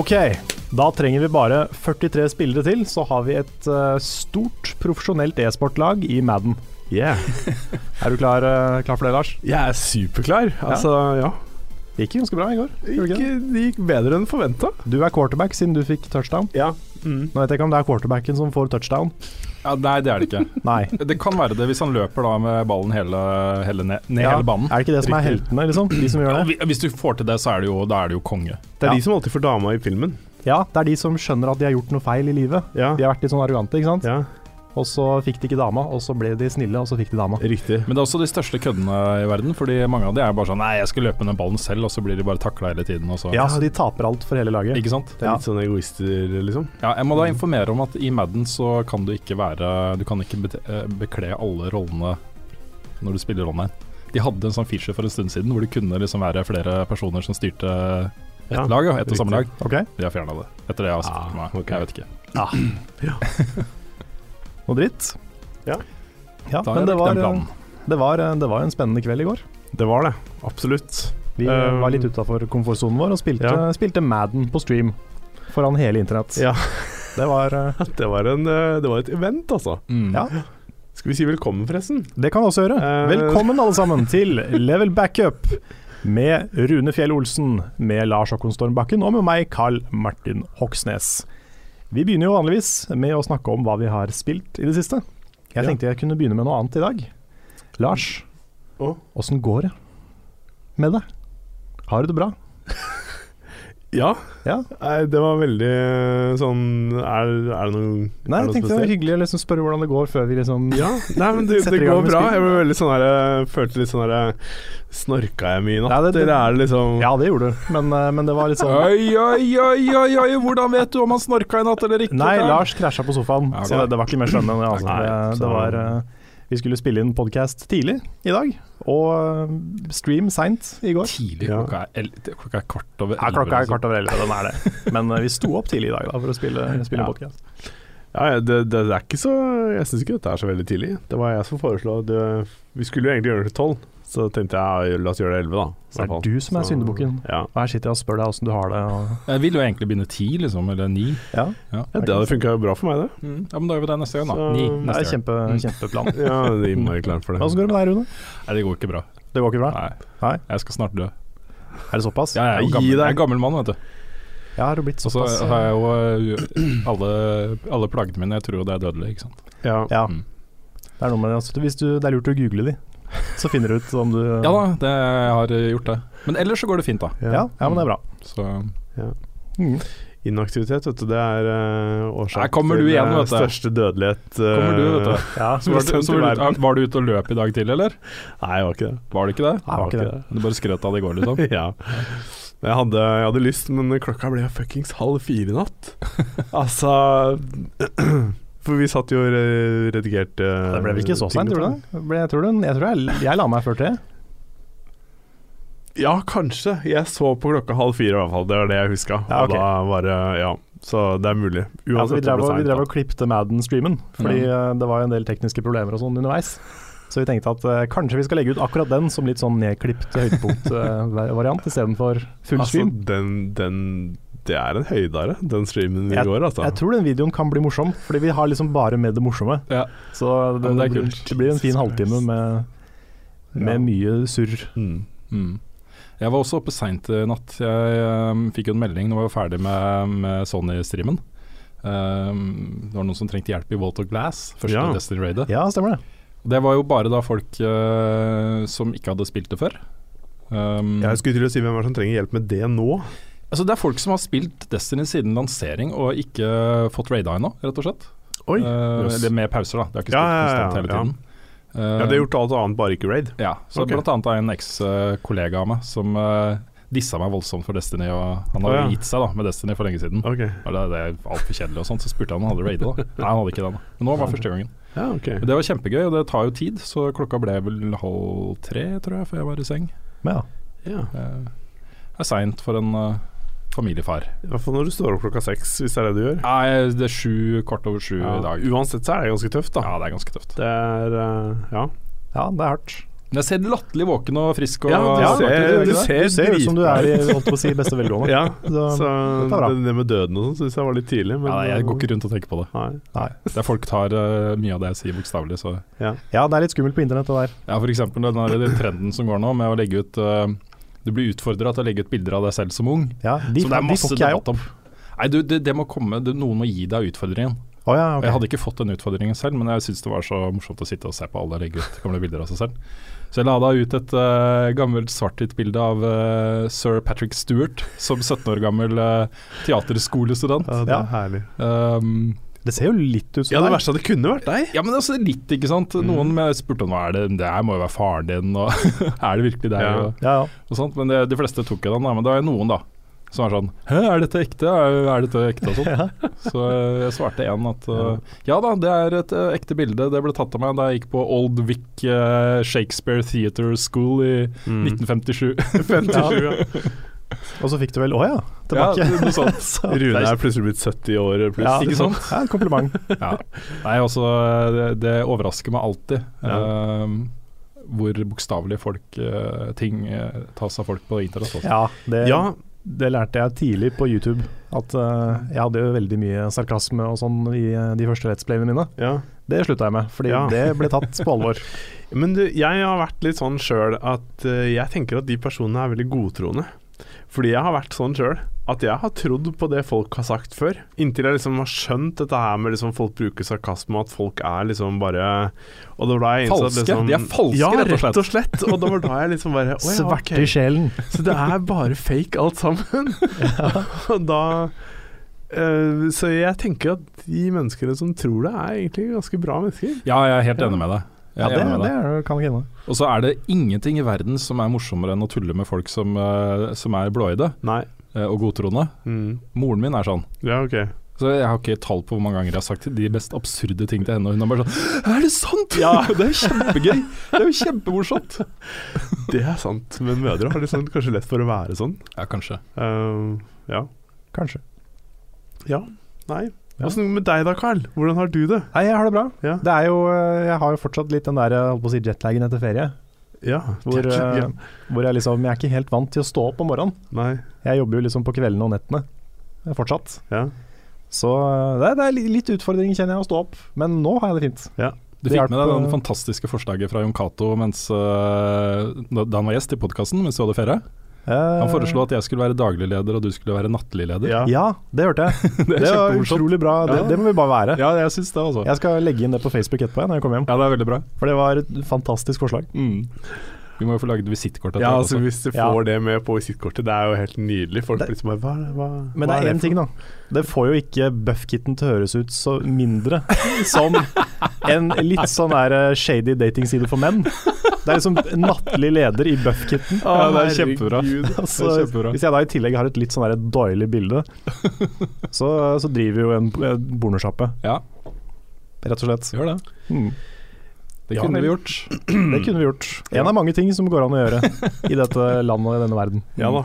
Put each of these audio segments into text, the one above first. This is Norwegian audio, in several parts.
Ok, da trenger vi bare 43 spillere til, så har vi et uh, stort profesjonelt e-sportlag i Madden. Yeah. Er du klar, uh, klar for det, Lars? Jeg er superklar. Altså, ja. Det gikk ganske bra i går. Det gikk, det gikk bedre enn forventa. Du er quarterback siden du fikk touchdown. Ja. Mm. Nå vet jeg ikke om det er quarterbacken som får touchdown. Ja, nei, det er det ikke. Nei. Det kan være det hvis han løper da med ballen hele, hele ned, ned Ja, hele banen. Er det ikke det som er heltene, liksom? De som gjør det? Ja, hvis du får til det, så er det jo, da er det jo konge. Det er Ja. de som alltid får dama i filmen. Ja, det er de som skjønner at de har gjort noe feil i livet. Ja. De har vært litt sånn arrogante, ikke sant? Ja. Og så fikk de ikke dama, og så ble de snille, og så fikk de dama. Riktig. Men det er også de største køddene i verden, fordi mange av de er bare sånn Nei, jeg skal løpe med den ballen selv, og så blir de bare takla hele tiden, og så Ja, de taper alt for hele laget. Ikke sant? Det er Ja. litt sånn egoister, liksom. Ja, jeg må da informere om at i Madden så kan du ikke være Du kan ikke eh, bekle alle rollene når du spiller online. De hadde en sånn feature for en stund siden hvor det kunne liksom være flere personer som styrte ett Ja, lag, ja, ett og samme lag. Okay. Ok, De har fjerna det. Etter det jeg har sett Ah, for meg. Jeg vet ikke. noe dritt? Ja. Ja, Da men det var, det, var, det var en spennende kveld i går. Det var det. Absolutt. Vi Um, var litt utafor komfortsonen vår og spilte, ja. spilte Madden på stream foran hele internett. Ja. Det var eh, Det var, en, eh, det var et event, altså. Mm. Ja, Skal vi si velkommen, forresten? det kan vi også gjøre. Uh, Velkommen alle sammen til Level Backup med Rune Fjell Olsen, med Lars Håkon Stormbakken og med meg, Carl Martin Hoksnes. Vi begynner jo vanligvis med å snakke om hva vi har spilt i det siste. Jeg Ja. tenkte jeg kunne begynne med noe annet i dag. Lars, åssen går det med deg? Har du det bra? Ja. Ja. Nei, det var veldig sånn Er, er det noe Nei, jeg tenkte det var hyggelig å liksom spørre hvordan det går før vi liksom Ja, nei, men det, det går bra. Jeg ble veldig sånn her jeg Følte litt sånn her Snorka jeg mye i natt? Ja, det- det- Eller er det liksom Ja, det gjorde du, men, eh, men det var litt sånn Oi, oi, oi, oi, oi, hvordan vet du om han snorka i natt eller ikke? Nei, Lars krasja på sofaen, Ja, ok. så det, var ikke mer skjønn enn det. Altså. Det, var, eh, vi skulle spille inn podkast tidlig i dag, og eh, stream seint i går. Tidlig. Ja. Klokka, er klokka er kvart over Ja, klokka er kvart over elleve, den er det. Men eh, vi sto opp tidlig i dag da, for å spille, spille Ja. podcast. Ja, det, det, det er ikke så Jeg syns ikke dette er så veldig tidlig. Det var jeg som foreslo det, Vi skulle jo egentlig gjøre det til tolv, så tenkte jeg la oss gjøre det elleve, da. Så Så det er du som er syndebukken. Ja. Og her sitter jeg og spør deg åssen du har det. Og, Jeg vil jo egentlig begynne ti, liksom, eller ni. ja, Ja, ja, det hadde funka bra for meg, det. mm. ja men da gjør vi det neste gang, da. Så- neste det er kjempe, Mm. kjempeplan. Ja, det er innmari klar for det. Åssen går det med deg, Rune? Nei, det går ikke bra. Det går ikke bra? Nei. Nei. Jeg skal snart dø. Er det såpass? Ja, Jeg er jo gammel, jeg er gammel mann, vet du. Ja, har du blitt Og så har jeg jo øh, alle, alle plagene mine. Jeg tror jo det er dødelig, ikke sant. Ja. Ja, Mm. det er noe med det. Altså, hvis du, det er lurt å google de, så finner du ut om du Ja da, det jeg har gjort det. Men ellers så går det fint, da. Ja, ja, men det er bra. Så Mm. Inaktivitet, vet du, det er uh, årsak til igjen, eh, største dødelighet. Uh, kommer du, vet du. Ja, Så var, du, så var, du, var du ute og løp i dag tidlig, eller? Nei, jeg var ikke det. Var du ikke det? Nei, jeg var ikke det. Du bare skrøt av det i går, liksom? ja. Jeg hadde, jeg hadde lyst, men klokka ble fuckings halv fire i natt. altså For vi satt jo og redigerte ja, Det ble vel ikke så seint, gjorde det? Jeg tror, du? jeg, tror jeg, jeg la meg før tre. Ja, kanskje. Jeg så på klokka halv fire, i hvert fall. Det var det jeg huska. Ja, okay. Og da var det Ja, så det er mulig. Ja, altså, vi drev, vi drev og klippte Madden-streamen, fordi mm. det var en del tekniske problemer og sånn underveis. Så vi tenkte at uh, kanskje vi skal legge ut akkurat den som litt sånn nedklipt høydepunkt-variant istedenfor full Altså, stream. den, den Det er en høydare, den streamen i Jeg- går, altså. Jeg tror den videoen kan bli morsom, fordi vi har liksom bare med det morsomme. Ja. Så det, det er blir- kult. det blir en fin halvtime med, med Ja. mye surr. Mm. Mm. Jeg var også oppe seint i natt. Jeg um, fikk jo en melding når jeg var ferdig med, med Sony-streamen. Um, det var noen som trengte hjelp i Walt of Glass, første Ja. Destiny-raidet. Ja, stemmer det. Det var jo bare da folk uh, som ikke hadde spilt det før. Um, Jeg skulle til å si hvem er det som trenger hjelp med det nå? Altså det er folk som har spilt Destiny siden lansering og ikke fått raida ennå, rett og slett. Oi. Uh, jøss. Eller med pauser, da. Det har ikke spilt ja, ja, konstant hele ja. tiden. Uh, Ja, det har gjort alt annet, bare ikke raid. Ja, så okay. blant annet av en eks-kollega av meg som uh, dissa meg voldsomt for Destiny. Og han hadde jo ja. gitt seg da med Destiny for lenge siden. Okay. Og det, det er altfor kjedelig og sånt, så spurte jeg om han hadde raidet. da Nei, han hadde ikke det. Men nå var første gangen. ja, okay. Det var kjempegøy, og det tar jo tid, så klokka ble vel halv tre, tror jeg, før jeg var i seng. Ja. ja. Uh, det er seint for en uh, familiefar. I hvert fall når du står opp klokka seks, hvis det er det du gjør. Nei, det er sju, kvart over sju i dag. Uansett så er det ganske tøft, da. Ja, det er ganske tøft. Det er uh, Ja. ja, det er hardt. Men Jeg ser latterlig våken og frisk og Ja, du Ja, ser, er du ser, du ser ut som du er i holdt på å si, beste velgående. Ja, Så, så er det, det med døden og sånn syns jeg var litt tidlig. Men, ja, Jeg går ikke rundt og tenker på det. Nei. Nei. Det er Folk tar uh, mye av det jeg sier bokstavelig. Så Ja, det er litt skummelt på internett det der. Ja, f.eks. den trenden som går nå med å legge ut eh, Du blir utfordra til å legge ut bilder av deg selv som ung. Ja, de, så det er masse de debatt om. Nei, du, det, det må komme det, Noen må gi deg utfordringen. Oh, ja, okay. Jeg hadde ikke fått den utfordringen selv, men jeg syntes det var så morsomt å sitte og se på alle legge ut gamle bilder av seg selv. Så jeg la da ut et uh, gammelt svart-hvitt-bilde av uh, sir Patrick Stewart som 17 år gammel uh, teaterskolestudent. Ja, det er herlig. Um, Det ser jo litt ut som Ja, det deg. verste er at det kunne vært deg. ja, men altså litt, ikke sant. Mm. Noen mm. spurte om hva er det Det her må jo være faren din, og er det virkelig deg? Ja. Og, Ja, ja. og sånt. Men det, de fleste tok jo den, da. Men det var jo noen, da. Som var sånn Hæ, er dette ekte? Er, er dette ekte? Og sånn. Så jeg svarte en at uh, ja da, det er et uh, ekte bilde. Det ble tatt av meg da jeg gikk på Old Vic uh, Shakespeare Theatre School i Mm. 1957. 57, ja. Og så fikk du vel Å ja, tilbake. Ja, noe sånt. Så- Rune er plutselig blitt 70 år pluss. ja, ikke sant? Ja, kompliment. Ja. Nei, også, det, det overrasker meg alltid eh, hvor bokstavelig folk eh, ting uh, tas av folk på internett. Også. Ja, det, Ja, det lærte jeg tidlig på YouTube. At uh, jeg hadde jo veldig mye sarkasme og sånn i uh, de første Let's Playene mine. ja. Det slutta jeg med, fordi Ja. det ble tatt på alvor. Men du, jeg har vært litt sånn sjøl at uh, jeg tenker at de personene er veldig godtroende. Fordi jeg har vært sånn sjøl at jeg har trodd på det folk har sagt før. Inntil jeg liksom har skjønt dette her med liksom folk bruker sarkasme, at folk er liksom bare Og det var da jeg innså at Falske? liksom, De er falske, ja, rett og slett. rett og slett. Og det var da jeg liksom bare ja, Svarte okay. i sjelen. Så det er bare fake alt sammen. og da uh, Så jeg tenker at de menneskene som tror det, er egentlig ganske bra mennesker. Ja, jeg er helt enig med deg. Ja, det, det er, kan jeg hende. Og så er det ingenting i verden som er morsommere enn å tulle med folk som, eh, som er blåøyde Nei. eh, og godtroende. Mm. Moren min er sånn. Ja, ok. Så Jeg har ikke tall på hvor mange ganger jeg har sagt de mest absurde ting til henne. Og hun er bare sånn Er det sant?! Ja, Det er kjempegøy! Det er jo kjempemorsomt! Det er sant, men mødre har liksom kanskje lett for å være sånn. Ja, kanskje. Uh, ja. Kanskje. Ja. Nei. Ja. Åssen med deg da, Carl? Hvordan har du det? Nei, jeg har det bra. Ja. Det er jo, eh, jeg har jo fortsatt litt den der jeg holdt på å si jetlagen etter ferie. Ja. Hvor, ja. eh, hvor jeg liksom Jeg er ikke helt vant til å stå opp om morgenen. Nei. Jeg jobber jo liksom på kveldene og nettene eh, fortsatt. Ja. Så eh, det er, det er litt utfordring, kjenner jeg, å stå opp. Men nå har jeg det fint. Du fikk med deg den fantastiske forslaget fra Jon Cato eh, da han var gjest i podkasten mens du hadde ferie. Han foreslo at jeg skulle være daglig leder og du skulle være nattlig leder. Ja. Ja, det hørte jeg. det Det var utrolig bra. Det, Ja. det må vi bare være. Ja, jeg synes det, også. Jeg skal legge inn det på Facebook etterpå når jeg kommer hjem. Ja, det er veldig bra. For det var et fantastisk forslag. Mm. Vi må jo få laget visittkort Ja, altså. Hvis du Ja. får det med på visittkortet, det er jo helt nydelig. Folk Det- blir liksom bare hva, hva, Men hva det er én ting, da. Det får jo ikke Buffkitten til å høres ut så mindre som en litt sånn der eh, shady datingside for menn. Det er liksom nattlig leder i Buffkitten. Ja, det er kjempebra. Altså, Det er kjempebra. hvis jeg da i tillegg har et litt sånn der doily bilde, så, så driver vi jo en en pornosjappe, Ja, rett og slett. gjør det. Mm. Det Ja, kunne ja, vi gjort. Det kunne vi gjort. En av mange ting som går an å gjøre i dette landet og i denne verden. Ja da.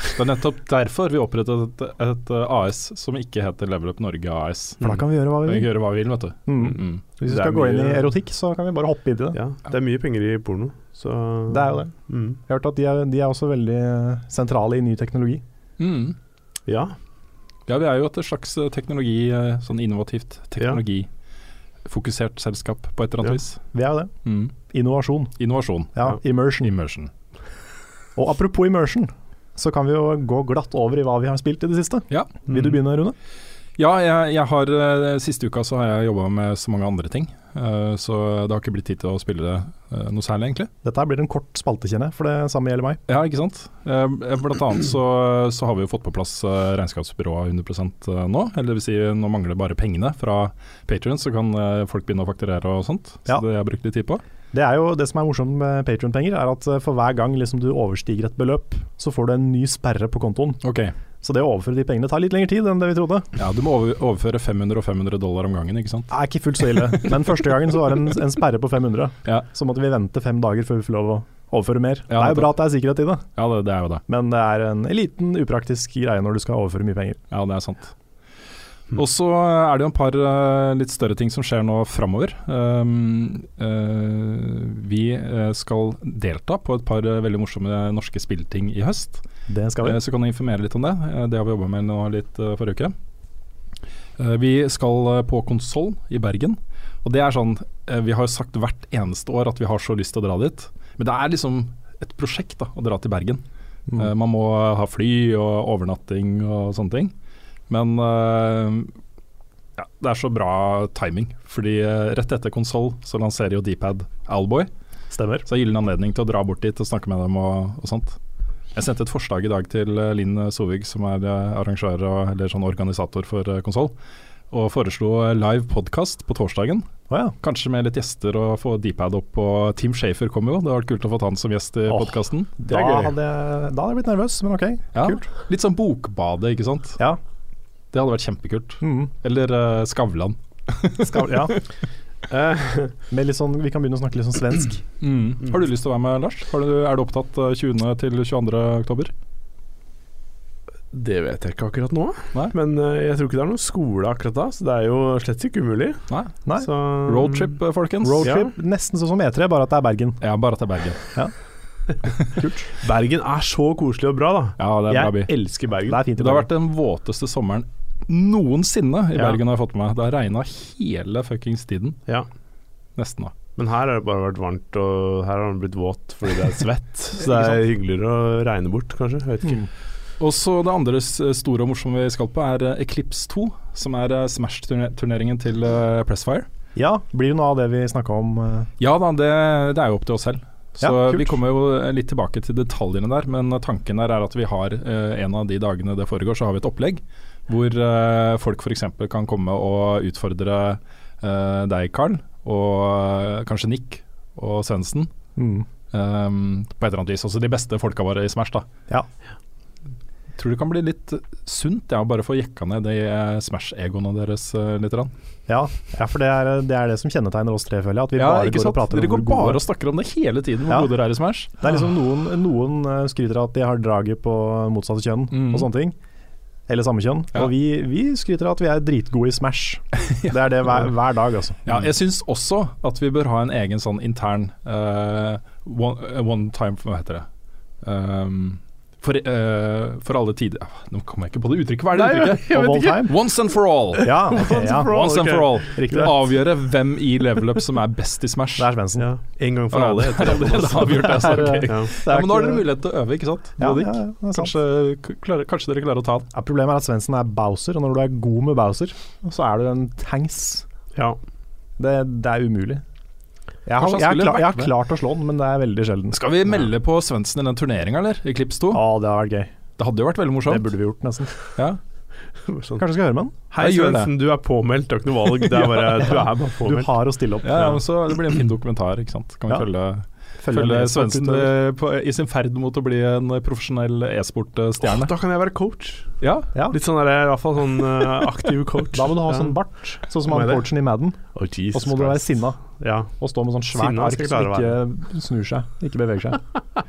Det er nettopp derfor vi opprettet et, et AS som ikke heter Level Up Norge AS. For da kan vi gjøre hva Vi vi kan vil. gjøre hva vi vil, vet du. Mm. Mm. Hvis vi skal gå inn i erotikk, så kan vi bare hoppe inn i det. Ja, det er mye penger i porno, så Det er jo det. Mm. Jeg har hørt at de er, de er også veldig eh, sentrale i ny teknologi. Mm. Ja. Ja, vi er jo et slags eh, teknologi, eh, sånn innovativt teknologifokusert selskap på et eller annet Ja. vis. Vi er jo det. Mm. Innovasjon. Innovasjon. Ja, immersion. Immersion. Og apropos immersion, så kan vi jo gå glatt over i hva vi har spilt i det siste. Ja. Vil du begynne, Rune? Ja, jeg, jeg har eh, Siste uka så har jeg jobba med så mange andre ting, eh, så det har ikke blitt tid til å spille eh, noe særlig, egentlig. Dette her blir en kort spalte, kjenner jeg, for det samme gjelder meg. Ja, ikke sant. Blant annet så, så har vi jo fått på plass regnskapsbyrået 100% nå. Eller det vil si, nå mangler bare pengene fra Patrion, så kan folk begynne å fakturere og sånt. Så Ja. det har jeg brukt litt tid på. Det er jo det som er morsomt med Patrion-penger, er at for hver gang liksom du overstiger et beløp, så får du en ny sperre på kontoen. Ok. Så det å overføre de pengene tar litt lengre tid enn det vi trodde. Ja, du må overføre 500 og 500 dollar om gangen, ikke sant. Det er ikke fullt så ille. Men første gangen så var det en, en sperre på 500. Ja. Så måtte vi vente fem dager før vi får lov å overføre mer. Ja, det er jo bra at det er sikkerhet i det, Ja, det, det er jo det. men det er en liten upraktisk greie når du skal overføre mye penger. Ja, det er sant. Og så er det jo en par eh, litt større ting som skjer nå framover. Um, uh, vi eh, skal delta på et par veldig morsomme norske spillting i høst. Det skal vi. Eh, Så kan jeg informere litt om det. Eh, Det har vi jobba med nå litt eh, forrige uke. Vi skal på Konsoll i Bergen. Og det er sånn Vi har jo sagt hvert eneste år at vi har så lyst til å dra dit. Men det er liksom et prosjekt da, å dra til Bergen. Mm. Man må ha fly og overnatting og sånne ting. Men ja, det er så bra timing. Fordi rett etter konsoll så lanserer jo Dpad Alboy. Stemmer. Så gyllen anledning til å dra bort dit og snakke med dem og, og sånt. Jeg sendte et forslag i dag til eh, Linn Sovig, som er eh, arrangør og, eller sånn organisator for uh, konsoll, og foreslo eh, live podkast på torsdagen. Oh, ja. Kanskje med litt gjester og få Dpad opp. Og Team Shafer kom jo, det hadde vært kult å få han som gjest i oh, podkasten. Da da hadde jeg blitt nervøs, men ok. Ja. Kult. Litt sånn Bokbadet, ikke sant. Ja. Det hadde vært kjempekult. Mm. Eller uh, Skavlan. Skal, ja. Eh, Med litt sånn, vi kan begynne å snakke litt sånn svensk. Har du lyst til å være med, Lars? Har du, er du opptatt eh, 20. til 22. oktober? det vet jeg ikke akkurat nå, Nei. men eh, jeg tror ikke det er noen skole akkurat da, så det er jo slett ikke umulig. Nei. Nei. Så, Roadtrip, eh, folkens. Roadtrip, nesten sånn som E3, bare at det er Bergen. Ja, bare at det er Bergen. Kult Bergen er så koselig og bra, da. Ja, det er en bra by. Jeg elsker Bergen. Det er fint i Det har vært den våteste sommeren noensinne i Ja. Bergen, har jeg fått med meg. Det har regna hele fuckings tiden. Ja. Nesten, da. Men her har det bare vært varmt, og her har den blitt våt fordi det er svett. så det er hyggeligere å regne bort, kanskje. Jeg vet ikke. Mm. Og så det andre store og morsomme vi skal på, er eh, Eclipse 2. Som er eh, Smash-turneringen til eh, Pressfire. Ja, blir jo noe av det vi snakka om? Ja da, det, det er jo opp til oss selv. Så Ja, vi kommer jo litt tilbake til detaljene der, men tanken der er at vi har en av de dagene det foregår, så har vi et opplegg hvor uh, folk f.eks. kan komme og utfordre uh, deg, Carl, og uh, kanskje Nick og Svendsen. Mm. Um, på et eller annet vis. Altså de beste folka våre i Smash, da. Ja. Tror det kan bli litt sunt, ja, bare få jekka ned de Smash-egoene deres uh, litt. Ja, ja, for det er, det er det som kjennetegner oss tre, føler jeg. At vi Ja, bare ikke går og prater Dere om går bare og snakker om det hele tiden, hvor Ja. gode dere er i Smash. Det er liksom noen, noen skryter av at de har draget på motsatte kjønn Mm. og sånne ting. Eller samme kjønn. Ja. Og vi, vi skryter av at vi er dritgode i Smash. Det er det hver, hver dag, altså. Ja, jeg syns også at vi bør ha en egen sånn intern uh, one, eh, one time Hva heter det? Um, for, uh, for alle tider Nå kommer jeg ikke på det uttrykket. Hva er det Nei, uttrykket? Jeg Of vet ikke. Once and for all. Ja, okay, ja. Once and for all. Riktig. Avgjøre hvem i level up som er best i Smash. Det er Svendsen. Ja. En gang for alle. det det. avgjort, det. Ja. Er men nå har dere mulighet til å øve, ikke sant? Ja, ja, ja, sant. kanskje, klarer, kanskje dere klarer å ta den. Ja, problemet er at Svendsen er Bowser, og når du er god med Bowser, så er du en tanks. ja. Det, det er umulig. Jeg har, jeg, har jeg har klart å slå den, men det er veldig sjelden. Skal vi melde på Svendsen i den turneringa, eller? I Klips 2? Ja, det har vært gøy. Det hadde jo vært veldig morsomt. Det burde vi gjort, nesten. Ja. Sånn. Kanskje skal høre med han? Hei, Jeg. Svendsen, du er påmeldt. Du har ikke noe valg. Det er bare, du er bare Du påmeldt. har å stille opp. Ja, ja, men så Det blir en fin dokumentar, ikke sant. Kan vi Ja. følge, Følge følge Svendsen eh, på- i sin ferd mot å bli en profesjonell e-sportstjerne. Oh, da kan jeg være coach. Ja. Ja. Litt sånn der, i hvert fall sånn eh, aktiv coach. Da må du ha Ja. sånn bart, sånn som han coachen i Madden. Oh, Og så må du være sinna Ja. og stå med sånn svært Sinna ark som ikke snur seg, ikke beveger seg.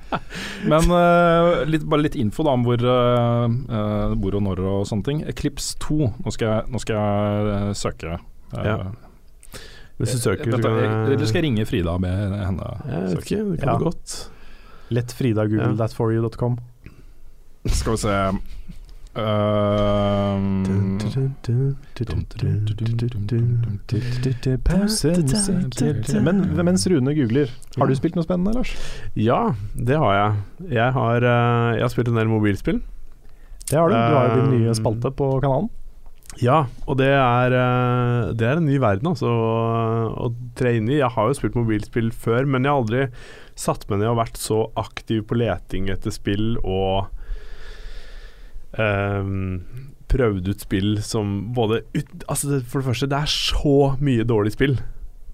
Men uh, litt, bare litt info da om hvor, uh, eh, hvor og når og sånne ting. Eclipse 2, nå skal jeg, nå skal jeg eh, søke. Uh, Ja. Hvis du søker, så kan jeg- Eller skal jeg ringe Frida med henne Jeg vet ikke, det kan Ja. du godt. Let Frida google Ja. thatforyou.com. Skal vi se Ehm, Men mens Rune googler, har du spilt noe spennende, Lars? Ja, det har jeg. Jeg har, eh, jeg har spilt en del mobilspill. Det har du. Du har jo din nye Um, spalte på kanalen. Ja, og det er, eh, det er en ny verden altså, å, å tre inn i. Jeg har jo spilt mobilspill før, men jeg har aldri satt meg ned og vært så aktiv på leting etter spill og um, prøvd ut spill som både ut, altså det, For det første, det er så mye dårlig spill.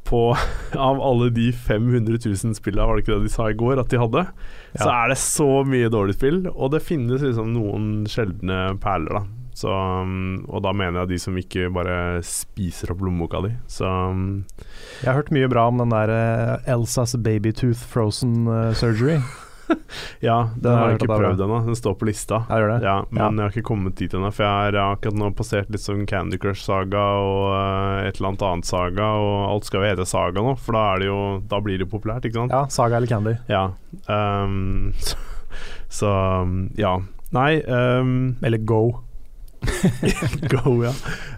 På, av alle de 500 000 spillene, var det ikke det de sa i går at de hadde? Så er det så mye dårlig spill, og det finnes liksom noen sjeldne perler, da. Så, um, og da mener jeg de som ikke bare spiser opp lommeboka di. Så um, Jeg har hørt mye bra om den der eh, Elsas baby tooth frozen eh, surgery. Ja, den Den har jeg ikke prøvd ennå. Den står på lista. Jeg. Ja, men Ja. jeg har ikke kommet dit ennå, for jeg har akkurat nå passert litt sånn Candy Crush-saga og eh, et eller annet annet saga, og alt skal jo hete saga nå, for da, det jo, da blir det jo populært, ikke sant? Ja, Saga eller Candy. Ja. Um, så, så ja. Nei um, Eller Go. Go, ja.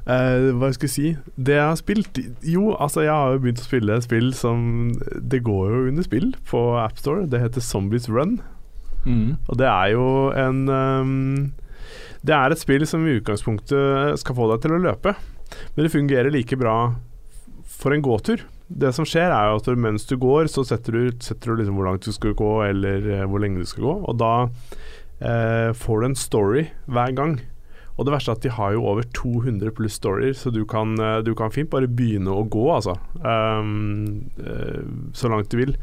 Uh, hva jeg skulle si Det jeg har spilt Jo, altså, jeg har jo begynt å spille et spill som Det går jo under spill på AppStore. Det heter Zombies Run. Mm. Og det er jo en um, Det er et spill som i utgangspunktet skal få deg til å løpe, men det fungerer like bra for en gåtur. Det som skjer, er jo at mens du går, så setter du, setter du liksom hvor langt du skal gå, eller eh, hvor lenge du skal gå, og da uh, får du en story hver gang. Og det verste er at de har jo over 200 pluss stories, så du kan, eh, du kan fint bare begynne å gå, altså. Um, uh, så langt du vil.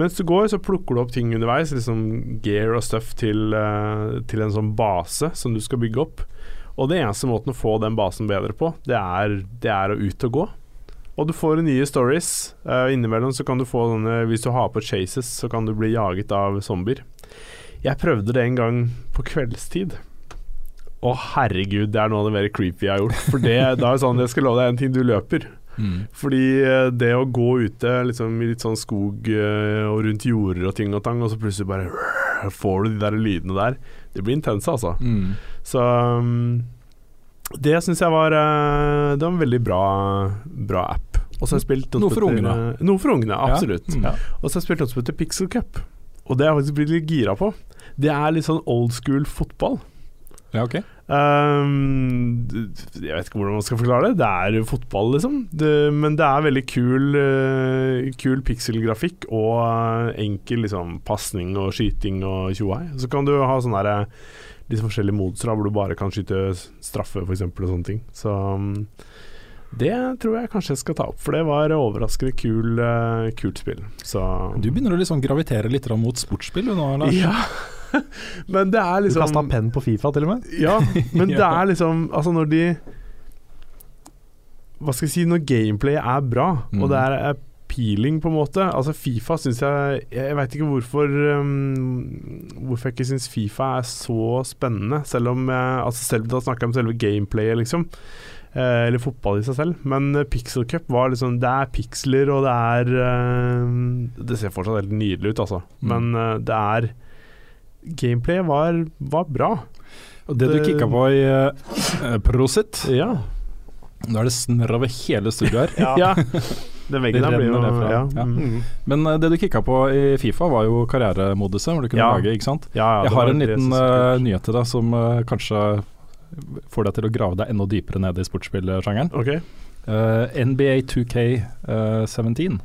Mens du går, så plukker du opp ting underveis, liksom gear og stuff til, uh, til en sånn base som du skal bygge opp. Og det eneste måten å få den basen bedre på, det er, det er å ut og gå. Og du får nye stories. Uh, innimellom så kan du få sånne Hvis du har på chases, så kan du bli jaget av zombier. Jeg prøvde det en gang på kveldstid. Å herregud, det er noe av det mer creepy jeg har gjort. For det, da er jo sånn, jeg skal love deg en ting, du løper. Mm. Fordi eh, det å gå ute liksom, i litt sånn skog eh, og rundt jorder og ting og tang, og så plutselig bare får du de der lydene der, det blir intense, altså. Mm. Så um, det syns jeg var eh, Det var en veldig bra, bra app. Og så har jeg spilt Noe for ungene. Noe for ungene, absolutt. Mm. Og så har jeg spilt noe som heter Pixel Cup. Og det har jeg faktisk blitt litt gira på. Det er litt sånn old school fotball. Ja, ok. Um, jeg vet ikke hvordan man skal forklare det. Det er fotball, liksom. Det, men det er veldig kul, uh, kul pikselgrafikk og eh, enkel liksom, pasning og skyting og tjohei. Så kan du ha sånne der, litt forskjellige moduser hvor du bare kan skyte straffe, f.eks. og sånne ting. Så um, det tror jeg kanskje jeg skal ta opp, for det var overraskende kul, uh, kult spill. Så Du begynner å liksom gravitere litt mot sportsspill nå, Lars. Ja. men det er liksom Du kasta penn på Fifa, til og med. Ja, men det er liksom Altså når de Hva skal jeg si Når gameplay er bra, Mm. og det er appealing, på en måte Altså Fifa syns jeg Jeg veit ikke hvorfor um, Hvorfor jeg ikke syns Fifa er så spennende, selv om jeg, Altså selv Da snakker jeg om selve gameplayet, liksom. Eh, eller fotball i seg selv. Men eh, Pixel Cup var liksom Det er piksler, og det er eh, Det ser fortsatt helt nydelig ut, altså. Mm. Men eh, det er Gameplayet var, var bra. Og det du kikka på i uh, Prosit Ja. Nå er det snørr over hele studioet her. Ja. Den veggen der blir jo ja. Ja. Mm. Men uh, det du kikka på i Fifa, var jo karrieremoduset, hvor du kunne Ja. lage, ikke sant? Ja, ja, Jeg har en liten eh, kult. nyhet til deg som uh, kanskje får deg til å grave deg enda dypere ned i sportsspillsjangeren. Okay. Eh, NBA 2K17, uh,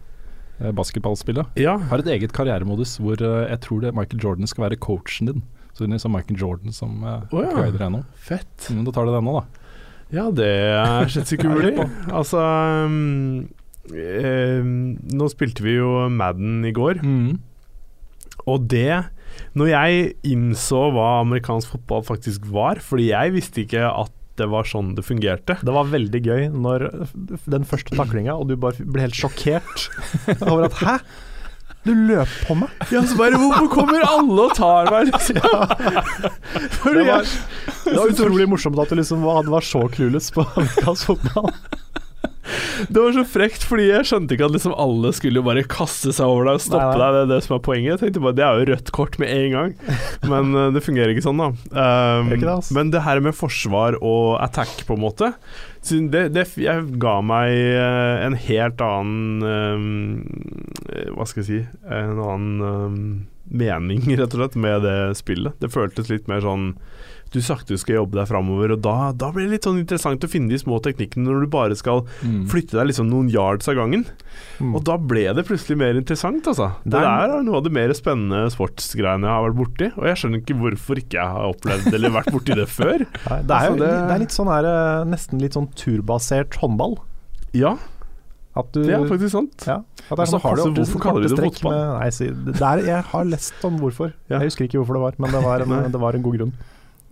basketballspillet, Ja. har et eget karrieremodus hvor eh, jeg tror det Michael Jordan skal være coachen din. Så det er liksom Michael Jordan som uh, oh, ja. guider deg nå. Fett. Men da tar du den nå, da. Ja, det er slett ikke Ja, mulig. Altså um, eh, Nå spilte vi jo Madden i går, og det Når jeg innså hva amerikansk fotball faktisk var, fordi jeg visste ikke at det var sånn det fungerte. Det var veldig gøy når den første taklinga, og du bare ble helt sjokkert over at Hæ? Du løp på meg? Ja, så bare Hvorfor kommer alle og tar meg, liksom? Ja. Det var, det var utrolig morsomt at du liksom var, var så clueless på amerikansk fotball. Det var så frekt, fordi jeg skjønte ikke at liksom alle skulle jo bare kaste seg over deg og stoppe Nei, nei. deg. Det er det som er poenget. Jeg tenkte bare Det er jo rødt kort med en gang. Men eh, det fungerer ikke sånn, da. Um, det ikke det, altså. Men det her med forsvar og attack, på en måte det, det jeg ga meg eh, en helt annen um, Hva skal jeg si En annen um, mening, rett og slett, med det spillet. Det føltes litt mer sånn du sakte skal jobbe deg framover, og da, da blir det litt sånn interessant å finne de små teknikkene når du bare skal Mm. flytte deg liksom noen yards av gangen. Mm. Og da ble det plutselig mer interessant, altså. Det er- der er noe av det mer spennende sportsgreiene jeg har vært borti. Og jeg skjønner ikke hvorfor ikke jeg har opplevd eller vært borti det før. Nei, det, er jo, Altså, det- det er litt sånn her, eh, nesten litt sånn turbasert håndball. Ja, At du, det er faktisk sant. ja, at det er sånn har det- korte- hvorfor kaller de det fotball? Med, nei, si, det er, jeg har lest om hvorfor. Ja. Jeg husker ikke hvorfor det var, men det var en, det var en god grunn.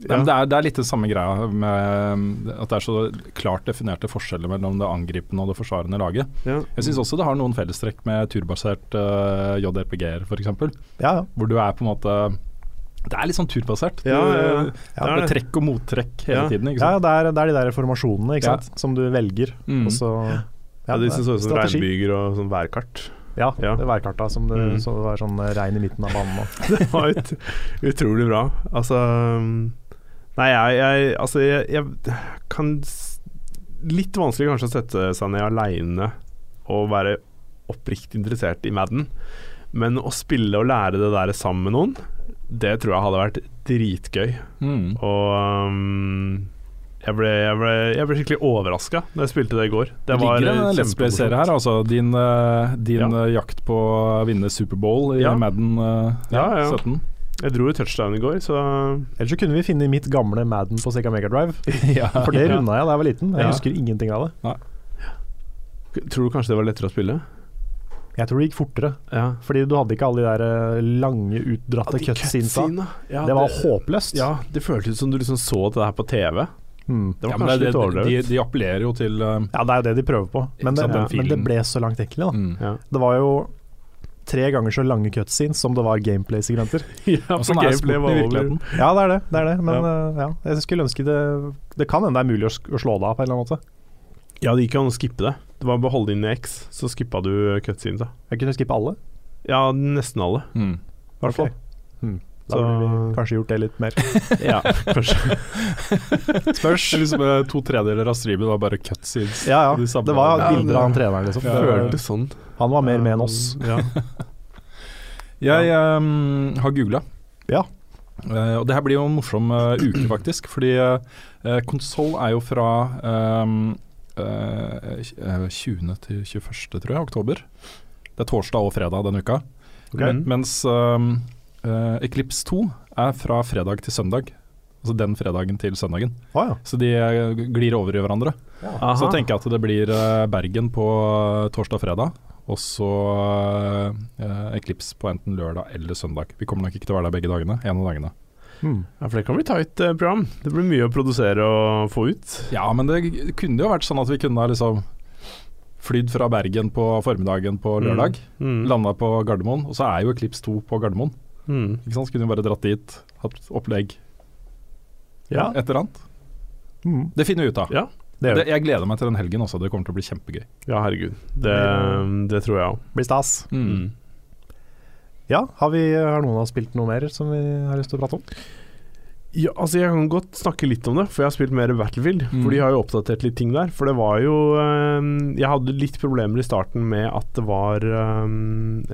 Men det, er, det er litt det samme greia med at det er så klart definerte forskjeller mellom det angripende og det forsvarende laget. Ja. Jeg syns også det har noen fellestrekk med turbasert uh, JRPG-er, f.eks. Ja, ja. Hvor du er på en måte Det er litt sånn turbasert. Ja, ja, ja. Det er trekk og mottrekk hele Ja. tiden. Ikke ja det, er, det er de der formasjonene ikke Ja. sant? som du velger. Mm. Og så Ja, de som så ut som regnbyger og sånn værkart. Ja, Ja. det værkarta som det, Mm. så det var sånn regn i midten av banen. Det var ut, utrolig bra. Altså um, Nei, jeg, jeg Altså, jeg, jeg kan Litt vanskelig kanskje å sette seg ned aleine og være oppriktig interessert i Madden, men å spille og lære det der sammen med noen, det tror jeg hadde vært dritgøy. Mm. Og um, jeg, ble, jeg, ble, jeg ble skikkelig overraska da jeg spilte det i går. Det ligger en eh, Let's Play-serie her, altså. Din, eh, din Ja. eh, jakt på å vinne Superbowl i Ja. Madden uh, ja. 17. Jeg dro i touchdown i går, så Ellers så kunne vi finne mitt gamle Madden på Sega Mega Drive. ja. For det Ja. runda jeg da jeg var liten. Jeg Ja. husker ingenting av det. Tror du kanskje det var lettere å spille? Jeg tror det gikk fortere. Ja. Fordi du hadde ikke alle de der eh, lange, utdratte cutscenesa. Ja, det var håpløst. Ja, det føltes som du liksom så det her på TV. Mm. Det var Ja, kanskje det, litt det, overdrevet. de, de appellerer jo til eh, Ja, det er jo det de prøver på. Men det, men det ble så langtekkelig, da. mm. ja. Det var jo tre ganger så lange cutscenes som det var gameplay-segmenter. ja, for sånn er gameplay var over. Ja, det er det. det, er det. Men Ja. Uh, ja, jeg skulle ønske det Det kan hende det er mulig å, å slå det av på en eller annen måte. Ja, det gikk jo an å skippe det. Det var bare å holde inn i X, så skippa du cutscenes. da. Jeg kunne skippe alle. Ja, nesten alle, Mm. i hvert fall. Da Så- burde vi kanskje gjort det litt mer. Ja, kanskje. Spørs. liksom, eh, to tredjedeler av streamen var bare cutscenes. Ja, ja. De Det var bilder av han treneren, liksom. Ja. Det Føltes sånn. Han var mer med enn oss. Ja. Jeg um, har googla. Ja. Uh, og det her blir jo en morsom uh, uke, faktisk. Fordi uh, konsoll er jo fra ehm, eh, eh, 20. til 21., tror jeg, oktober. Det er torsdag og fredag denne uka. Okay. Mens um, eh, Eclipse 2 er fra fredag til søndag. Altså den fredagen til søndagen. Ah, ja. Så de eh, glir over i hverandre. Ja. Så tenker jeg at det blir eh, Bergen på eh, torsdag og så eh, Eclipse på enten lørdag eller søndag. Vi kommer nok ikke til å være der begge dagene. En av dagene. Hmm. Ja, for det kan bli tight eh, program. Det blir mye å produsere og få ut. Ja, men det kunne jo vært sånn at vi kunne ha liksom flydd fra Bergen på formiddagen på lørdag. Mm. Landa på Gardermoen, og så er jo Eclipse 2 på Gardermoen. Mm. Ikke sant? Så kunne vi bare dratt dit, hatt opplegg, Ja. et eller annet. Mm. Det finner vi ut av. Ja. Det gjør Det, jeg gleder meg til den helgen også, det kommer til å bli kjempegøy. ja, herregud. Det, det tror jeg òg. Blir stas. Mm. Ja, har, vi, har noen av oss spilt noe mer som vi har lyst til å prate om? Ja, altså Jeg kan godt snakke litt om det, for jeg har spilt mer Battlefield. Mm. For de har jo oppdatert litt ting der. For det var jo eh, Jeg hadde litt problemer i starten med at det var eh,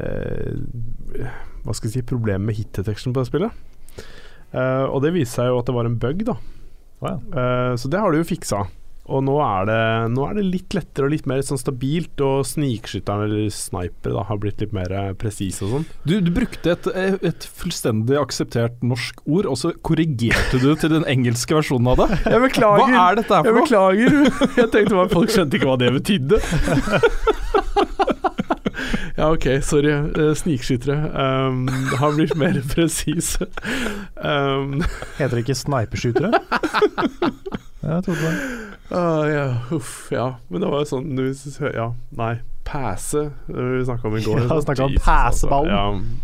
eh, Hva skal jeg si Problemer med hit detection på det spillet. Eh, og det viste seg jo at det var en bug, da. Wow. ja. Eh, så det har de jo fiksa. Og nå er, det, nå er det litt lettere og litt mer sånn stabilt, og snikskytteren eller sniper da, har blitt litt mer eh, presis og sånn. Du, du brukte et, et fullstendig akseptert norsk ord, og så korrigerte du til den engelske versjonen av det. Jeg beklager! Hva er dette her for noe? Jeg beklager. Jeg tenkte bare folk skjønte ikke hva det betydde. Ja, ok, sorry. Eh, Snikskyttere um, har blitt mer presise. Um, Heter det ikke sniperskytere? Jeg trodde det. Uh, ja, uff, ja. Men det var jo sånn du Ja, nei. Pæse vi snakka om i går. Ja, snakka om pæseballen. Altså, ja.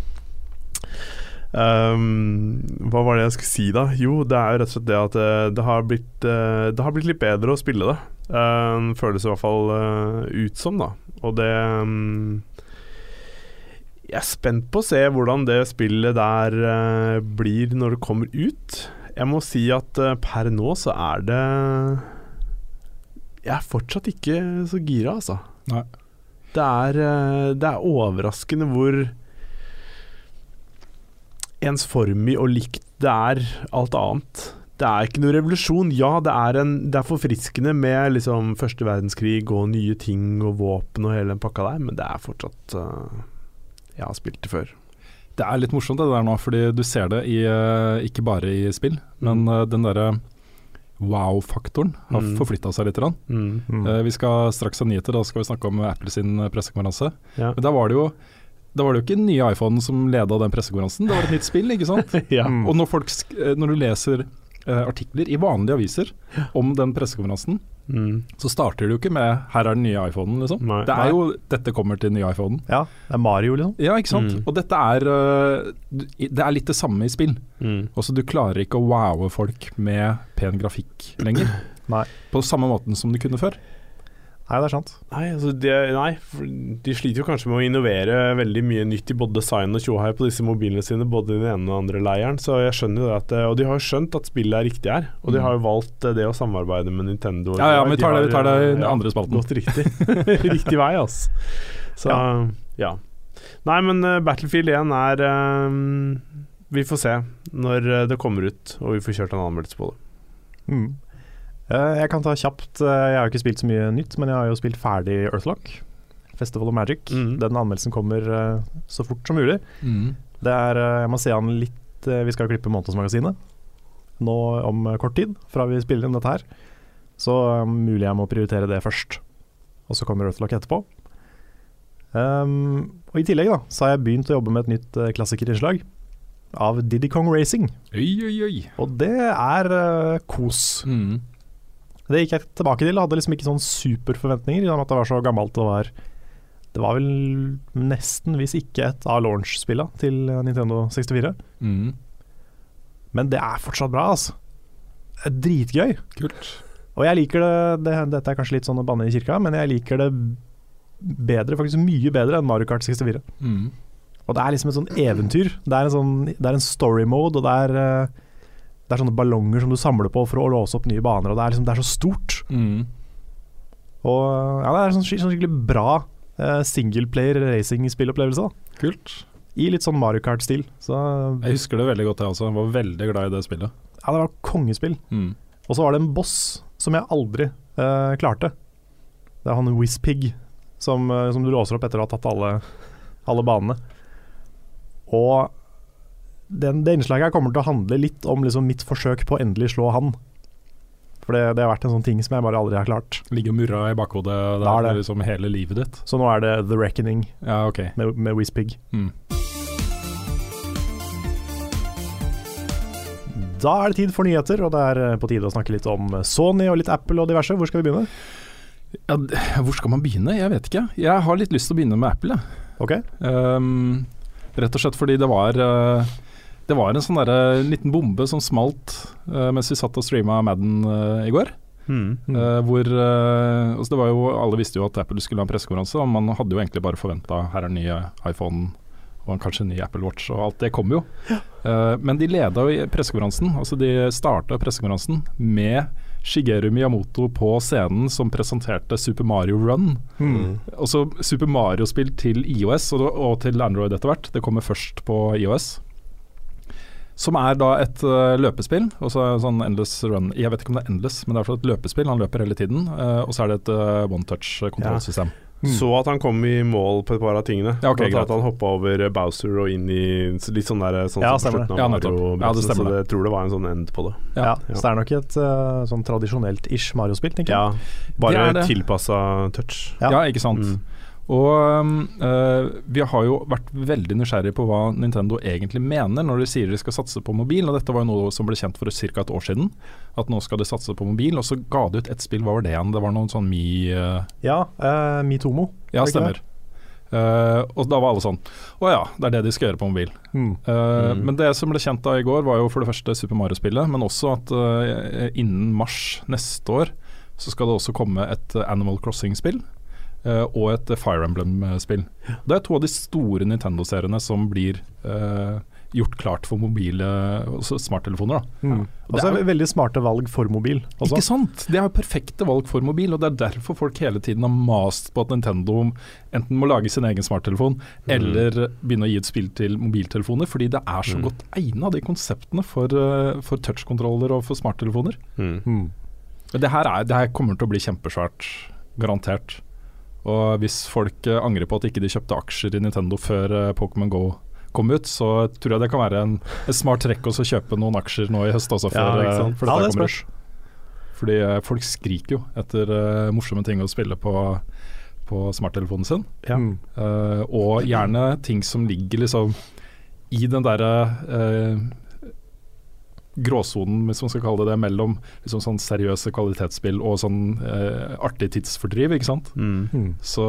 Um, hva var det jeg skulle si, da? Jo, det er jo rett og slett det at det, det, har, blitt, eh, det har blitt litt bedre å spille det. Um, føles i hvert fall uh, ut som, da. Og det um, Jeg er spent på å se hvordan det spillet der uh, blir når det kommer ut. Jeg må si at eh, per nå så er det Jeg er fortsatt ikke så gira, altså. Nei. Det er, eh, det er overraskende hvor ensformig og likt det er alt annet. Det er ikke noe revolusjon. Ja, det er, en, det er forfriskende med liksom første verdenskrig og nye ting og våpen og hele den pakka der, men det er fortsatt uh, Jeg har spilt det før. Det er litt morsomt det der nå, fordi du ser det i, eh, ikke bare i spill, men Mm. eh, den derre wow-faktoren har Mm. forflytta seg litt. Mm. Mm. Eh, vi skal straks ha nyheter, da skal vi snakke om Apple sin pressekonferanse. Ja. Men der var det jo da var det jo ikke den nye iPhonen som leda den pressekonferansen, det var et nytt spill, ikke sant? ja. Mm. Og når, folk, sk- når du leser artikler i vanlige aviser om den pressekonferansen, Mm. så starter det jo ikke med 'her er den nye iPhonen', liksom. Nei. Det er jo 'dette kommer til den nye iPhonen'. Ja, det er Mario, liksom. Ja, ikke sant. Mm. Og dette er øh, Det er litt det samme i spill. Mm. Også du klarer ikke å wowe folk med pen grafikk lenger. Nei. På samme måten som du kunne før. Nei, det er sant. Nei, altså de, nei, de sliter jo kanskje med å innovere veldig mye nytt i både design og tjohei på disse mobilene sine, både i den ene og den andre leiren. Så jeg skjønner jo det at Og de har jo skjønt at spillet er riktig her. Og de Mm. har jo valgt eh, det å samarbeide med Nintendo. Ja, ja, men vi tar det, vi tar det i den eh, andre spalten. Gått riktig, riktig vei, altså. Så ja. Ja. Nei, men eh, Battlefield 1 er um, Vi får se når eh, det kommer ut, og vi får kjørt en anmeldelse på det. Mm. Eh, jeg kan ta kjapt eh, Jeg har ikke spilt så mye nytt, men jeg har jo spilt ferdig Earthlock. Festival of Magic. Mm. Den anmeldelsen kommer eh, så fort som mulig. Det er, Jeg må se an litt Vi skal klippe Månedsmagasinet nå om kort tid, fra vi spiller inn dette her. Så mulig jeg må prioritere det først. Og så kommer Earthlock etterpå. Um, og I tillegg da så har jeg begynt å jobbe med et nytt klassikerinnslag av Diddy Kong Racing. Oi, oi, oi. Og det er uh, kos. Mm. Det gikk jeg tilbake til. Jeg hadde liksom ikke sånn superforventninger i og med at det var så gammelt. Det var, det var vel nesten, hvis ikke et av launch-spilla til eh, Nintendo 64. Mm. Men det er fortsatt bra, altså. Det er dritgøy. Kult. Og jeg liker det, det Dette er kanskje litt sånn å banne i kirka, men jeg liker det bedre, faktisk mye bedre enn Mario Kart 64. Mm. Og det er liksom et sånn eventyr. Det er en, sånn, det er en story mode, og det er, eh, det er sånne ballonger som du samler på for å låse opp nye baner, og det er, liksom, det er så stort. Mm. Og ja, det er sånn, sånn skikkelig bra uh, singleplayer racing-spillopplevelse. Kult. I litt sånn Mario Kart-stil. Så Jeg husker det veldig godt, jeg også. Jeg var veldig glad i det spillet. ja, det var kongespill. Mm. Og så var det en boss som jeg aldri uh, klarte. Det er han Whispig som, uh, som du låser opp etter å ha tatt alle, alle banene. Og den, det innslaget her kommer til å handle litt om liksom mitt forsøk på å endelig slå han. For det, det har vært en sånn ting som jeg bare aldri har klart. Ligger og murra i bakhodet det Da er er det. liksom hele livet ditt. Så nå er det The Reckoning Ja, okay. med, med Whispig. Mm. Da er det tid for nyheter, og det er eh, på tide å snakke litt om Sony og litt Apple og diverse. Hvor skal vi begynne? Ja, hvor skal man begynne? Jeg vet ikke. Jeg har litt lyst til å begynne med Apple, jeg. Okay. Um, rett og slett fordi det var eh, Det var en sånn derre liten bombe som smalt uh, mens vi satt og streama Madden uh, i går. Mm. Mm. Eh, hvor altså det var jo, Alle visste jo at Apple skulle ha en pressekonferanse, og man hadde jo egentlig bare forventa her er den nye iPhone og kanskje en ny Apple Watch, og alt det kom jo. Eh, men de leda jo pressekonferansen, altså de starta pressekonferansen med Shigeru Miyamoto på scenen som presenterte Super Mario Run. Mm. Også Super Mario-spill til IOS og, og til Android etter hvert. Det kommer først på IOS. Som er da et uh, løpespill. Også sånn endless run Jeg vet ikke om det er endless, men det er et løpespill. Han løper hele tiden. Uh, og så er det et uh, one touch-kontrollsystem. Mm. Så at han kom i mål på et par av tingene. Ja, ok, Blant at han hoppa over Bowser og inn i litt sånn der sånn Ja, stemmer det. Ja, Ja, det så jeg det tror det var en sånn end på det. Ja, Ja. Så det er nok et sånn tradisjonelt-ish Mario-spill, tenker jeg. Ja, bare tilpassa touch. Ja. Ja, ikke sant. Mm. Og eh, vi har jo vært veldig nysgjerrige på hva Nintendo egentlig mener når de sier de skal satse på mobil, og dette var jo noe som ble kjent for ca. et år siden. At nå skal de satse på mobil, og så ga de ut ett spill, hva var det igjen? Det var noen sånn Mi... eh, Ja, Mi Tomo ja, stemmer. Uh, og da var alle sånn Å ja, det er det de skal gjøre på mobil. Mm. Uh, Mm. Men det som ble kjent da i går, var jo for det første Super Mario-spillet, men også at innen mars neste år så skal det også komme et Animal Crossing-spill. Eh, og et Fire Emblem-spill. Det er to av de store Nintendo-seriene som blir eh, gjort klart for mobile smarttelefoner. Da. Mm. Og det er veldig smarte valg for mobil også. Ikke sant? Det er jo perfekte valg for mobil, og det er derfor folk hele tiden har mast på at Nintendo enten må lage sin egen smarttelefon, eller begynne å gi et spill til mobiltelefoner, fordi det er så Mm. godt egna, de konseptene for, eh, for touchkontroller og for smarttelefoner. Mm. Mm. Men Det her, er, det her kommer til å bli kjempesvært, garantert. Og hvis folk eh, angrer på at ikke de kjøpte aksjer i Nintendo før eh, Pokémon Go kom ut, så tror jeg det kan være en, et smart trekk å kjøpe noen aksjer nå i høst også, Ja, før, ikke eh, sant. før Ja, det kommer. Fordi eh, folk skriker jo etter uh, morsomme ting å spille på, på smarttelefonen sin. Ja. Eh, og gjerne ting som ligger liksom i den derre eh, gråsonen, hvis man skal kalle det det, mellom liksom sånn seriøse kvalitetsspill og sånn eh, artig tidsfordriv, ikke sant. Mm. Mm. Så,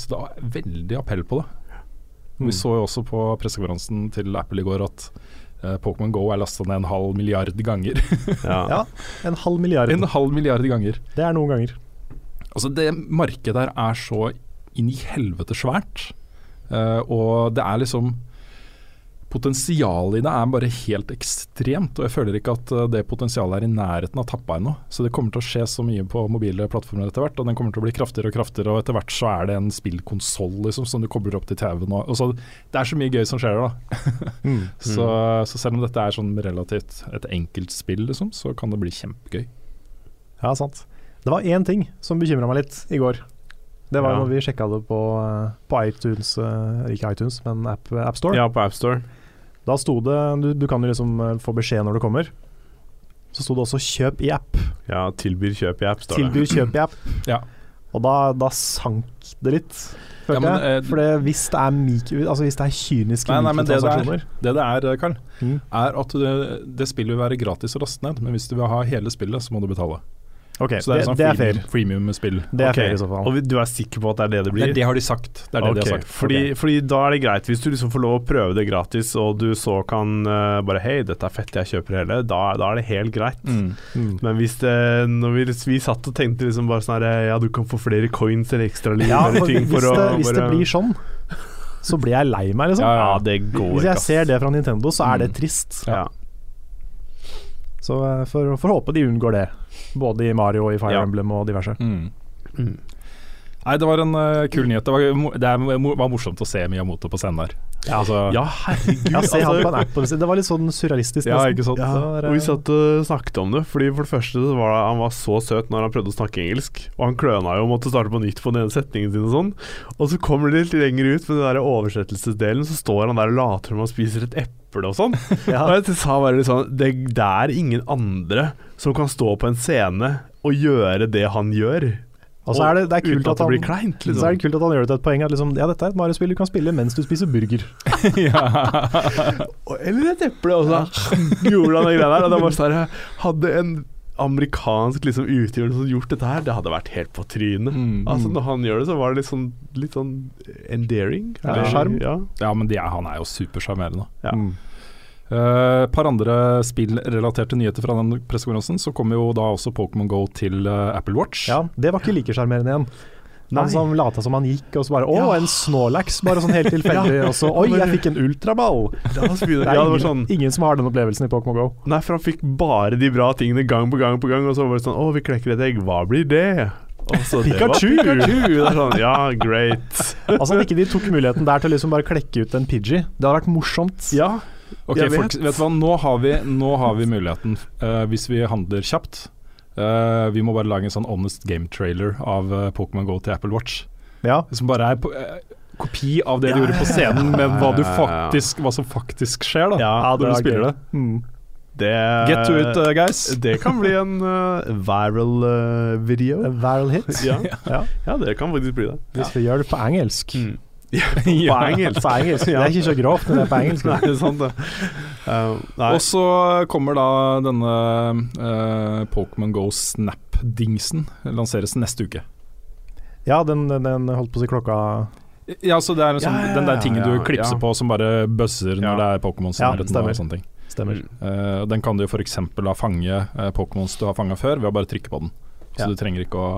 så det er veldig appell på det. Mm. Vi så jo også på pressekonferansen til Apple i går at eh, Pokémon Go er lasta ned en halv milliard ganger. Ja. Ja, en halv milliard. en halv milliard ganger. Det er noen ganger. Altså Det markedet der er så inn i helvete svært. Eh, og det er liksom Potensialet i det er bare helt ekstremt, og jeg føler ikke at eh, det potensialet er i nærheten av tappa ennå. Så det kommer til å skje så mye på mobile plattformer etter hvert, og den kommer til å bli kraftigere og kraftigere, og etter hvert så er det en spillkonsoll liksom, som du kobler opp til TV-en. Og, og så, det er så mye gøy som skjer da. Mm. Så, så selv om dette er sånn relativt et enkelt spill, liksom, så kan det bli kjempegøy. Ja, sant. Det var én ting som bekymra meg litt i går. Det var Ja. når vi sjekka det på, eh, på iTunes, eh, ikke iTunes, men App, App Store. ja, på AppStore. Da sto det du, du kan jo liksom eh, få beskjed når du kommer. Så sto det også 'kjøp i app'. Ja, tilbyr kjøp i AppStore. Tilbyr kjøp i app. Ja. Og da, da sank det litt, følte Ja, men, jeg. eh, For det, hvis det er, mikro, altså hvis det er kyniske Nei, nei, men det det er- Det det er, Karl, Mm. er at det, det spillet vil være gratis å laste ned, men hvis du vil ha hele spillet, så må du betale. Ok, Så det er, det, sånn det er freemium- freemium-spill. Det er okay. fair i så fall. Og du er sikker på at det er det det Det, blir? det har de sagt. Det er det de har sagt. Fordi, fordi da er det greit, hvis du liksom får lov å prøve det gratis, og du så kan uh, bare Hei, dette er fett, jeg kjøper hele. Da, da er det helt greit. Mm. Mm. Men hvis det Når vi, vi satt og tenkte liksom bare sånn her Ja, du kan få flere coins eller ekstra liv Ja, eller for hvis, å det, hvis det blir sånn, så blir jeg lei meg, liksom. Ja, det går Hvis jeg ser det fra Nintendo, så er det Mm. trist. Ja. Så for får får håpe de unngår det. Både i Mario og i Fire Ja. Emblem og diverse. Mm. Mm. Nei, det var en uh, kul nyhet. Det var, det er, var morsomt å se Miyamoto på scenen der. Ja. Altså, ja, herregud. Ja, se altså-. Det var litt sånn surrealistisk. Ja, ikke sant? Var, og vi satt og snakket om det. Fordi For det første var det, han var så søt når han prøvde å snakke engelsk. Og han kløna jo og måtte starte på nytt på den ene setningen sin og sånn. Og så kommer det litt lenger ut med den der oversettelsesdelen, så står han der og later som han spiser et eple og sånn. ja. Og jeg sa bare det, det er ingen andre som kan stå på en scene og gjøre det han gjør. Og så er det, det er kult at det han kleint. Så er Liksom. det kult at han gjør det til et poeng at liksom, ja, dette er et Mario-spill du kan spille mens du spiser burger. ja. Eller et eple, og så gjorde han de greiene der. Og det var sånn Hadde en amerikansk liksom, utgiver som gjort dette her, det hadde vært helt på trynet. Mm. Altså Når han gjør det, så var det litt sånn, litt sånn endearing. Ja, eller- sjarm. Ja. ja, men de er, han er jo supersjarmerende. Ja. Mm. Et par andre spillrelaterte nyheter fra den pressekonferansen. Så kommer jo da også Pokémon Go til uh, Apple Watch. Ja, det var ikke like sjarmerende igjen. Nei. Han som lata som han gikk, og så bare Å, Ja. en Snorlax! Bare sånn helt tilfeldig. Og så Oi, jeg fikk en ultraball! Det ja, er det var ingen, sånn ingen som har den opplevelsen i Pokémon Go. Nei, for han fikk bare de bra tingene gang på gang på gang, og så var det sånn Å, vi klekker et egg, hva blir det? Og så, det Pikachu! Pikachu! Det sånn, ja, great. Altså At ikke de tok muligheten der til å liksom bare klekke ut en Pidgey. Det hadde vært morsomt. Ja, Ok, vet. folk, vet du hva, nå har vi, nå har vi muligheten, uh, hvis vi handler kjapt. Uh, vi må bare lage en sånn honest game-trailer av uh, Pokémon Go til Apple Watch. Ja. Som bare er på, kopi av det Ja, du gjorde på scenen, ja, men hva, faktisk, hva som faktisk skjer da Ja, når du spiller det. Mm. det Get to it, uh, guys. Det kan bli en uh, viral uh, video. A viral hit. Ja. Ja. ja, det kan faktisk bli det. Hvis vi gjør det på engelsk. Mm. På engelsk. På engelsk. Det er ikke så grovt, men det er på engelsk. Nei, sant det. Uh. Og så kommer da denne uh, Pokémon Go Snap-dingsen lanseres neste uke. Ja, den, den, holdt på å si klokka Ja, så det er sånn, Ja, ja, den der tingen ja, du klipser på som bare buzzer når det er Pokémon som er rett og sånne ting. stemmer. Mm. Eh, den kan du f.eks. fange uh, Pokémons du har fanga før, ved å bare trykke på den. Så du trenger ikke å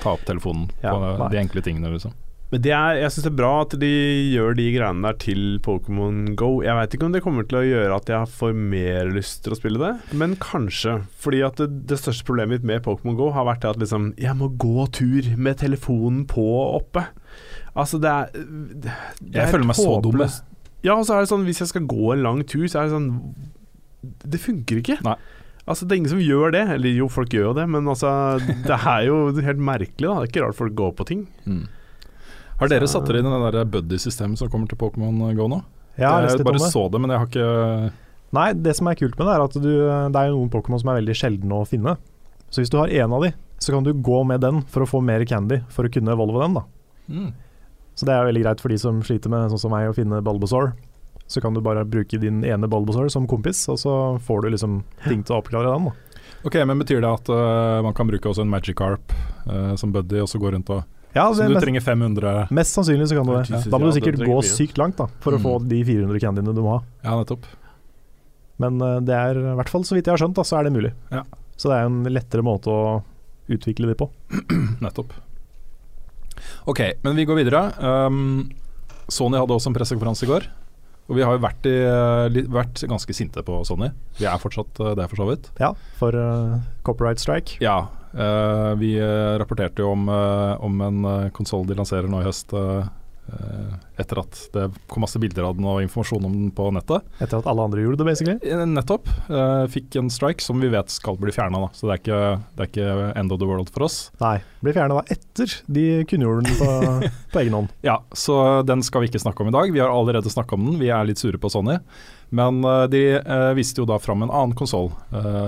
ta opp telefonen på de enkle tingene, liksom. Men det er, jeg syns det er bra at de gjør de greiene der til Pokémon Go. Jeg veit ikke om det kommer til å gjøre at jeg får mer lyst til å spille det, men kanskje. Fordi at det, det største problemet mitt med Pokémon Go har vært det at liksom Jeg må gå tur med telefonen på oppe. Altså, det er, det er Jeg føler meg så dum, Ja, og så er det sånn hvis jeg skal gå en lang tur, så er det sånn Det funker ikke. Nei. Altså, det er ingen som gjør det. Eller jo, folk gjør jo det, men altså Det er jo helt merkelig, da. Det er ikke rart folk går på ting. Har dere satt dere inn i det der buddy-systemet som kommer til Pokémon Go nå? Jeg lest jeg om bare så det, men jeg har ikke Nei, det som er kult med det, er at du, det er noen Pokémon som er veldig sjeldne å finne. Så hvis du har én av de, så kan du gå med den for å få mer candy, for å kunne evolve den, da. mm. Så det er veldig greit for de som sliter med, sånn som meg, å finne Bulbasaur. Så kan du bare bruke din ene Bulbasaur som kompis, og så får du liksom ting til å oppklare den. Da. Ok, men Betyr det at uh, man kan bruke også en Magikarp uh, som buddy, og så gå rundt og Ja, Så du mest, trenger 500 mest sannsynlig så kan du det. Ja. Da må du sikkert gå sykt langt da for å Mm. få de 400 candyene du må ha. Ja, nettopp. Men eh, det er i hvert fall, så vidt jeg har skjønt, da, så er det mulig. Ja. Så det er en lettere måte å utvikle de på. Nettopp. Ok, men vi går videre. Um, Sony hadde også en pressekonferanse i går. Og vi har jo vært, i, eh, vært ganske sinte på Sony. Vi er fortsatt eh, det, for så vidt. Ja, for uh, copyright strike. Ja, vi eh, rapporterte jo om, eh, om en konsoll de lanserer nå i høst. eh, eh, etter at det kom masse bilder av den og informasjon om den på nettet. Etter at alle andre gjorde det, basically. Eh, Nettopp. eh, fikk en strike som vi vet skal bli fjerna, så det er, ikke, det er ikke end of the world for oss. Nei, blir fjerna etter de kunngjorde den på, på egen hånd. Ja, så den skal vi ikke snakke om i dag. Vi har allerede snakka om den, vi er litt sure på Sony. Men eh, de eh, viste jo da fram en annen konsoll,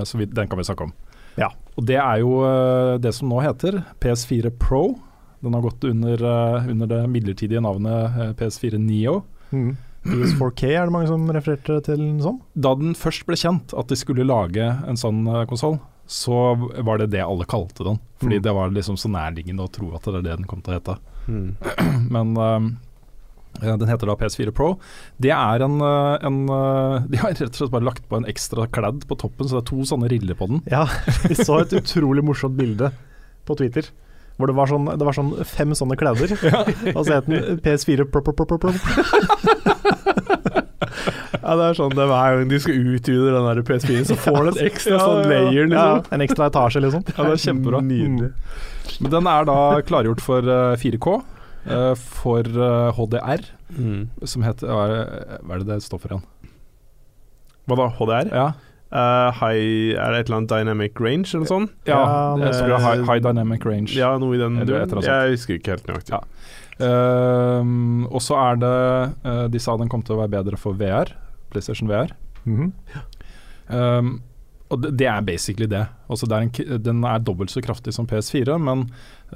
så vi, den kan vi snakke om. Ja. Og det er jo eh, det som nå heter PS4 Pro. Den har gått under, eh, under det midlertidige navnet eh, PS4 Neo. Mm. PS4K er det mange som refererte til den som. Da den først ble kjent at de skulle lage en sånn konsoll, så var det det alle kalte den. Fordi Mm. det var liksom så nærliggende å tro at det er det den kom til å hete. Mm. Men um, den heter da PS4 Pro. Det er en, uh, en uh, De har rett og slett bare lagt på en ekstra kladd på toppen, så det er to sånne riller på den. Ja, vi så et utrolig morsomt bilde på Twitter. Hvor det var sånn, det var sånn fem sånne kladder, og så het den PS4 pro, pro, pro, pro, pro. Ja, det er sånn det er hver gang de skal utvide den der PS4, så får den en ekstra Ja, sånn ja, ja. layer, Ja, liksom. en ekstra etasje, liksom. Ja, det er kjempebra. Nydelig. Men den er da klargjort for uh, 4K, uh, for uh, HDR, Mm. som heter hva er, det, hva er det det står for igjen? Hva da, HDR? Ja, Eh, high, er det et eller annet dynamic range eller noe sånt? ja, Ja, eh, high, high Dynamic Range. Ja, noe i den duren. Jeg husker ikke helt nøyaktig. Ja. Ehm, og så er det eh, De sa den kom til å være bedre for VR, PlayStation VR. ja Ehm, og det, det er basically det. Altså det er en, den er dobbelt så kraftig som PS4, men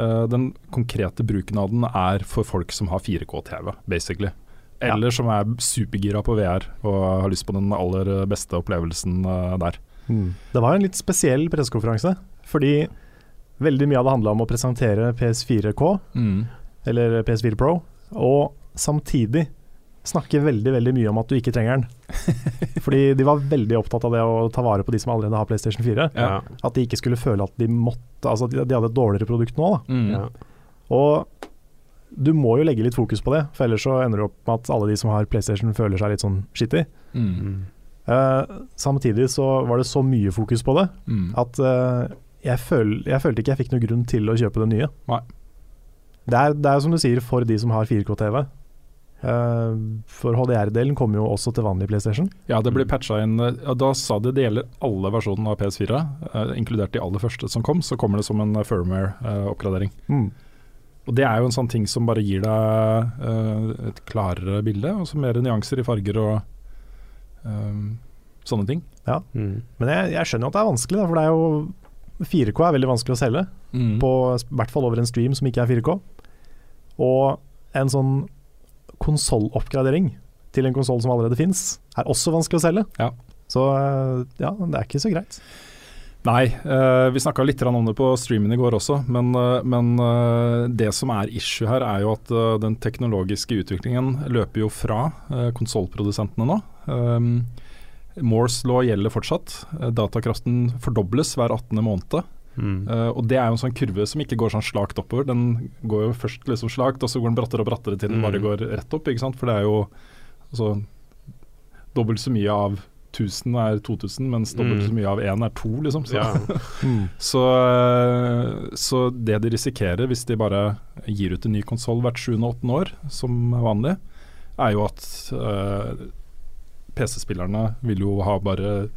uh, den konkrete bruken av den er for folk som har 4K-TV, basically. Ja. Eller som er supergira på VR og har lyst på den aller beste opplevelsen uh, der. Mm. Det var en litt spesiell pressekonferanse, fordi veldig mye av det handla om å presentere PS4K, eller PS4 Pro, og samtidig snakke veldig veldig mye om at du ikke trenger den. Fordi de var veldig opptatt av det å ta vare på de som allerede har PlayStation 4. Ja. At de ikke skulle føle at de måtte Altså at de de hadde et dårligere produkt nå. Da. Mm. Ja. Og du må jo legge litt fokus på det, for ellers så ender det opp med at alle de som har PlayStation føler seg litt sånn skittig. Mm. Eh, samtidig så var det så mye fokus på det Mm. at uh, jeg, føl, jeg følte ikke jeg fikk noen grunn til å kjøpe det nye. Nei. Det er, det er som du sier, for de som har 4K-TV. Eh, for HDR-delen kommer jo også til vanlig PlayStation. Ja, det blir patcha inn Da sa de det gjelder alle versjonene av PS4, eh, inkludert de aller første som kom. Så kommer det som en eh, firmware-oppgradering. Mm. Og Det er jo en sånn ting som bare gir deg et klarere bilde, og så mer nyanser i farger og um, sånne ting. Mm. Men jeg, jeg skjønner jo at det er vanskelig, for det er jo 4K er veldig vanskelig å selge. Mm. På i hvert fall over en stream som ikke er 4K. Og en sånn konsolloppgradering til en konsoll som allerede fins, er også vanskelig å selge. Ja. Så eh, ja, det er ikke så greit. Nei, eh, vi snakka litt om det på streamen i går også, men, eh, men det som er issue her, er jo at den teknologiske utviklingen løper jo fra uh, konsollprodusentene nå. Um, Moores law gjelder fortsatt. Datakraften fordobles hver 18. måned. Mm. Eh, og det er jo en sånn kurve som ikke går sånn slakt oppover. Den går jo først liksom slakt, og så går den brattere og brattere til den Mm. bare går rett opp. ikke sant? For det er jo altså, dobbelt så mye av 1000 er 2000, mens dobbelt Mm. så mye av 1 er 2, liksom. Så, Ja. så, eh, så det de risikerer hvis de bare gir ut en ny konsoll hvert 7. og 8. år, som er vanlig, er jo at uh, PC-spillerne vil jo ha bare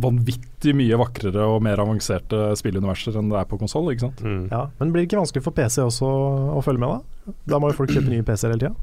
vanvittig mye vakrere og mer avanserte spilluniverser enn det er på konsoll. Mm. Ja, Men blir det ikke vanskelig for PC også å følge med, da? Da må jo folk kjøpe nye PC-er hele tida.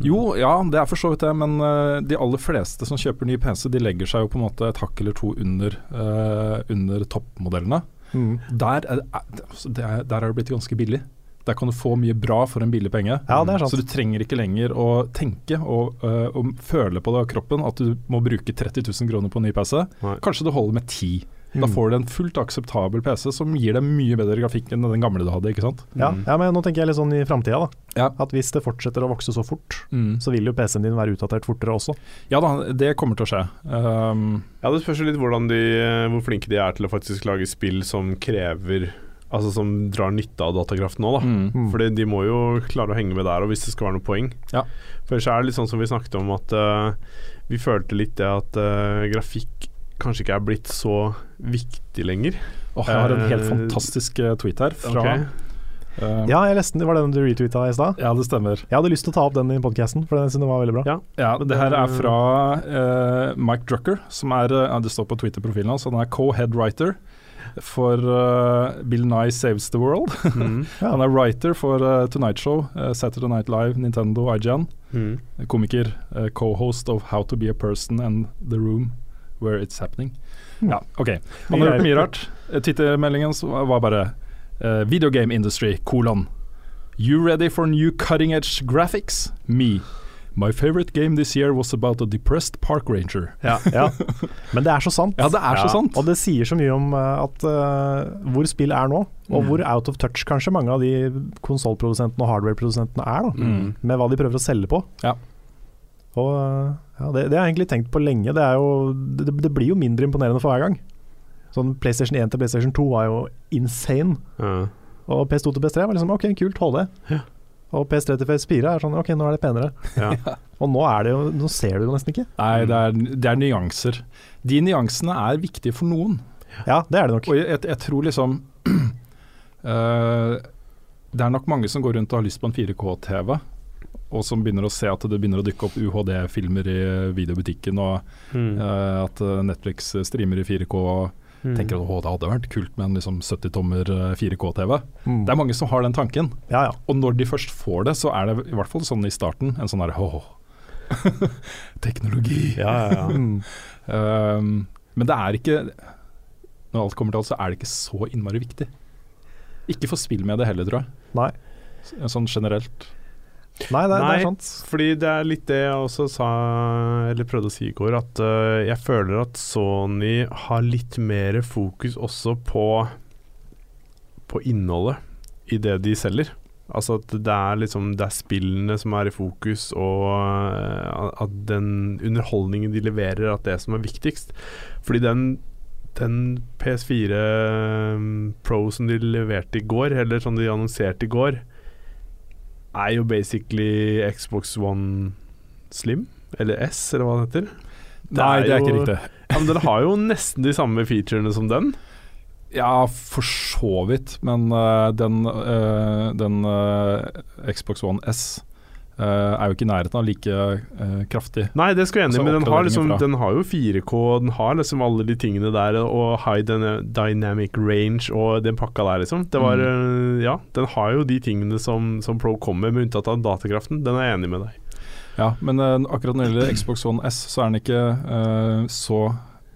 Jo, ja, det er for så vidt det, men uh, de aller fleste som kjøper ny PC, de legger seg jo på en måte et hakk eller to under, uh, under toppmodellene. Mm. Der er, det- er- altså, det er, der er det blitt ganske billig. Der kan du få mye bra for en billig penge. Ja, det er sant. Så du trenger ikke lenger å tenke og, uh, og føle på det av kroppen at du må bruke 30 000 kroner på en ny PC. Nei. Kanskje det holder med 10. Da Mm. får du en fullt akseptabel PC som gir deg mye bedre grafikk enn den gamle du hadde. ikke sant? Ja, Mm. ja, men nå tenker jeg litt sånn i framtida, da. Ja. At hvis det fortsetter å vokse så fort, så vil jo PC-en din være utdatert fortere også. Ja da, det kommer til å skje. Um, Ja, Det spørs litt de, hvor flinke de er til å faktisk lage spill som krever Altså som drar nytte av datakraften nå, da. mm. Mm. Fordi de må jo klare å henge med der og hvis det skal være noe poeng. Ja. For ellers er det litt sånn som vi snakket om at uh, vi følte litt det at uh, grafikk kanskje ikke er blitt så viktig lenger. Åh, jeg har en helt uh, fantastisk tweet her fra okay. uh, Ja, jeg leste den. Det var den du retweeta i stad. ja, det stemmer. Jeg hadde lyst til å ta opp den i podkasten, for den synes var veldig bra. Ja. Ja, det her er fra Mike Drucker, som er Det står på Twitter-profilen hans. Han er co-head writer for uh, Bill Nye Saves the World. Mm. Ja. Han er writer for uh, Tonight Show, uh, Saturday Night Live, Nintendo, IGN. Mm. Komiker, co-host of How to be a person and the room where it's happening. Mm. Ja, ok. Han har gjort mye rart. Eh, var bare eh, Video industry, kolon. You ready for new cutting edge graphics? Me. My favorite game this year was about a depressed park ranger. Ja, ja. Men det er så sant. Ja, det er så sant. Og det sier så mye om eh, at uh, hvor spill er nå, og Mm. hvor out of touch kanskje mange av de konsollprodusentene og hardwareprodusentene er, da, Mm. med hva de prøver å selge på. Ja. Og eh, ja, det, det har jeg egentlig tenkt på lenge. Det, er jo, det, det blir jo mindre imponerende for hver gang. Sånn PlayStation 1 til PlayStation 2 var jo insane. Ja. Og PS2 til PS3 var liksom OK, kult, hold det. Ja. Og PS3 til PS4 er sånn OK, nå er det penere. Ja. Og nå er det jo Nå ser du det jo nesten ikke. Nei, det er, det er nyanser. De nyansene er viktige for noen. Ja, det er det nok. Og jeg, jeg, tror liksom uh, Det er nok mange som går rundt og har lyst på en 4K-TV, og som begynner å se at det begynner å dukke opp UHD-filmer i videobutikken, og Mm. uh, at Netflix streamer i 4K. og Mm. Tenker at det hadde vært kult med en liksom 70-tommer 4K-TV. Mm. Det er mange som har den tanken. Ja, ja. Og når de først får det, så er det i hvert fall sånn i starten en sånn der åh, teknologi. Ja, ja, ja. Um, men det er ikke Når alt kommer til alt, så er det ikke så innmari viktig. Ikke for spill med det heller, tror jeg. Nei. Sånn generelt. Nei, det, det er sant. Fordi det er litt det jeg også sa, eller prøvde å si i går, at uh, jeg føler at Sony har litt mer fokus også på på innholdet i det de selger. Altså at det er liksom Det er spillene som er i fokus, og uh, at den underholdningen de leverer, at det er som er viktigst. Fordi den den PS4 Pro som de leverte i går, eller som de annonserte i går, er jo basically Xbox One Slim, eller S, eller hva det heter. Nei, det er ikke riktig. Ja, men den har jo nesten de samme featurene som den. Ja, for så vidt, men uh, den, uh, den uh, Xbox One S er jo ikke i nærheten av like uh, kraftig. Nei, det skal jeg enig i, Altså, men den har, liksom, den har jo 4K, den har liksom alle de tingene der, og high dynamic range og den pakka der, liksom. Det var Mm. øh, Ja, den har jo de tingene som, som Pro kommer med unntatt av datakraften. Den er jeg enig med deg. Ja, men uh, akkurat når det gjelder Xbox One S, så er den ikke uh, så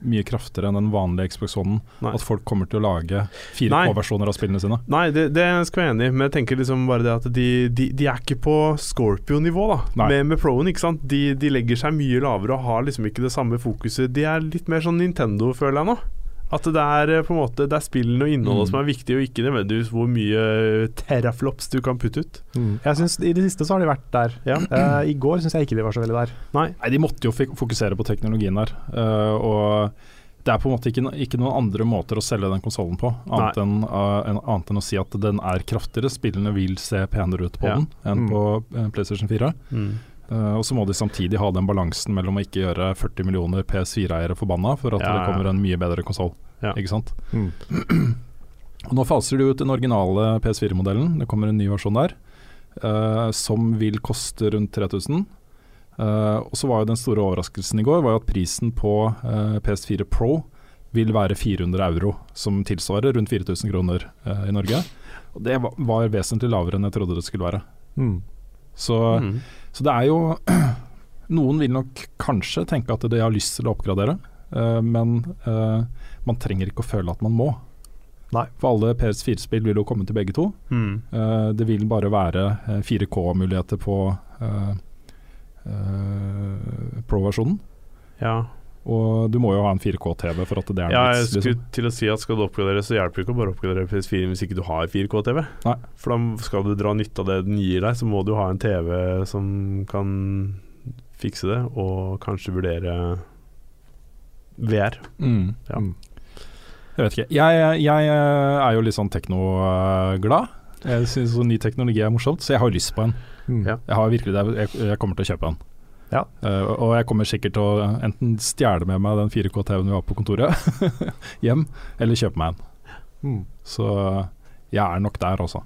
mye kraftigere enn den vanlige Xbox One. Nei. At folk kommer til å lage 4K-versjoner av spillene sine. Nei, det, det skal jeg være enig i, men jeg tenker liksom bare det at de, de, de er ikke på Scorpio-nivå, da. Med, med Proen, ikke sant. De, de legger seg mye lavere og har liksom ikke det samme fokuset. De er litt mer sånn Nintendo, føler jeg nå. At det er eh, på en måte Det er spillene og innholdet Mm. som er viktig, og ikke nødvendigvis hvor mye teraflops du kan putte ut. Mm. Jeg synes I det siste så har de vært der. Ja. Uh, I går syns jeg ikke de var så veldig der. Nei. Nei, de måtte jo fokusere på teknologien der. uh, og det er på en måte ikke, ikke noen andre måter å selge den konsollen på, annet enn, uh, en, annet enn å si at den er kraftigere. Spillene vil se penere ut på Ja. den enn Mm. på uh, PlayStation 4. Uh, og så må de samtidig ha den balansen mellom å ikke gjøre 40 millioner PS4-eiere forbanna for at Ja, det kommer en mye bedre konsoll. Ja. Ikke sant? Mm. Nå faser de ut den originale PS4-modellen. Det kommer en ny versjon der, uh, som vil koste rundt 3000. Uh, og så var jo Den store overraskelsen i går var jo at prisen på uh, PS4 Pro vil være 400 euro, som tilsvarer rundt 4000 kroner uh, i Norge. Og Det var, var vesentlig lavere enn jeg trodde det skulle være. Mm. Så, Mm. Så det er jo Noen vil nok kanskje tenke at de har lyst til å oppgradere, uh, men uh, man trenger ikke å føle at man må. Nei. For alle PS4-spill vil jo komme til begge to. Mm. Eh, det vil bare være eh, 4K-muligheter på eh, eh, Pro-versjonen. Ja. Og du må jo ha en 4K-TV for at det er ja, jeg skulle Liksom. til å si at skal du oppgradere, så hjelper det ikke å bare oppgradere PS4 hvis ikke du har 4K-TV. Nei. For da skal du dra nytte av det den gir deg, så må du ha en TV som kan fikse det, og kanskje vurdere VR. Mm. Ja. Mm. Jeg vet ikke. Jeg, jeg er jo litt sånn teknoglad. Jeg syns ny teknologi er morsomt, så jeg har lyst på en. Mm. Ja. Jeg har virkelig. Jeg kommer til å kjøpe en. Ja. Uh, og jeg kommer sikkert til å enten stjele med meg den 4K-TV-en vi har på kontoret hjem, eller kjøpe meg en. Mm. Så jeg er nok der også,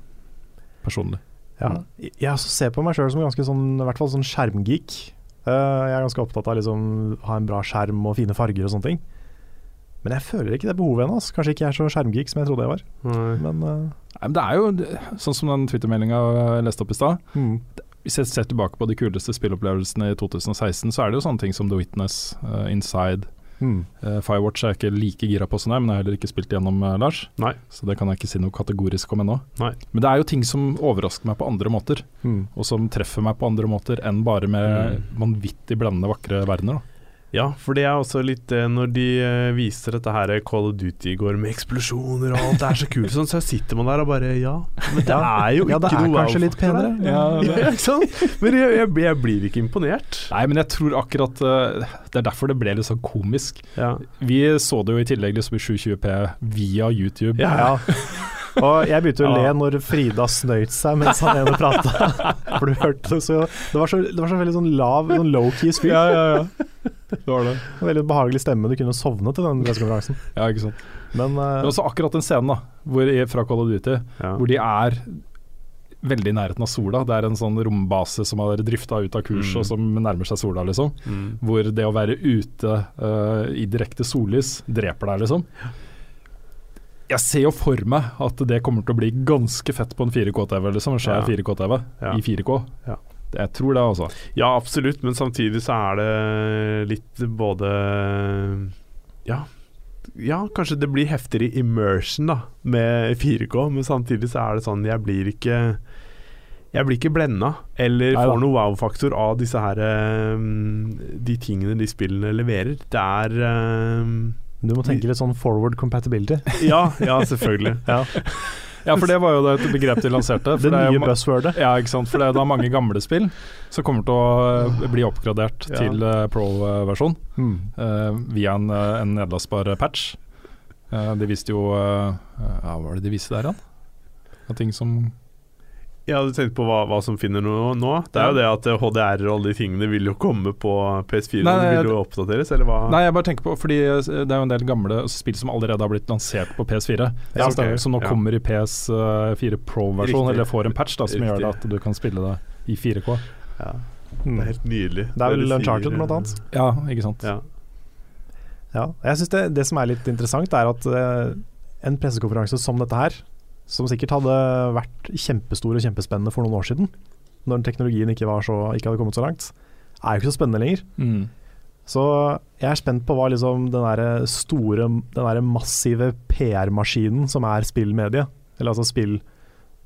personlig. Ja. Jeg ser på meg sjøl som ganske sånn, i hvert fall sånn skjermgeek. Uh, jeg er ganske opptatt av liksom ha en bra skjerm og fine farger og sånne ting. Men jeg føler ikke det behovet ennå. altså. Kanskje ikke jeg er så skjermgeek som jeg trodde jeg var. Nei. Men uh, Nei, men det er jo sånn som den Twitter-meldinga jeg leste opp i stad. mm. Hvis jeg ser tilbake på de kuleste spillopplevelsene i 2016, så er det jo sånne ting som The Witness, uh, Inside, Mm. Uh, Firewatch er jeg ikke like gira på som deg, men jeg har heller ikke spilt gjennom uh, Lars. Nei. Så det kan jeg ikke si noe kategorisk om ennå. Nei. Men det er jo ting som overrasker meg på andre måter, Mm. og som treffer meg på andre måter enn bare med vanvittig blendende vakre verdener. Da. Ja, for det er også litt det når de eh, viser dette her Call of Duty i går med eksplosjoner og alt, det er så kult sånn, så sitter man der og bare Ja, men det er jo Ja, det ikke er noe kanskje litt penere. Ja, Ja, ikke sant? Men jeg, jeg, jeg blir ikke imponert. Nei, men jeg tror akkurat eh, Det er derfor det ble litt sånn komisk. Ja. Vi så det jo i tillegg liksom i 720P via YouTube. Ja. Ja. Og jeg begynte å le når Frida snøyt seg mens han ene prata. For du hørte det så Det var så, det var så veldig sånn lav, sånn low-key spill. ja, ja. ja. Det var det. Veldig behagelig stemme. Du kunne sovne til den pressekonferansen. Ja, ikke sant. Men uh, Men også akkurat den scenen da hvor, fra Call of Duty Ja. hvor de er veldig i nærheten av sola. Det er en sånn rombase som har drifta ut av kurs Mm. og som nærmer seg sola, liksom. Mm. Hvor det å være ute uh, i direkte sollys dreper deg, liksom. Jeg ser jo for meg at det kommer til å bli ganske fett på en 4K-TV, liksom. En skjær Ja. 4K-TV Ja. i 4K. Ja. Jeg tror det, altså. Ja, absolutt, men samtidig så er det litt både Ja. Ja, kanskje det blir heftigere immersion da med 4K, men samtidig så er det sånn Jeg blir ikke Jeg blir ikke blenda eller får noe wow-faktor av disse her eh, De tingene de spillene leverer. Det er um, du må tenke litt sånn forward compatibility. Ja, ja, selvfølgelig. Ja. Ja, for det var jo det et begrep de lanserte. Det nye buzzwordet. Ja, ikke sant. For det er mange gamle spill som kommer til å eh, bli oppgradert Ja. til eh, pro-versjon Mm. uh, via en, en nedlastbar patch. Uh, de viste jo uh, Ja, hva var det de viste der? Av ting som Jeg hadde tenkt på hva, hva som finner noe nå. Det er jo det at eh, HDR og alle de tingene vil jo komme på PS4. Nei, nei, vil jo oppdateres, eller hva? Nei, jeg bare tenker på Fordi eh, det er jo en del gamle spill som allerede har blitt lansert på PS4. Ja, som, ok. som nå Ja. kommer i PS4 Pro-versjon, eller får en patch da som gjør det at du kan spille det i 4K. Ja, Mm. det er helt nydelig. Det er vel Uncharted, blant eh, annet. Ja, ikke sant. Ja. Ja. Jeg synes det, det som er litt interessant, er at eh, en pressekonferanse som dette her, som sikkert hadde vært kjempestor og kjempespennende for noen år siden, når teknologien ikke, var så, ikke hadde kommet så langt, er jo ikke så spennende lenger. Mm. Så jeg er spent på hva liksom den der store, den der massive PR-maskinen som er spillmediet, eller altså spill,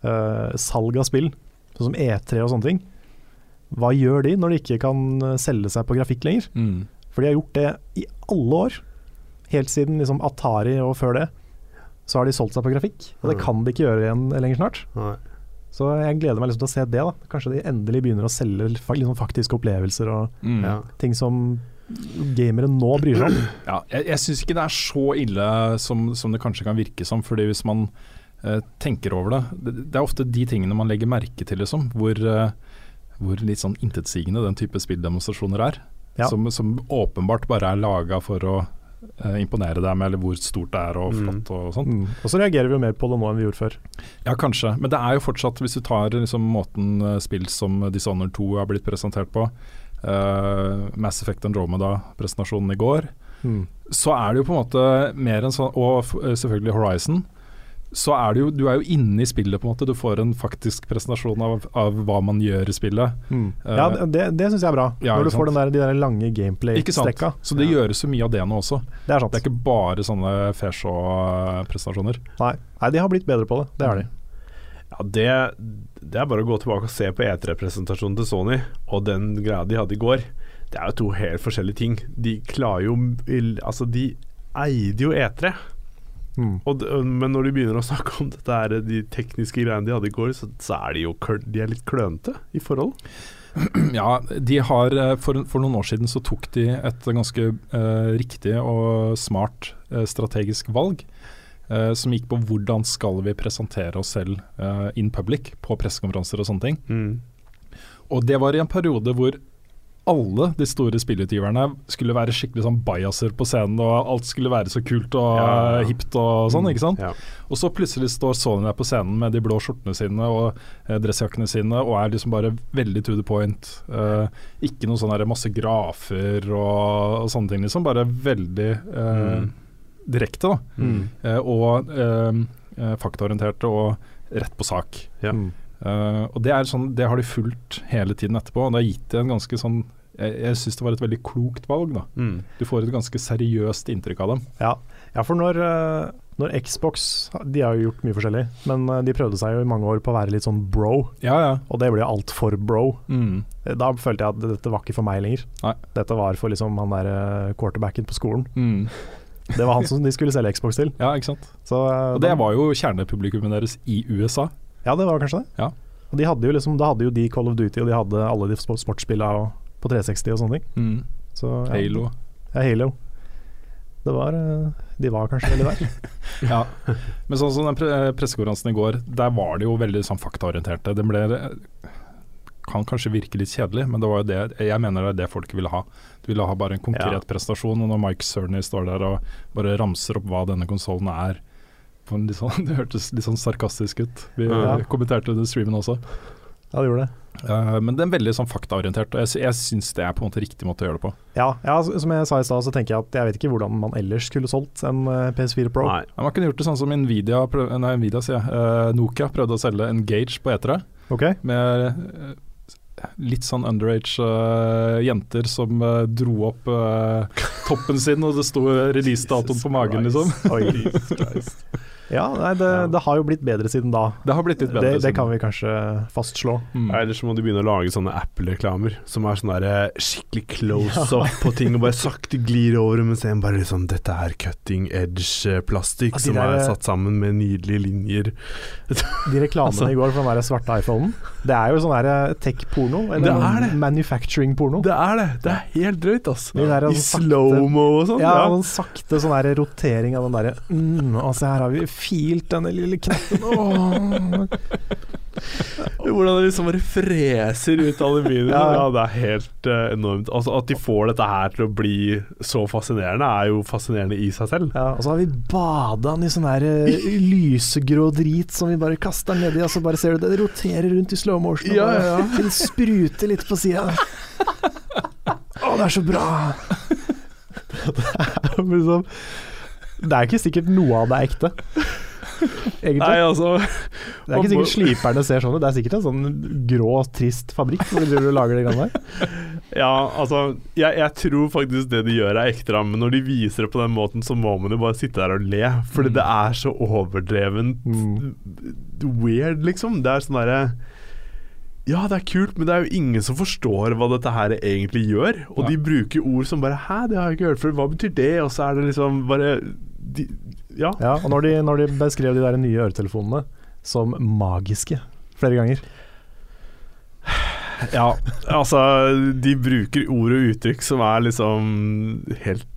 uh, salg av spill, sånn som E3 og sånne ting, hva gjør de når de ikke kan eh, selge seg på grafikk lenger? Mm. For de har gjort det i alle år. Helt siden liksom Atari og før det. Så har de solgt seg på grafikk, og det Mm. kan de ikke gjøre igjen lenger snart. Nei. Så jeg gleder meg liksom til å se det. da Kanskje de endelig begynner å selge liksom faktiske opplevelser og Mm. Ja. ting som gamere nå bryr seg om. Ja, jeg jeg syns ikke det er så ille som, som det kanskje kan virke som. Fordi hvis man eh, tenker over det, det Det er ofte de tingene man legger merke til, liksom. Hvor, eh, hvor litt sånn intetsigende den type spilldemonstrasjoner er. Ja. Som, som åpenbart bare er laga for å imponere deg med, eller hvor stort det er og Mm. flott og sånt. Mm. Og så reagerer vi jo mer på det nå enn vi gjorde før. Ja, kanskje. Men det er jo fortsatt, hvis du tar liksom, måten eh, spill som Dishonored 2 har blitt presentert på, uh, Mass Effect Andromeda-presentasjonen i går, Mm. så er det jo på en måte mer enn sånn Og eh, selvfølgelig Horizon. Så er du jo Du er jo inne i spillet, på en måte. Du får en faktisk presentasjon av, av hva man gjør i spillet. Mm. Eh, Ja, det, det, det syns jeg er bra. Ja, Når du får der, de der lange Ikke sant? gameplay-stekka. Så det gjøres jo mye av det nå også. Det er sant. Det er ikke bare sånne Feshaw-prestasjoner. Nei. Nei, de har blitt bedre på det. Det har de. Ja, det, det er bare å gå tilbake og se på E3-presentasjonen til Sony, og den greia de hadde i går. Det er jo to helt forskjellige ting. De klarer jo Altså, de eide jo E3. Mm. Og, men når de begynner å snakke om dette her, de tekniske greiene de hadde i går, så, så er de jo de er litt klønete i forhold. Ja, de har eh, for, for noen år siden så tok de et ganske eh, riktig og smart eh, strategisk valg. eh, som gikk på hvordan skal vi presentere oss selv eh, in public på pressekonferanser og sånne ting. Mm. Og det var i en periode hvor alle de store spillutgiverne skulle være skikkelig sånn bajaser på scenen, og alt skulle være så kult og Ja. ja. hipt og sånn, ikke sant. Ja. Og så plutselig står Sony der på scenen med de blå skjortene sine og eh, dressjakkene sine og er liksom bare veldig to the point. Eh, ikke noe sånn masse grafer og, og sånne ting, liksom. Bare veldig eh, Mm. direkte, da. Mm. Eh, og eh, eh, faktaorienterte og rett på sak. Ja. Mm. Eh, og det er sånn, det har de fulgt hele tiden etterpå. Og det har gitt det en ganske sånn Jeg, jeg syns det var et veldig klokt valg. da Mm. Du får et ganske seriøst inntrykk av dem. Ja. ja, for når, eh, når Xbox De har jo gjort mye forskjellig, men eh, de prøvde seg jo i mange år på å være litt sånn bro, Ja, ja. og det ble altfor bro. Mm. Da følte jeg at dette var ikke for meg lenger. Nei. Dette var for liksom han der quarterbacken på skolen. Mm. Det var han som de skulle selge Xbox til. Ja, ikke sant. Så, Og det var jo kjernepublikummet deres i USA. Ja, det var kanskje det. Ja. Og de hadde jo liksom, Da hadde jo de Call of Duty, og de hadde alle de sport- sportsspillene på 360 og sånne ting. Mm. Så, ja, Halo. Ja, Halo. Det var eh, De var kanskje veldig der. Ja. Men sånn som den pre pressekonferansen i går, der var det jo veldig sånn faktaorienterte. Den ble kan kanskje virke litt kjedelig, men det var jo det jeg mener det er det folk ville ha. Du ville ha bare en konkret Ja. prestasjon, og når Mike Cerny står der og bare ramser opp hva denne konsollen er på en litt sånn, Det hørtes litt sånn sarkastisk ut. Vi Ja. kommenterte det i streamen også. Ja, det gjorde det. Uh, men det er veldig sånn faktaorientert, og jeg, jeg syns det er på en måte riktig måte å gjøre det på. Ja, ja, som jeg sa i stad, så tenker jeg at jeg vet ikke hvordan man ellers skulle solgt en eh, PS4 Pro. Nei. Ja, man kunne gjort det sånn som Nvidia, prøv, nei, Nvidia sier jeg, uh, Nokia prøvde å selge Engage på E3. Ok? med litt sånn underage uh, jenter som uh, dro opp uh, toppen sin, og det sto releasedatoen på magen, liksom. Oi. Ja, nei, det, det har jo blitt bedre siden da. Det har blitt litt Det, bedre. det kan vi kanskje fastslå. Mm. Eller så må de begynne å lage sånne Apple-reklamer som er sånn der skikkelig close-up på ting, og bare sakte glir over, men en bare liksom Dette er cutting edge-plastikk Ja, de som der- er satt sammen med nydelige linjer. De reklamene Altså. i går for den der svarte iPhonen, det er jo sånn der tech-porno. Eller Det er det. manufacturing-porno. Det er det! Det er helt drøyt, altså. Der I slow-mo og sånn. Ja, Ja, sånn sakte sånn der rotering av den derre mm, se her har vi filt denne lille knappen. Åh. Hvordan det liksom bare freser ut aluminium. Ja. ja. det er helt uh, enormt. Altså At de får dette her til å bli så fascinerende, er jo fascinerende i seg selv. Ja, og så har vi bada den i sånn her uh, lysegrå drit som vi bare kaster nedi, og så bare ser du det roterer rundt i slow motion. Ja, ja, ja. Den Det spruter litt på sida. Å, det er så bra! Det er jo liksom Det er ikke sikkert noe av det er ekte. Egentlig. Nei, altså det er ikke sikkert sliperne ser sånn ut. Det er sikkert en sånn grå, trist fabrikk de driver og lager de greiene der. Ja, altså jeg, jeg tror faktisk det de gjør er ekte, men når de viser det på den måten, så må man jo bare sitte der og le. Fordi Mm. det er så overdrevent Mm. weird, liksom. Det er sånn derre ja, det er kult, men det er jo ingen som forstår hva dette her egentlig gjør. Og Ja. de bruker ord som bare 'hæ, det har jeg ikke hørt før', hva betyr det? Og så er det liksom bare de, Ja. Ja, og når de, når de beskrev de der nye øretelefonene som magiske flere ganger Ja, altså De bruker ord og uttrykk som er liksom helt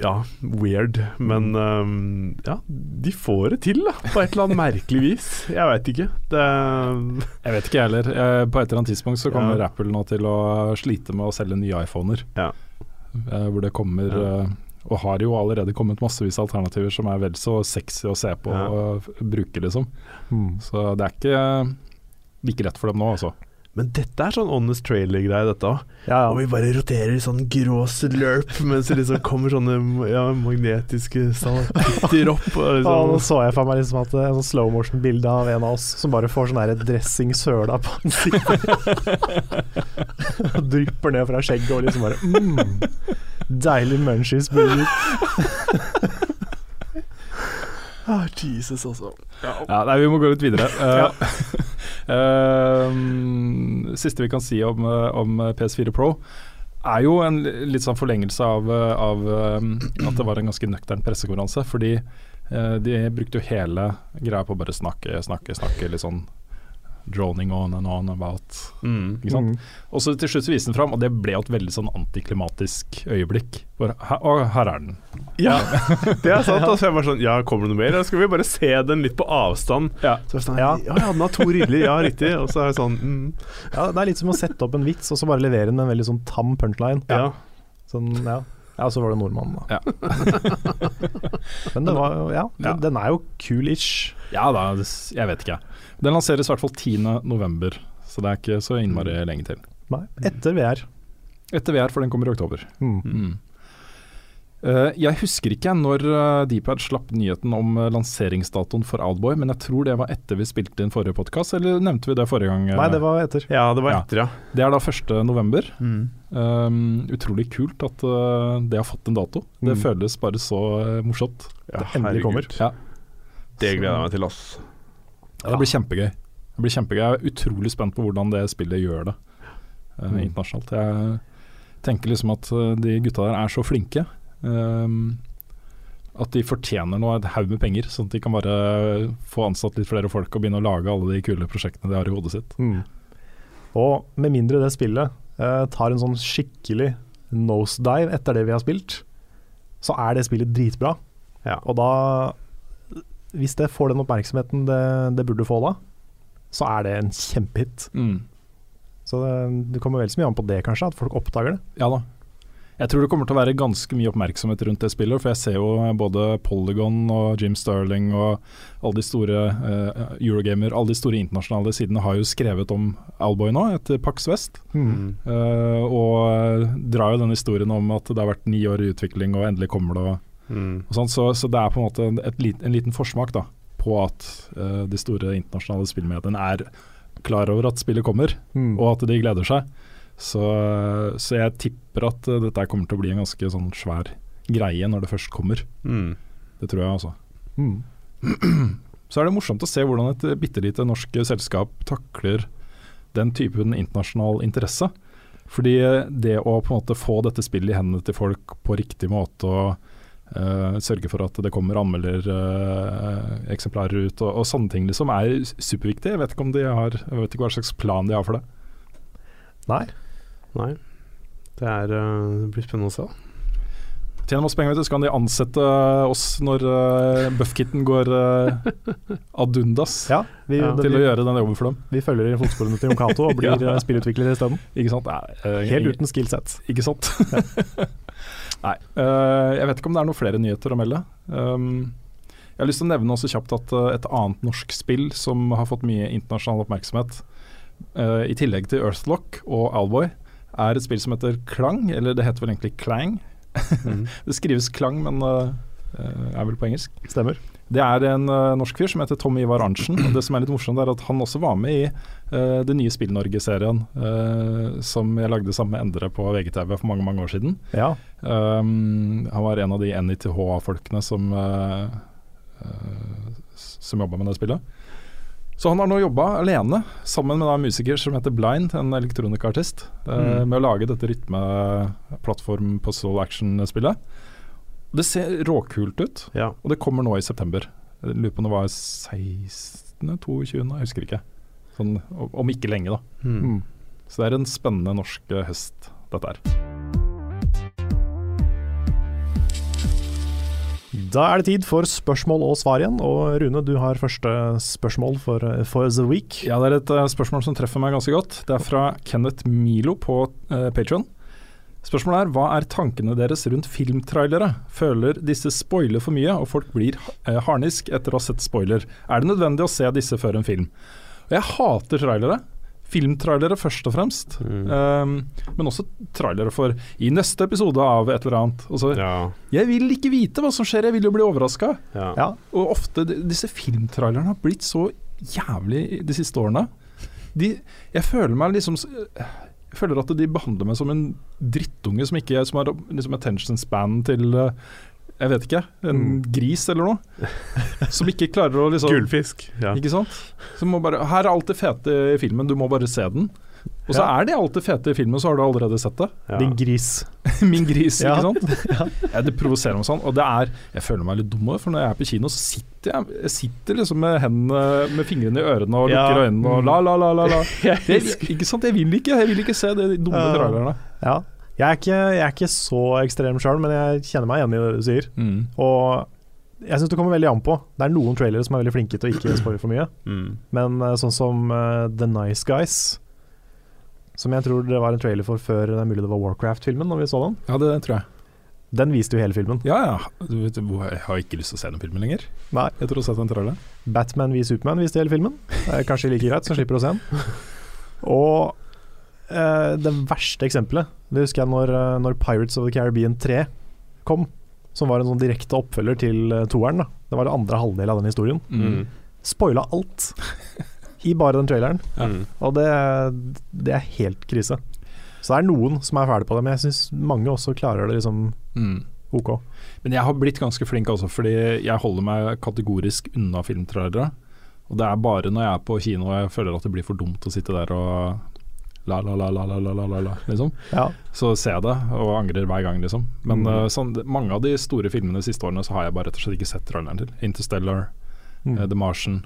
ja, weird. Men um, ja, de får det til, da. På et eller annet merkelig vis. Jeg veit ikke. Det Jeg vet ikke jeg heller. Eh, på et eller annet tidspunkt så kommer Ja. Apple nå til å slite med å selge nye iPhoner. Ja. Eh, hvor det kommer Ja. Og har jo allerede kommet massevis av alternativer som er vel så sexy å se på Ja. og bruke, liksom. mm. Så det er ikke like lett for dem nå, altså. Men dette er sånn honest trailer-greie, dette òg. Ja, Og vi bare roterer i sånn grå slurp mens det liksom kommer sånne ja, magnetiske stalaktitter opp. Og Ja, nå liksom. så jeg for meg liksom at en sånn slow motion-bilde av en av oss som bare får sånn dressing søla på ansiktet. Drypper ned fra skjegget og liksom bare mm, Deilig munchies burger. Ah, Jesus, altså. Ja, nei, vi må gå litt videre. Eh, eh, siste vi kan si om, eh, om PS4 Pro, er jo en litt sånn forlengelse av, eh, av eh, at det var en ganske nøktern pressekonferanse. Fordi eh, de brukte jo hele greia på bare snakke, snakke, snakke litt sånn droning on and on about. Mm. Ikke sant? Mm. Og så til slutt viste den fram, og det ble jo et veldig sånn antiklimatisk øyeblikk. For, her, og her er den. Ja, det er sant. Altså, jeg var sånn Ja, kommer det noe mer? Eller skal vi bare se den litt på avstand? Ja. Så sånn, ja. Ja. ja, den har to riller, ja, riktig. Og så er det sånn mm, Ja, det er litt som å sette opp en vits og så bare levere den med en veldig sånn tam punchline. ja. Sånn, ja. ja, så var det nordmannen, da. Ja. Men det var Ja. den, den er jo cool-ish. Ja da, jeg vet ikke. Den lanseres i hvert fall 10. november, så det er ikke så innmari lenge til. Nei, etter VR. Etter VR, for den kommer i oktober. Mm. Mm. Uh, jeg husker ikke når uh, Dpad slapp nyheten om uh, lanseringsdatoen for Outboy, men jeg tror det var etter vi spilte inn forrige podkast, eller nevnte vi det forrige gang? Nei, det var etter. ja, det var etter, ja. Det er da 1. november. Mm. Um, utrolig kult at det har fått en dato. Det Mm. føles bare så morsomt. ja Det endelig kommer. Ja. Det gleder jeg meg til, ass. Ja, det blir kjempegøy. Det blir kjempegøy. Jeg er utrolig spent på hvordan det spillet gjør det Mm. internasjonalt. Jeg tenker liksom at eh, de gutta der er så flinke. Um, at de fortjener nå et haug med penger, sånn at de kan bare få ansatt litt flere folk og begynne å lage alle de kule prosjektene de har i hodet sitt. Mm. Og med mindre det spillet eh, tar en sånn skikkelig nosedive etter det vi har spilt, så er det spillet dritbra. Ja. Og da, hvis det får den oppmerksomheten det, det burde få da, så er det en kjempehit. Så det, det kommer vel så mye an på det, kanskje, at folk oppdager det. Ja da. Jeg tror det kommer til å være ganske mye oppmerksomhet rundt det spillet, for jeg ser jo både Polygon og Jim Sterling og alle de store uh, Eurogamer, alle de store internasjonale sidene har jo skrevet om Alboy nå, etter Pax West. Mm. Uh, og drar jo den historien om at det har vært ni år i utvikling, og endelig kommer det. Og, Mm. og sånn, så, så det er på en måte en, et lit, en liten forsmak da, på at uh, de store internasjonale spillmediene er klar over at spillet kommer, Mm. og at de gleder seg. Så, så jeg tipper at uh, dette kommer til å bli en ganske sånn svær greie når det først kommer. Mm. Det tror jeg altså. Mm. Så er det morsomt å se hvordan et bitte lite norsk selskap takler den typen internasjonal interesse. Fordi eh, det å på en måte få dette spillet i hendene til folk på riktig måte og eh, sørge for at det kommer anmeldereksemplarer ut og, og sånne ting liksom er superviktig. Jeg vet ikke om de har Jeg vet ikke hva slags plan de har for det. Nei. Nei. Det, er, uh, det blir spennende å se. Tjener masse penger, vet du, så kan de ansette oss når uh, buffkitten går uh, ad undas. Ja, vi, Ja. Til å gjøre den jobben for dem. vi følger i fotsporene til Jon Cato og blir Ja. spillutvikler isteden. Eh, Helt uten skillset. Ikke sant? Nei. eh, jeg vet ikke om det er noen flere nyheter å melde. Um, jeg har lyst til å nevne også kjapt at eh, et annet norsk spill som har fått mye internasjonal oppmerksomhet, eh, i tillegg til Earthlock og Alboy, er et spill som heter Klang, eller det heter vel egentlig Clang. Mm. Det skrives Klang, men eh, er vel på engelsk. Stemmer. Det er en uh, norsk fyr som heter Tom Ivar Arntzen. Det som er litt morsomt, er at han også var med i uh, det nye Spill-Norge-serien uh, som jeg lagde sammen med Endre på VGTV for mange mange år siden. Ja. Um, han var en av de NITH-folkene som, som jobba med det spillet. Så han har nå jobba alene, sammen med en musiker som heter Blind, en elektronikaartist, uh, Mm. med å lage dette rytme-plattform puzzle action-spillet. Det ser råkult ut, Ja. og det kommer nå i september. Jeg lurer på om det var 16., 22., jeg husker ikke. Sånn, om ikke lenge, da. Mm. Mm. Så det er en spennende norsk eh, høst, dette her. Da er det tid for spørsmål og svar igjen. Og Rune, du har første spørsmål for, for the week. Ja, det er et eh, spørsmål som treffer meg ganske godt. Det er fra Kenneth Milo på uh, Patron. Spørsmålet er hva er tankene deres rundt filmtrailere? Føler disse spoiler for mye, og folk blir eh, harnisk etter å ha sett spoiler? Er det nødvendig å se disse før en film? Og jeg hater trailere. filmtrailere først og fremst. Mm. Um, men også trailere for i neste episode av et eller annet. Så, Ja. Jeg vil ikke vite hva som skjer, jeg vil jo bli overraska. ja. Ja. Og ofte disse filmtrailerne har blitt så jævlig de siste årene. De, jeg føler meg liksom s- Jeg føler at de behandler meg som en drittunge som ikke som har liksom attention span til eh, Jeg vet ikke, en Mm. gris eller noe. Som ikke klarer å liksom Gullfisk. Ja. Ikke sant? Bare, her er alt det fete i filmen, du må bare se den. Og så Ja. er det alt det fete i filmen, så har du allerede sett det. Ja. Din gris. Min gris, ikke sant? Ja, det provoserer meg sånn. Og det er Jeg føler meg litt dum for når jeg er på kino, så sitter jeg, jeg sitter liksom med hendene Med fingrene i ørene og Ja. lukker øynene og la, la, la, la. la. Jeg ikke sant? Jeg vil ikke Jeg vil ikke se de dumme trailerne. Ja. Jeg er ikke, jeg er ikke så ekstrem sjøl, men jeg kjenner meg igjen i det du sier. Mm. Og jeg syns det kommer veldig an på. Det er noen trailere som er veldig flinke til å ikke spoile for mye. Mm. Men eh, sånn som uh, The Nice Guys, som jeg tror det var en trailer for før det er mulig det var Warcraft-filmen, når vi så den, Ja, det tror jeg. den viste jo hele filmen. Ja, ja. Du vet, jeg har ikke lyst til å se den filmen lenger. Nei. Jeg tror jeg har sett den trailer. Batman v Superman viste hele filmen. Det er kanskje like greit, så slipper du å se den. Og eh, det verste eksempelet, det husker jeg når, eh, når Pirates of the Caribbean 3 kom. Som var en sånn direkte oppfølger til eh, toeren. Da. Det var det andre halvdel av den historien. Mm. Spoila alt i bare den traileren. Mm. Og det, det, er helt krise. Så det er noen som er ferdig på det, men jeg syns mange også klarer det liksom mm. ok. Men jeg har blitt ganske flink også, fordi jeg holder meg kategorisk unna filmtrailere. Og det er bare når jeg er på kino og jeg føler at det blir for dumt å sitte der og la, la, la, la, la, la, la, la liksom. Ja. Så ser jeg det og angrer hver gang, liksom. Men mm. Eh, sånn, mange av de store filmene de siste årene så har jeg bare rett og slett ikke sett traileren til. Interstellar, mm. Eh, The Martian,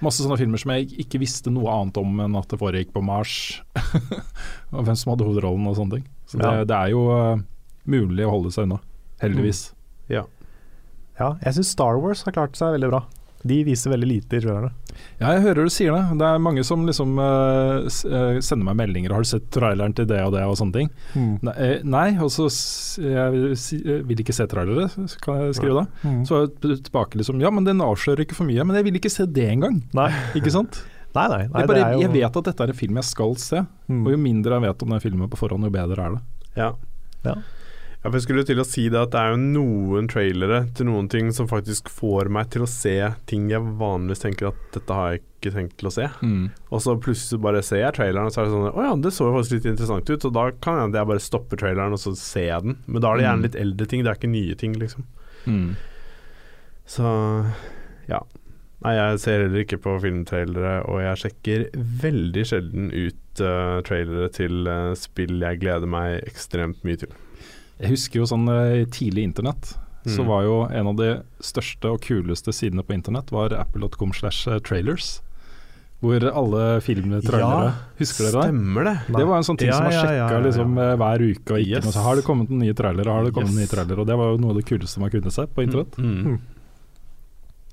Masse sånne filmer som jeg ikke visste noe annet om enn at det foregikk på Mars. og hvem som hadde hovedrollen og sånne ting. Så det, Ja. det er jo uh, mulig å holde seg unna. Heldigvis. ja, jeg syns Star Wars har klart seg veldig bra. De viser veldig lite i trailerne. Ja, jeg hører du sier det. Det er mange som liksom uh, sender meg meldinger 'Har du sett traileren til det og det?' og sånne ting. Nei, eh, nei og så jeg vil ikke se trailere, kan jeg skrive da. Mm. Så er jeg tilbake liksom Ja, men den avslører ikke for mye. Men jeg vil ikke se det engang. Nei. Ikke sant? Nei, nei. nei jeg, bare, det er jo, jeg vet at dette er en film jeg skal se, Mm. og jo mindre jeg vet om den filmen på forhånd, jo bedre er det. Ja. Ja. Ja, for jeg skulle til å si det at det er jo noen trailere til noen ting som faktisk får meg til å se ting jeg vanligvis tenker at dette har jeg ikke tenkt til å se. Og så plutselig bare ser jeg traileren, og så er det sånn Å ja, det så jo faktisk litt interessant ut. Og da kan jeg, jeg bare stoppe traileren, og så ser jeg den. Men da er det gjerne Mm. litt eldre ting, det er ikke nye ting, liksom. Mm. Så ja. Nei, jeg ser heller ikke på filmtrailere, og jeg sjekker veldig sjelden ut uh, trailere til uh, spill jeg gleder meg ekstremt mye til. Jeg husker jo sånn eh, tidlig internett. Så Mm. var jo en av de største og kuleste sidene på internett var apple.com slash eh, trailers. Hvor alle filmtrailere Husker dere det? Stemmer det. Det var en sånn ting Ja, som man ja, sjekka ja, ja, ja. liksom, eh, hver uke. Og Yes. så har det kommet noen nye trailere, har det kommet Yes. nye trailere. Og det var jo noe av det kuleste man kunne se på internett. Mm. Mm.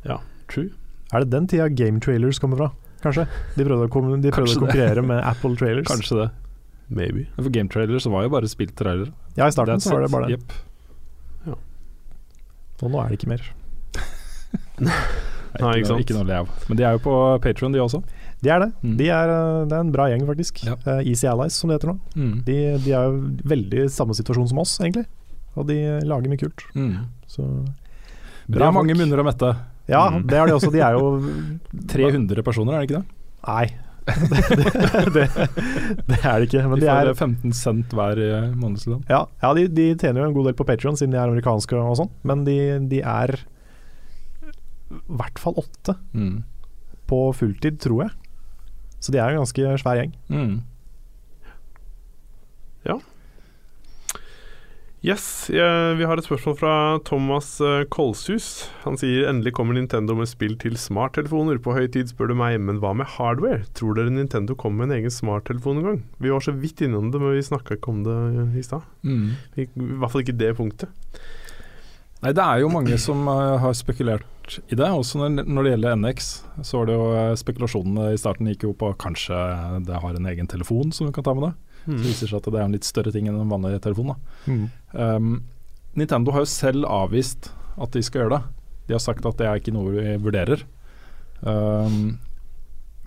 Ja, true. Er det den tida game trailers kommer fra? Kanskje? De prøvde å, kom, de prøvde å konkurrere med Apple trailers. Kanskje det. Maybe. For game trailer så var jo bare spilt trailer Ja, i starten så var det bare det. Jepp. Og nå er det ikke mer. Nei, ikke noe, ikke noe å le av. Men de er jo på Patron de også. De er det. Mm. De er, eh, det er en bra gjeng, faktisk. Ja. Uh, Easy Allies, som det heter nå. Mm. De, de er jo veldig samme situasjon som oss, egentlig. Og de lager mye kult. Mm. Så bra. De har mange munner å mette. Ja, Mm. det har de også. De er jo 300 personer, er det ikke det? Nei. Det, det, er det ikke. Men de de får er 15 cent hver i månedslønn. Ja, ja de, de tjener jo en god del på Patreon siden de er amerikanske og sånn, men de, de er i hvert fall åtte Mm. på fulltid, tror jeg. Så de er en ganske svær gjeng. Mm. Yes, vi har et spørsmål fra Thomas eh, Kolshus. Han sier endelig kommer Nintendo med spill til smarttelefoner. På høy tid spør du meg, men hva med hardware? Tror dere Nintendo kommer med en egen smarttelefon en gang? Vi var så vidt innom det, men vi snakka ikke om det i stad. Mm. I hvert fall ikke det punktet. Nei, det er jo mange som eh, har spekulert i det. Også når, når det gjelder NX, så var det jo eh, spekulasjonene i starten gikk jo på kanskje det har en egen telefon som du kan ta med deg. Så det viser seg at det er en litt større ting enn en vanlig telefon. da. Um, Nintendo har jo selv avvist at de skal gjøre det. De har sagt at det er ikke noe vi vurderer. Um,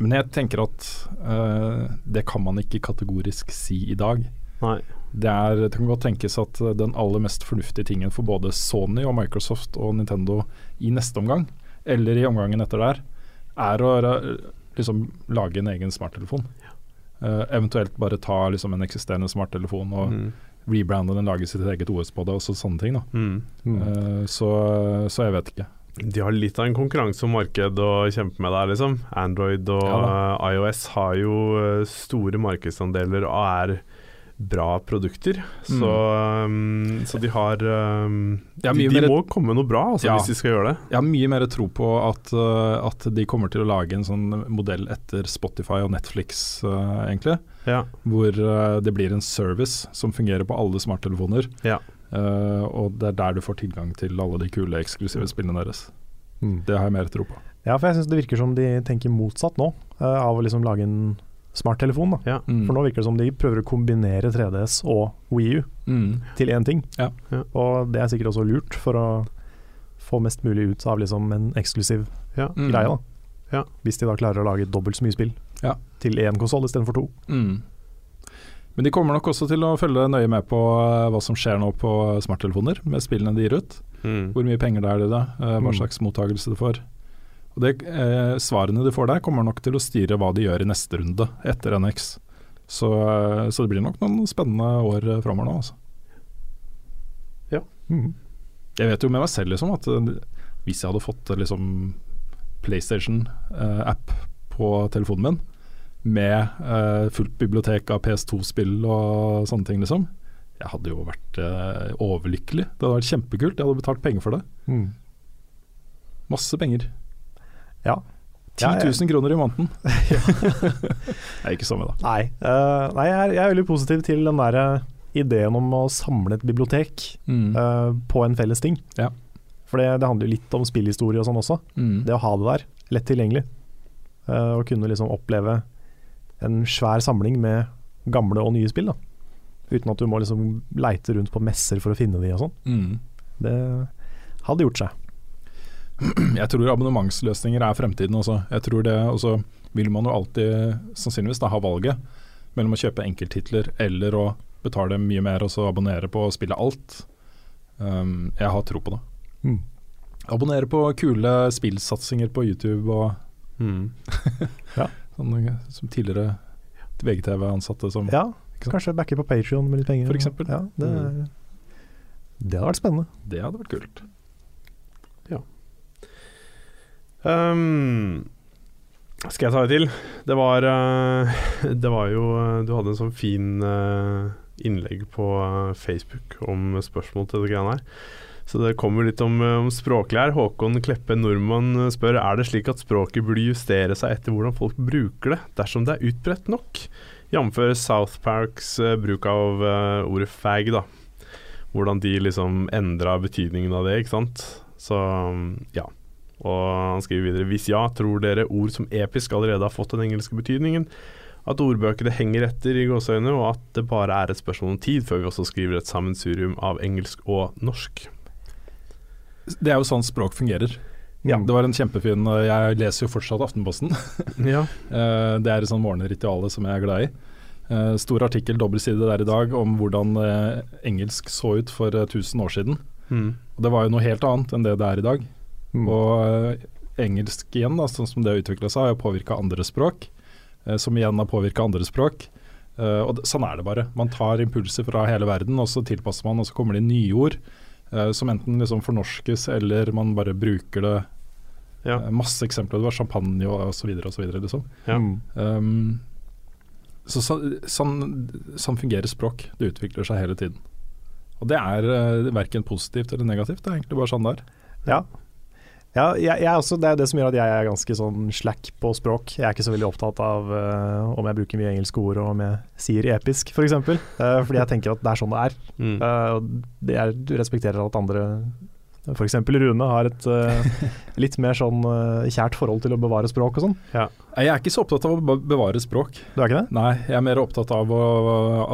Men jeg tenker at uh, det kan man ikke kategorisk si i dag. Nei. Det, er, det kan godt tenkes at eh, den aller mest fornuftige tingen for både Sony og Microsoft og Nintendo i neste omgang, eller i omgangen etter der, er å liksom lage en egen smarttelefon. Eh, eventuelt bare ta liksom en eksisterende smarttelefon og Mm. rebrande den, lage sitt eget OS på det og så, sånne ting. Da. Mm. Mm. Uh, så, så jeg vet ikke. De har litt av en konkurranse om marked å kjempe med der, liksom. Android og Ja uh, iOS har jo eh, store markedsandeler og er bra produkter. Så, um, så de har um, Ja, de, de mer- må komme noe bra altså, Ja. hvis de skal gjøre det. Jeg har mye mer tro på at, uh, at de kommer til å lage en sånn modell etter Spotify og Netflix, uh, egentlig. Ja. Hvor uh, det blir en service som fungerer på alle smarttelefoner. Ja. Eh, og det er der du får tilgang til alle de kule eksklusive spillene deres. Mm. Det har jeg mer tro på. Ja, for jeg syns det virker som de tenker motsatt nå, eh, av å liksom lage en smarttelefon. da. Ja. Mm. For nå virker det som de prøver å kombinere 3DS og Wii U Mm. til én ting. Ja. Ja. Og det er sikkert også lurt for å få mest mulig ut av liksom en eksklusiv Ja. Mm. greie. da. Ja. Hvis de da klarer å lage dobbelt så mye spill Ja. til én konsoll istedenfor to. Mm. Men de kommer nok også til å følge nøye med på eh, hva som skjer nå på smarttelefoner, med spillene de gir ut. Mm. Hvor mye penger det er i det, eh, hva Mm. slags mottagelse du får. Og det, eh, Svarene du får der, kommer nok til å styre hva de gjør i neste runde etter NX. Så, eh, så det blir nok noen spennende år eh, framover nå. Altså. Mm. Jeg vet jo med meg selv liksom, at eh, hvis jeg hadde fått eh, liksom, PlayStation-app på telefonen min, med eh, fullt bibliotek av PS2-spill og sånne ting, liksom, jeg hadde jo vært eh, overlykkelig. Det hadde vært kjempekult. Jeg hadde betalt penger for det. Mm. Masse penger. Ja. 10 Ja, jeg- 000 kroner i måneden. er ikke så mye, da. Nei, uh, nei jeg, er, jeg er veldig positiv til den der eh, ideen om å samle et bibliotek Mm. uh, på en felles ting. Ja. For det, det handler jo litt om spillhistorie og sånn også. Mm. Det å ha det der, lett tilgjengelig. Uh, og kunne liksom oppleve en svær samling med gamle og nye spill. da Uten at du må liksom leite rundt på messer for å finne de og sånn. Mm. Det hadde gjort seg. Jeg tror abonnementsløsninger er fremtiden også. Jeg tror det, Og så vil man jo alltid sannsynligvis da ha valget mellom å kjøpe enkelttitler eller å betale mye mer og så abonnere på å spille alt. Um, jeg har tro på det. Mm. Abonnere på kule spillsatsinger på YouTube og Mm. sånne som tidligere VGTV-ansatte som Ja, kanskje backe på Patrion med litt penger. For eksempel. Ja, det, Mm. det hadde vært spennende. Det hadde vært kult. Um, skal jeg ta det til? Det var, eh, det var jo eh, Du hadde en sånn fin eh, innlegg på Facebook om spørsmål til det greiene her. Så det kommer litt om, om språklær. Håkon Kleppe Nordmann spør er det slik at språket burde justere seg etter hvordan folk bruker det, dersom det er utbredt nok. Jf. South Parks eh, bruk av ordet fag, da. Hvordan de liksom endra betydningen av det, ikke sant. Så ja. Og han skriver videre Hvis ja, tror dere ord som episk allerede har fått den engelske betydningen? At ordbøkene henger etter i gåseøyne, og at det bare er et spørsmål om tid før vi også skriver et sammensurium av engelsk og norsk. Det er jo sånn språk fungerer. Ja. Det var en kjempefin Jeg leser jo fortsatt Aftenposten. Ja. Eh, Det er et sånn morgenrituale som jeg er glad i. Eh, Stor artikkel, dobbeltside der i dag, om hvordan eh, engelsk så ut for eh, 1000 år siden. Mm. Og Det var jo noe helt annet enn det det er i dag. Mm. Og eh, engelsk igjen, da, sånn som det har utvikla seg, har jo påvirka andre språk. eh, Som igjen har påvirka andre språk. Eh, Og sånn er det bare. Man tar impulser fra hele verden, og så tilpasser man, og så kommer det nye ord. Som enten liksom fornorskes, eller man bare bruker det. Ja. Masse eksempler. Det var champagne og så videre og så videre, liksom. Ja. Um, så, så, sånn, sånn fungerer språk. Det utvikler seg hele tiden. Og det er uh, verken positivt eller negativt, det er egentlig bare sånn det er. Ja. Ja, jeg, jeg også, det er det som gjør at jeg er ganske sånn slack på språk. Jeg er ikke så veldig opptatt av uh, om jeg bruker mye engelske ord og om jeg sier episk, f.eks. For eksempel. Eh, fordi jeg tenker at det er sånn det er. Mm. Uh, jeg respekterer at andre, f.eks. Rune, har et uh, litt mer sånn uh, kjært forhold til å bevare språk og sånn. Ja. Jeg er ikke så opptatt av å bevare språk. Du er ikke det? Nei, jeg er mer opptatt av å,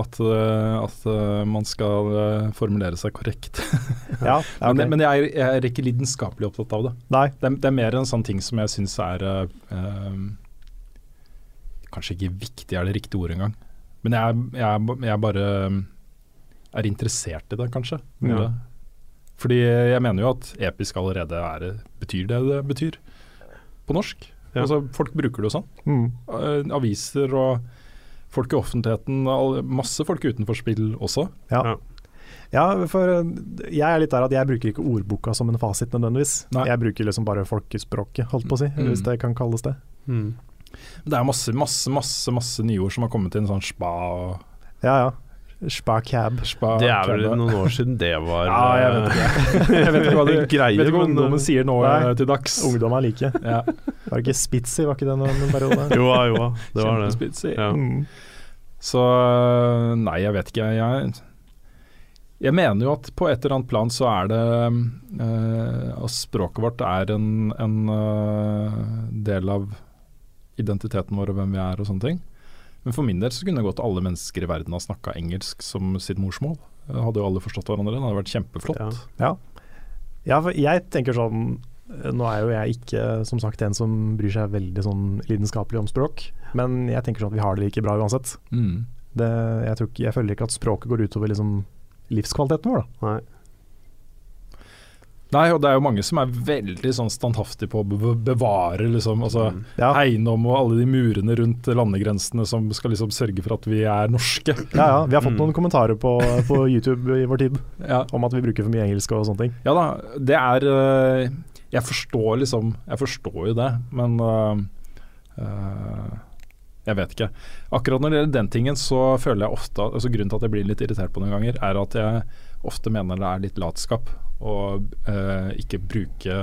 at, uh, at man skal formulere seg korrekt. Ja, okay. Men, men jeg, er, jeg er ikke lidenskapelig opptatt av det. Nei. Det er, det er mer en sånn ting som jeg syns er uh, Kanskje ikke viktig er det riktige ordet engang. Men jeg, jeg, jeg bare er interessert i det, kanskje. Ja. det. Fordi jeg mener jo at episk allerede er, betyr det det betyr på norsk. Ja. Altså, folk bruker det jo sånn. Mm. Eh, aviser og folk i offentligheten, masse folk utenfor spill også. Ja. Ja. ja, for eh, jeg er litt der at jeg bruker ikke ordboka som en fasit nødvendigvis. Nei. Jeg bruker liksom bare folkespråket, holdt på å si, Mm. hvis det kan kalles det. Mm. Det er masse, masse, masse masse nyord som har kommet inn, sånn spa og Ja ja. Spa cab. spa Det er vel noen år siden det var Ja, jeg vet ikke. jeg vet ikke hva, det, greier, vet ikke hva men- ungdommen sier nå Nei. eh, til dags. Ungdom er like. Ja, Var det ikke Spitzy, var ikke det noen, periode? Jo, da, jo, da. det var det. Ja. Mm. Så øh, nei, jeg vet ikke. Jeg, jeg mener jo at på et eller annet plan så er det øh, At språket vårt er en, en øh, del av identiteten vår og hvem vi er og sånne ting. Men for min del så kunne det gått alle mennesker i verden ha snakka engelsk som sitt morsmål. Hadde jo alle forstått hverandre. Det hadde vært kjempeflott. Ja. Ja, for jeg tenker sånn Nå er jo jeg ikke som sagt en som bryr seg veldig sånn lidenskapelig om språk, men jeg tenker sånn at vi har det like bra uansett. Mm. Det, jeg, tror ikke, jeg føler ikke at språket går utover liksom livskvaliteten vår. Da. Nei. Nei, og det er jo mange som er veldig sånn standhaftige på å bevare liksom, altså, Mm. Ja, eiendom og alle de murene rundt landegrensene som skal liksom sørge for at vi er norske. ja, ja, vi har fått Mm. noen kommentarer på, på YouTube i vår tid Ja, om at vi bruker for mye engelsk og sånne ting. ja da, det er øh, Jeg forstår liksom Jeg forstår jo det, men øh, øh, jeg vet ikke. Akkurat når det gjelder den tingen, så føler jeg ofte altså Grunnen til at jeg blir litt irritert på noen ganger, er at jeg ofte mener det er litt latskap å øh, ikke bruke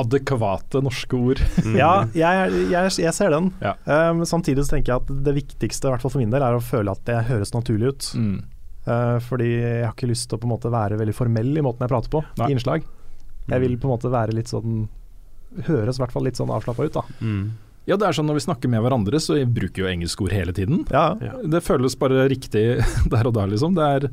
adekvate norske ord. Mm. Ja, jeg, jeg, jeg ser den. Ja. Um, samtidig så tenker jeg at det viktigste, i hvert fall for min del, er å føle at det høres naturlig ut. Mm. Uh, fordi jeg har ikke lyst til å på en måte være veldig formell i måten jeg prater på Nei. i innslag. Jeg vil på en måte være litt sånn Høres i hvert fall litt sånn avslappa ut, da. Mm. Ja, det er sånn når vi snakker med hverandre, så vi bruker jo engelske ord hele tiden. Ja, Ja. Det føles bare riktig der og da, liksom. Det er,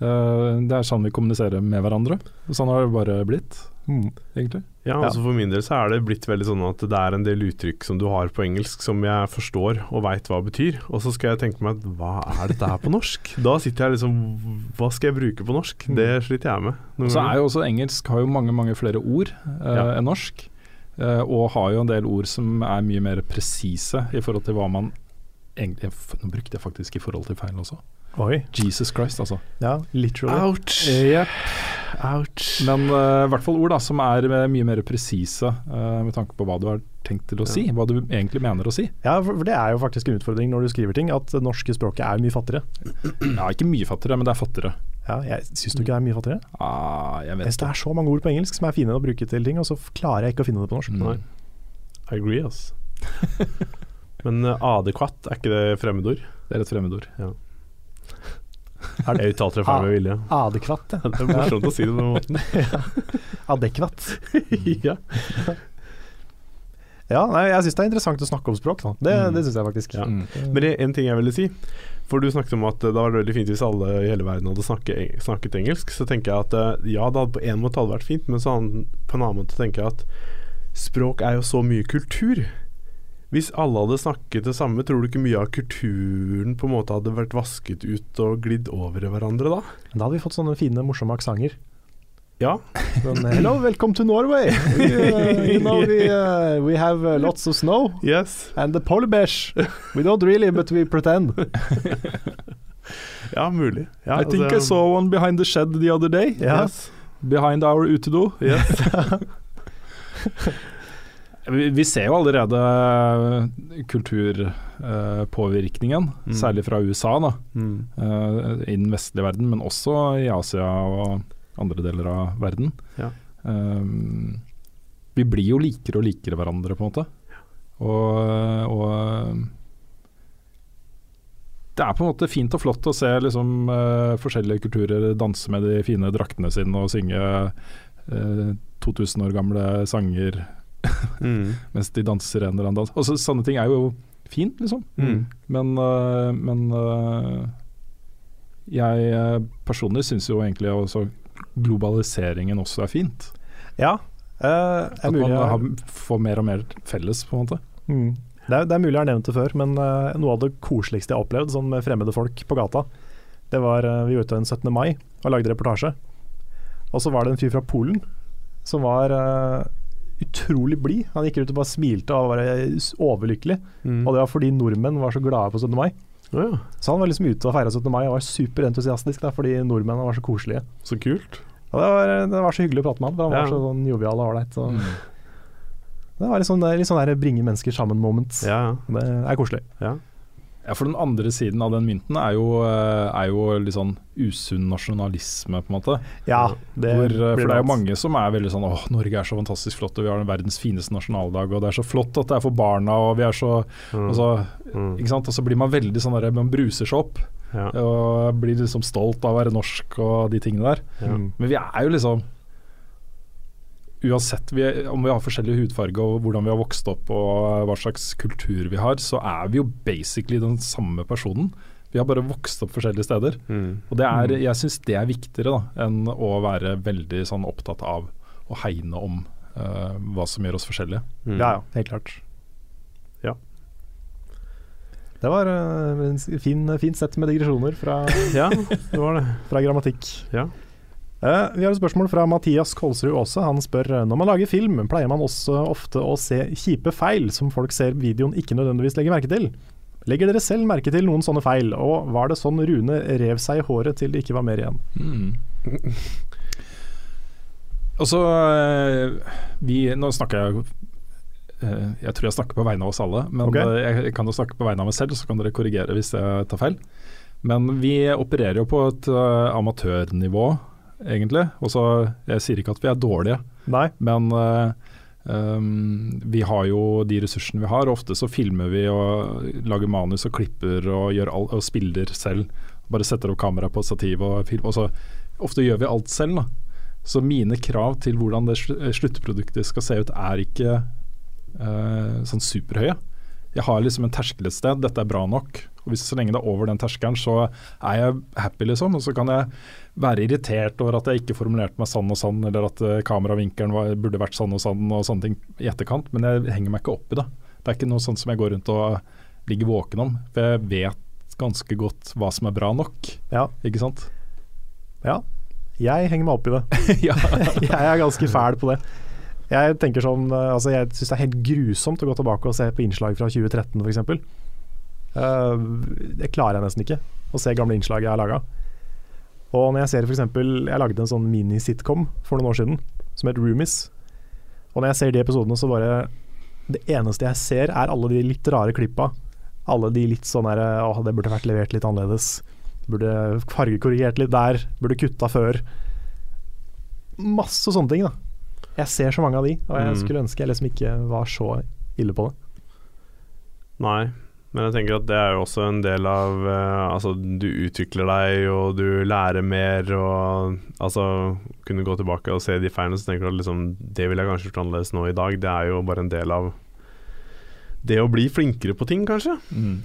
det er sånn vi kommuniserer med hverandre. Sånn har det bare blitt, mm. egentlig. Ja, altså For min del så er det blitt veldig sånn at det er en del uttrykk som du har på engelsk som jeg forstår og veit hva betyr, og så skal jeg tenke meg at hva er dette her på norsk? Da sitter jeg liksom Hva skal jeg bruke på norsk? Det sliter jeg med. noen Så er jo også engelsk har jo mange, mange flere ord eh, Ja. enn norsk. eh, og har jo en del ord som er mye mer presise i forhold til hva man egentlig Nå brukte jeg faktisk i forhold til feil også. Oi. Jesus Christ, altså. Ja, literally. Ouch. Yep. Ouch. Men øh, i hvert fall ord da, som er øh, mye mer presise uh, med tanke på hva du har tenkt til å si. Hva du egentlig mener å si. Ja, for det er jo faktisk en utfordring når du skriver ting, at det norske språket er mye fattigere. Ja, ikke mye fattigere, men det er fattigere. Ja, jeg Syns du ikke det er mye fattigere? Ah, jeg vet Hvis det er så mange ord på engelsk som er fine å bruke til ting, og så klarer jeg ikke å finne det på norsk. Mm. Nei. I agree, ass. Men uh, adekvatt, er ikke det fremmedord? Det er et fremmedord. Er det Jeg uttalte det feil med vilje. adekvatt? ja. Det er morsomt å si det på den måten. Adekvatt. ja. Ja, nei, jeg syns det er interessant å snakke om språk. Da. Det, Mm. det syns jeg faktisk. Ja. Mm. Men det er en ting jeg ville si. For du snakket om at det hadde vært veldig fint hvis alle i hele verden hadde snakket, snakket engelsk. Så tenker jeg at eh, ja, det hadde på en måte hadde vært fint, men så på en annen måte tenker jeg at språk er jo så mye kultur. Hvis alle hadde snakket det samme, tror du ikke mye av kulturen på en måte hadde vært vasket ut og glidd over i hverandre da? Da hadde vi fått sånne fine, morsomme aksenter. Ja. Sånn, Hello, welcome to Norway. We, uh, you know, we, uh, we have uh, lots of snow. Yes. And the polar bears. We don't really, but we pretend. Ja, mulig. Ja, I think I altså, saw one behind the shed the other day. Yes. Behind our utedo. yes. Vi, ser jo allerede kulturpåvirkningen, Mm. særlig fra USA, da, Mm. eh, i den vestlige verden, men også i Asia og andre deler av verden. Ja. Um, vi blir jo likere og likere hverandre, på en måte. Og, og det er på en måte fint og flott å se liksom, eh, forskjellige kulturer danse med de fine draktene sine og synge eh, 2000 år gamle sanger Mm. mens de danser en eller annen dans. Altså, sånne ting er jo fint, liksom. Mm. Men, uh, men uh, jeg øh, personlig syns jo egentlig også globaliseringen også er fint. Ja. Uh, At man har, får mer og mer felles, på en måte. mm. Det er, det er mulig jeg har nevnt det før, men uh, noe av det koseligste jeg har opplevd sånn med fremmede folk på gata, det var uh, Vi var ute den 17. mai og lagde reportasje. Og så var det en fyr fra Polen som var eh, utrolig blid. Han gikk ut og bare smilte og var overlykkelig. Mm. Og det var fordi nordmenn var så glade på 17. mai. Ja, Så han var liksom ute og feira 17. mai og var superentusiastisk fordi nordmennene var så koselige. så kult. Det var, det var så hyggelig å prate med han, for han var Ja. så sånn jovial og ålreit. Mm. Det var litt sånn, litt sånn der bringe mennesker sammen-moment. Ja, Det er koselig. ja. Ja, for den andre siden av den mynten er jo, eh, er jo litt sånn usunn nasjonalisme, på en måte. Ja, det Hvor, eh, for det er jo mange som er veldig sånn åh, Norge er så fantastisk flott, og vi har den verdens fineste nasjonaldag, og det er så flott at det er for barna, og vi er så Mm. altså, Mm. Ikke sant. Og så blir man veldig sånn der, man bruser seg opp, ja. og blir liksom stolt av å være norsk og de tingene der. Ja. Men vi er jo liksom Uansett vi, om vi har forskjellig hudfarge og hvordan vi har vokst opp og hva slags kultur vi har, så er vi jo basically den samme personen. Vi har bare vokst opp forskjellige steder. Mm. Og det er, Mm. jeg syns det er viktigere da, enn å være veldig sånn opptatt av å hegne om uh, hva som gjør oss forskjellige. Mm. Ja, ja, helt klart. Ja. Det var uh, en s- fin, fint sett med digresjoner fra, ja, det var det. fra grammatikk. Ja. Eh, vi har et spørsmål fra Mathias Kolsrud Aase. Han spør eh, når man lager film, pleier man også ofte å se kjipe feil som folk ser videoen ikke nødvendigvis legger merke til. Legger dere selv merke til noen sånne feil, og var det sånn Rune rev seg i håret til det ikke var mer igjen? Mm. Også, eh, vi, Nå snakker jeg Jeg tror jeg snakker på vegne av oss alle, men Ok. eh, jeg, kan jo snakke på vegne av meg selv, så kan dere korrigere hvis jeg tar feil. Men vi opererer jo på et amatørnivå, egentlig. Og så, Jeg sier ikke at vi er dårlige, Nei? men uh, um, vi har jo de ressursene vi har. Ofte så filmer vi og lager manus og klipper og, gjør all, og spiller selv. Bare setter opp kamera på stativ og film. Og så, ofte gjør vi alt selv. da. Så mine krav til hvordan det sluttproduktet skal se ut, er ikke uh, sånn superhøye. Jeg har liksom en terskel et sted, dette er bra nok. Og hvis Så lenge det er over den terskelen, så er jeg happy, liksom. Og så kan jeg være irritert over at jeg ikke formulerte meg sånn og sånn, eller at eh, kameravinkelen var, burde vært sånn og sånn, og sånne ting i etterkant. Men jeg henger meg ikke opp i det. Det er ikke noe sånt som jeg går rundt og ligger våken om. For jeg vet ganske godt hva som er bra nok, Ja. ikke sant. ja. Jeg henger meg opp i det. jeg er ganske fæl på det. Jeg tenker sånn, eh, altså jeg syns det er helt grusomt å gå tilbake og se på innslag fra 2013 f.eks. Uh, det klarer jeg nesten ikke, å se gamle innslag jeg har laga. Og når jeg ser f.eks. Jeg lagde en sånn mini-sitcom for noen år siden som het Roomies. Og når jeg ser de episodene, så bare Det eneste jeg ser, er alle de litt rare klippa. Alle de litt sånn her Å, det burde vært levert litt annerledes. Burde fargekorrigert litt der. Burde kutta før. Masse sånne ting, da. Jeg ser så mange av de, og jeg Mm. skulle ønske jeg liksom ikke var så ille på det. Nei, men jeg tenker at det er jo også en del av uh, Altså, du utvikler deg, og du lærer mer, og altså Kunne gå tilbake og se de feilene, så tenker du at liksom Det ville jeg kanskje gjort annerledes nå i dag. Det er jo bare en del av det å bli flinkere på ting, kanskje. Mm.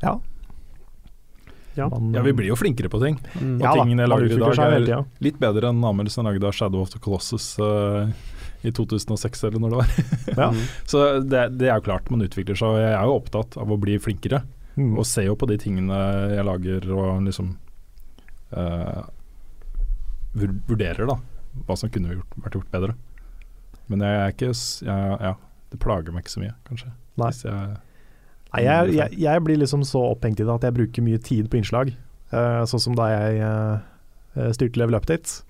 Ja. Ja. Man, ja, vi blir jo flinkere på ting. Mm. Og ja, tingene jeg lager i dag er litt bedre enn anmeldelsen jeg lagde av Shadow of the Colossus eh, i 2006, eller når det var. Ja. Mm. Så det, det er jo klart man utvikler seg, og jeg er jo opptatt av å bli flinkere. Mm. Og ser jo på de tingene jeg lager og liksom uh, vurderer da hva som kunne gjort, vært gjort bedre. Men jeg er ikke jeg, Ja, det plager meg ikke så mye, kanskje. Nei. Jeg, Nei, jeg, jeg, jeg blir liksom så opphengt i det at jeg bruker mye tid på innslag. Uh, sånn som da jeg uh, styrte Level Update,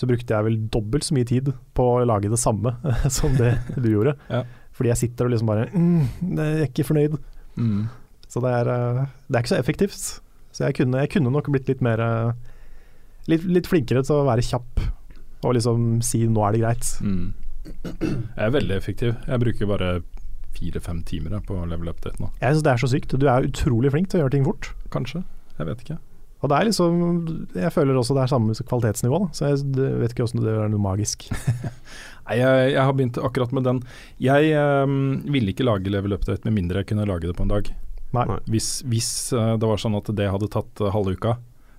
så brukte jeg vel dobbelt så mye tid på å lage det samme som det du gjorde. Ja. Fordi jeg sitter og liksom bare mm, Jeg er ikke fornøyd. mm. Så det er, eh, det er ikke så effektivt. Så jeg kunne, jeg kunne nok blitt litt mer eh, litt, litt flinkere til å være kjapp og liksom si 'nå er det greit'. Mm. Jeg er veldig effektiv. Jeg bruker bare fire-fem timer på level update nå. Jeg syns det er så sykt. Du er utrolig flink til å gjøre ting fort. Kanskje. Jeg vet ikke. Og det er liksom Jeg føler også det er samme kvalitetsnivå, da. så jeg vet ikke åssen det er noe magisk. Nei, jeg, jeg har begynt akkurat med den. Jeg um, ville ikke lage level update med mindre jeg kunne lage det på en dag. Hvis, hvis eh, det var sånn at det hadde tatt uh, halve uka,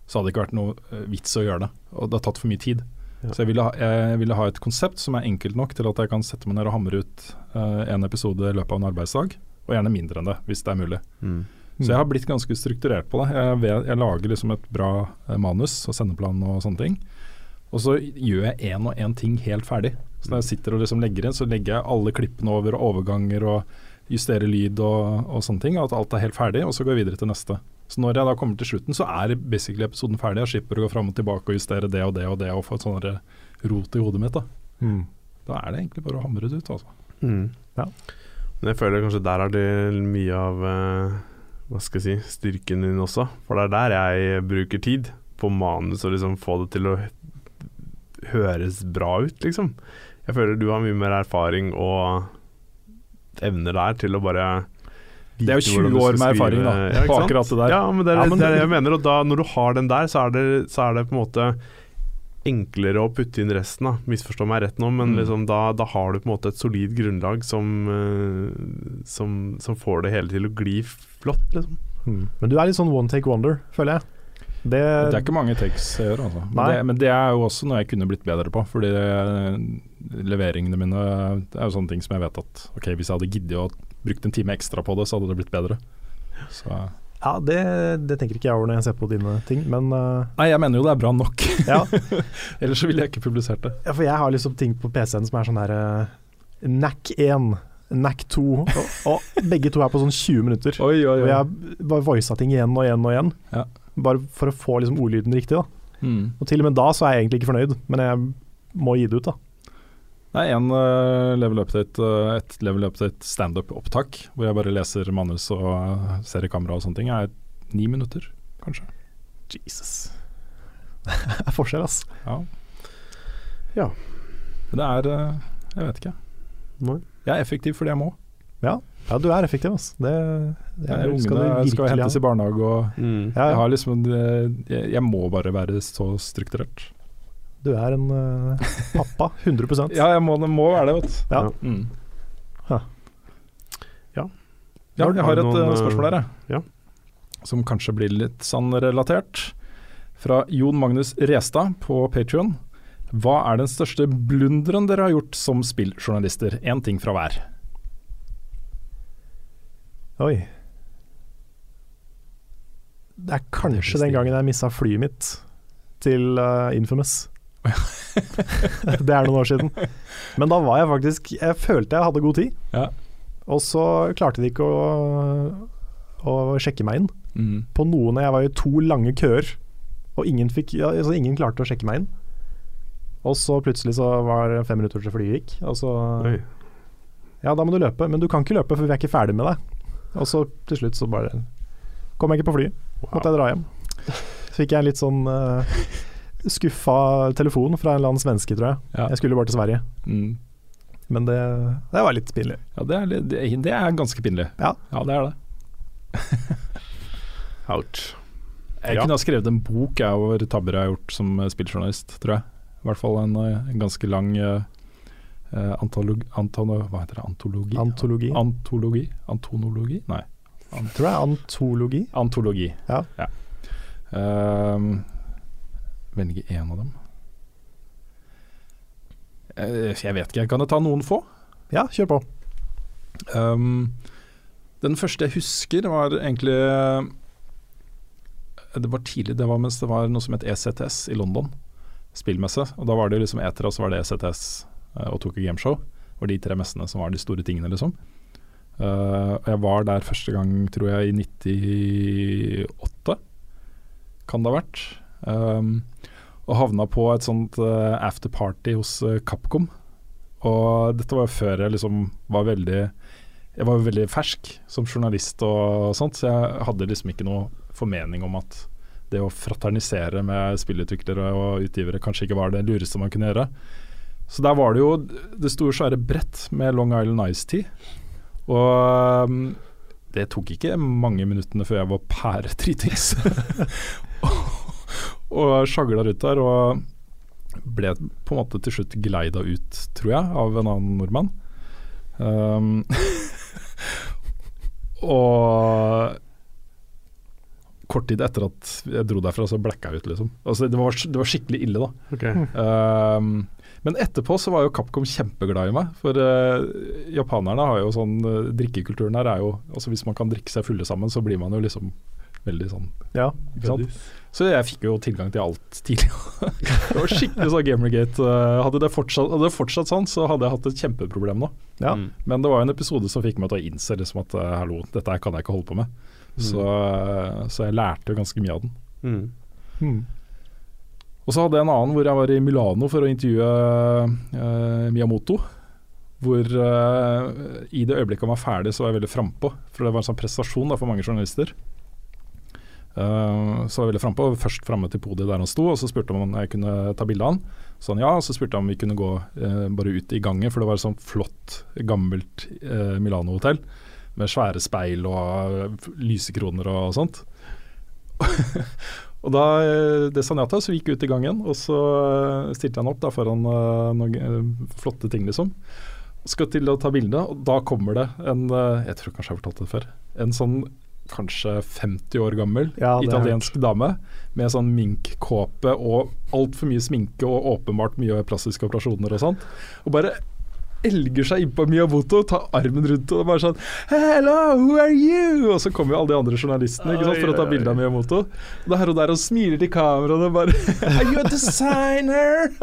så hadde det ikke vært noe eh, vits å gjøre det. Og det har tatt for mye tid. Ja. Så jeg ville, ha, jeg ville ha et konsept som er enkelt nok til at jeg kan sette meg ned og hamre ut uh, en episode i løpet av en arbeidsdag. og gjerne mindre enn det, hvis det er mulig. Mm. Så jeg har blitt ganske strukturert på det. Jeg, vet, jeg lager liksom et bra eh, manus og sendeplan og sånne ting. Og så gjør jeg én og én ting helt ferdig. Så når jeg sitter og liksom legger inn, så legger jeg alle klippene over og overganger og justerer lyd og, og sånne ting. At alt er helt ferdig, og så går jeg videre til neste. Så når jeg da kommer til slutten, så er basically episoden ferdig. Jeg slipper å gå fram og tilbake og justere det og det og det og få et sånn rot i hodet mitt. Da. Mm. da er det egentlig bare å hamre det ut, altså. Mm. Ja. Men jeg føler kanskje der er det mye av eh, Hva skal jeg si styrken din også. For det er der jeg bruker tid på manus og liksom få det til å høres bra ut, liksom. Jeg føler du har mye mer erfaring og evner der til å bare Det er jo 20 år med erfaring da, ja, på akkurat det der. Ja, men det er, Ja, men det er det jeg mener. Og da, når du har den der, så er det, så er det på en måte enklere å putte inn resten. da Misforstå meg rett nå, men Mm. liksom da, da har du på en måte et solid grunnlag som, eh, som, som får det hele til å gli flott, liksom. Mm. Men du er litt sånn one take wonder, føler jeg. Det, det er ikke mange takes jeg gjør, altså. Men det, men det, er jo også noe jeg kunne blitt bedre på. Fordi eh, leveringene mine det er jo sånne ting som jeg vet at Ok, hvis jeg hadde giddet å brukt en time ekstra på det, så hadde det blitt bedre. Så ja, det, det, tenker ikke jeg over når jeg ser på dine ting, men uh, Nei, jeg mener jo det er bra nok. Ja. Ellers så ville jeg ikke publisert det. Ja, for jeg har liksom ting på PC-en som er sånn her eh, uh, NAC1. NAC2, og, og, begge to er på sånn 20 minutter. Oi, oi, oi. Og jeg bare voisa ting igjen og igjen og igjen, ja. bare for å få liksom ordlyden riktig. da. Mm. Og til og med da så er jeg egentlig ikke fornøyd, men jeg må gi det ut, da. Det er én eh, level update, eh, et level update standup-opptak hvor jeg bare leser manus og eh, ser i kamera og sånne ting. Er ni minutter, kanskje. Jesus. det er forskjell, ass. Ja. ja. Det er Jeg vet ikke. Når? Jeg er effektiv fordi jeg må. Ja, du er effektiv, altså. Det, det Jeg, skal ungene skal skal hentes i barnehage, og Mm. Jeg har liksom eh, jeg, jeg må bare være så strukturert. Du er en uh, pappa, 100% Ja, jeg må, det må være det, vet du. Ja. Mm. Ja. Ja. Ja, jeg har et eh, spørsmål her, jeg. ja. Som kanskje blir litt sånn relatert. Fra Jon Magnus Restad på Patrion. Hva er den største blunderen dere har gjort som spilljournalister? Én ting fra hver. Oi. Det er kanskje den gangen jeg missa flyet mitt til uh, Infamous. det er noen år siden. Men da var jeg faktisk Jeg følte jeg hadde god tid. Ja. Og så klarte de ikke å, å sjekke meg inn. Mm. På noen Jeg var i to lange køer, og ingen, fikk, ja, altså ingen klarte å sjekke meg inn. Og så plutselig så var det fem minutter til flyet gikk, og så Oi. Ja, da må du løpe, men du kan ikke løpe, for vi er ikke ferdig med deg. Og så til slutt så bare kom jeg ikke på flyet. Måtte jeg dra hjem. Så fikk jeg en litt sånn uh, skuffa telefon fra en eller annen svenske, tror jeg. Ja. Jeg skulle bare til Sverige. Mm. Men det, det var litt pinlig. ja, det er, litt- det, det er ganske pinlig. Ja. det er det. Ouch. Jeg Ja. kunne ha skrevet en bok jeg, over tabber jeg har gjort som eh, spilljournalist, tror jeg. I hvert fall en, eh, en ganske lang uh, antolog, antolo, Hva heter det? Antologi? Antologi. Antologi? Antonologi? Nei. Tror jeg antologi. Antologi. Ja. Ehm, velge én av dem. Eh, jeg vet ikke, kan jeg ta noen få? Ja, kjør på. Um, den første jeg husker var egentlig eh, Det var tidlig, det var mens det var noe som het ECTS i London. Spillmesse. Og da var det liksom Etra, så var det ECTS eh, og Tokyo Gameshow. Var de tre messene som var de store tingene, liksom. Uh, og jeg var der første gang, tror jeg, i 98. Kan det ha vært. Um, og havna på et sånt uh, afterparty hos uh, Capcom. Og dette var før jeg liksom var veldig Jeg var veldig fersk som journalist og sånt, så jeg hadde liksom ikke noe formening om at det å fraternisere med spillutviklere og utgivere kanskje ikke var det lureste man kunne gjøre. Så der var det jo det store, svære brett med Long Island Ice Tea. Og um, det tok ikke mange minuttene før jeg var pæredritings. og sjagla rundt der og ble på en måte til slutt geleida ut, tror jeg, av en annen nordmann. Um, og kort tid etter at jeg dro derfra, så blacka jeg ut, liksom. Altså, det, var, det var skikkelig ille, da. Okay. Um, men etterpå så var jo Capcom kjempeglad i meg. For uh, japanerne har jo sånn uh, Drikkekulturen her er jo Altså Hvis man kan drikke seg fulle sammen, så blir man jo liksom veldig sånn Ja. ikke sant? Så jeg fikk jo tilgang til alt tidlig. det var skikkelig sånn Gamergate. eh, hadde, det fortsatt, hadde det fortsatt sånn, så hadde jeg hatt et kjempeproblem nå. Ja. Mm. Men det var jo en episode som fikk meg til å innse liksom at hallo, dette her kan jeg ikke holde på med. Så, eh, så jeg lærte jo ganske mye av den. Mm. Mm. Og så hadde jeg en annen hvor jeg var i Milano for å intervjue uh, Miyamoto. Hvor uh, i det øyeblikket han var ferdig, så var jeg veldig frampå. For det var en sånn prestasjon da, for mange journalister. Uh, så var jeg veldig frampå, først framme til podiet der han sto, og så spurte han om jeg kunne ta bilde av han. Så han ja, og så spurte han om vi kunne gå bare ut i gangen, for det var et sånt flott, gammelt Milano-hotell. Med svære speil og eh, lysekroner og sånt. Og da, eh, Det sa han ja til, så gikk ut i gangen, og så eh, stilte han opp da foran noen flotte ting, liksom. Skal til å ta bilde, og da kommer det en Jeg tror kanskje jeg har fortalt det før. En sånn kanskje 50 år gammel Ja, italiensk dame med sånn minkkåpe og altfor mye sminke og åpenbart mye plastiske operasjoner og sånt. Og bare elger seg innpå Miyamoto, tar armen rundt og bare sånn Hello, who are you? Og så kommer jo alle de andre journalistene ikke sant, for å ta bilde av Miyamoto. Og det er hun der og smiler til kameraet og bare Are you a designer?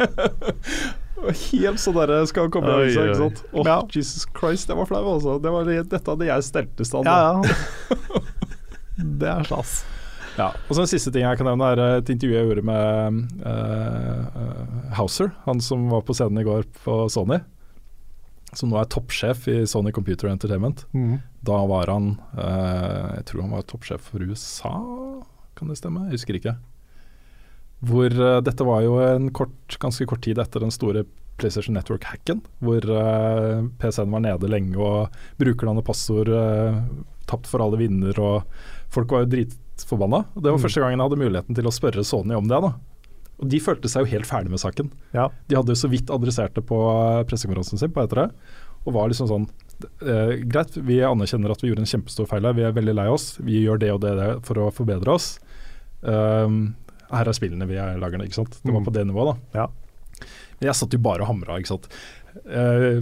Helt sånn der skal han komme Oi, avisa, ikke sant. Åh, Ja. Jesus Christ, jeg var flau, altså. Det var, dette hadde jeg stelt i stand. Ja, ja. Det er stas. Ja, og så En siste ting jeg kan nevne, er et intervju jeg gjorde med uh, uh, Hauser, han som var på scenen i går på Sony. Som nå er toppsjef i Sony Computer Entertainment. Mm. Da var han eh, Jeg tror han var toppsjef for USA, kan det stemme? Jeg husker ikke. Hvor eh, Dette var jo en kort, ganske kort tid etter den store PlayStation Network-hacken, hvor eh, PC-en var nede lenge og brukernavn og passord uh, tapt for alle vinner, og folk var jo dritforbanna. Det var Mm. første gangen jeg hadde muligheten til å spørre Sony om det. da. Og De følte seg jo helt ferdig med saken. Ja. De hadde jo så vidt adressert det på eh, pressekonferansen sin på etter det, og var liksom sånn eh, Greit, vi anerkjenner at vi gjorde en kjempestor feil her, vi er veldig lei oss. Vi gjør det og det, det for å forbedre oss. Um, her er spillene vi er lager, ikke sant. Det var Mm. på det nivået, da. Ja. Jeg satt jo bare og hamra, ikke sant. Eh,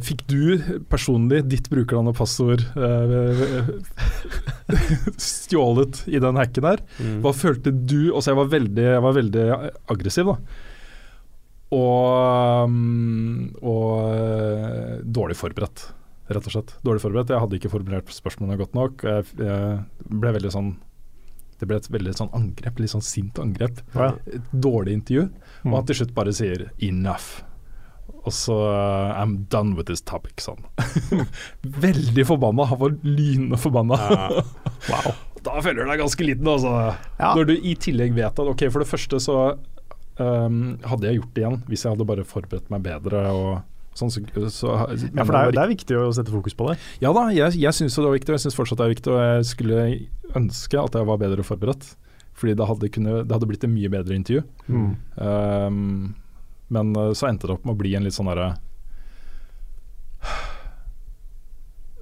fikk du personlig ditt brukernavn og passord eh, stjålet i den hacken her? Mm. Hva følte du Også jeg var veldig, jeg var veldig aggressiv, da. Og, um, og eh, dårlig forberedt, rett og slett. Dårlig forberedt. Jeg hadde ikke formulert spørsmålene godt nok. Jeg, jeg ble veldig sånn Det ble et veldig sånn angrep, litt sånn sint angrep. Ja. Et dårlig intervju. Og Mm. han til slutt bare sier 'enough'. Og så uh, 'I'm done with this topic', sånn. Veldig forbanna. Han var lynende forbanna. Ja. Wow. Da føler du deg ganske liten, altså. Ja. Når du i tillegg vet at Ok, for det første så um, hadde jeg gjort det igjen hvis jeg hadde bare forberedt meg bedre og sånn. Så, så, Ja, for det er, det er viktig å sette fokus på det. ja da, jeg, jeg syns det var viktig, og jeg syns fortsatt det er viktig. Og jeg skulle ønske at jeg var bedre forberedt. Fordi det hadde, kunne, det hadde blitt et mye bedre intervju. Mm. Um, men uh, så endte det opp med å bli en litt sånn derre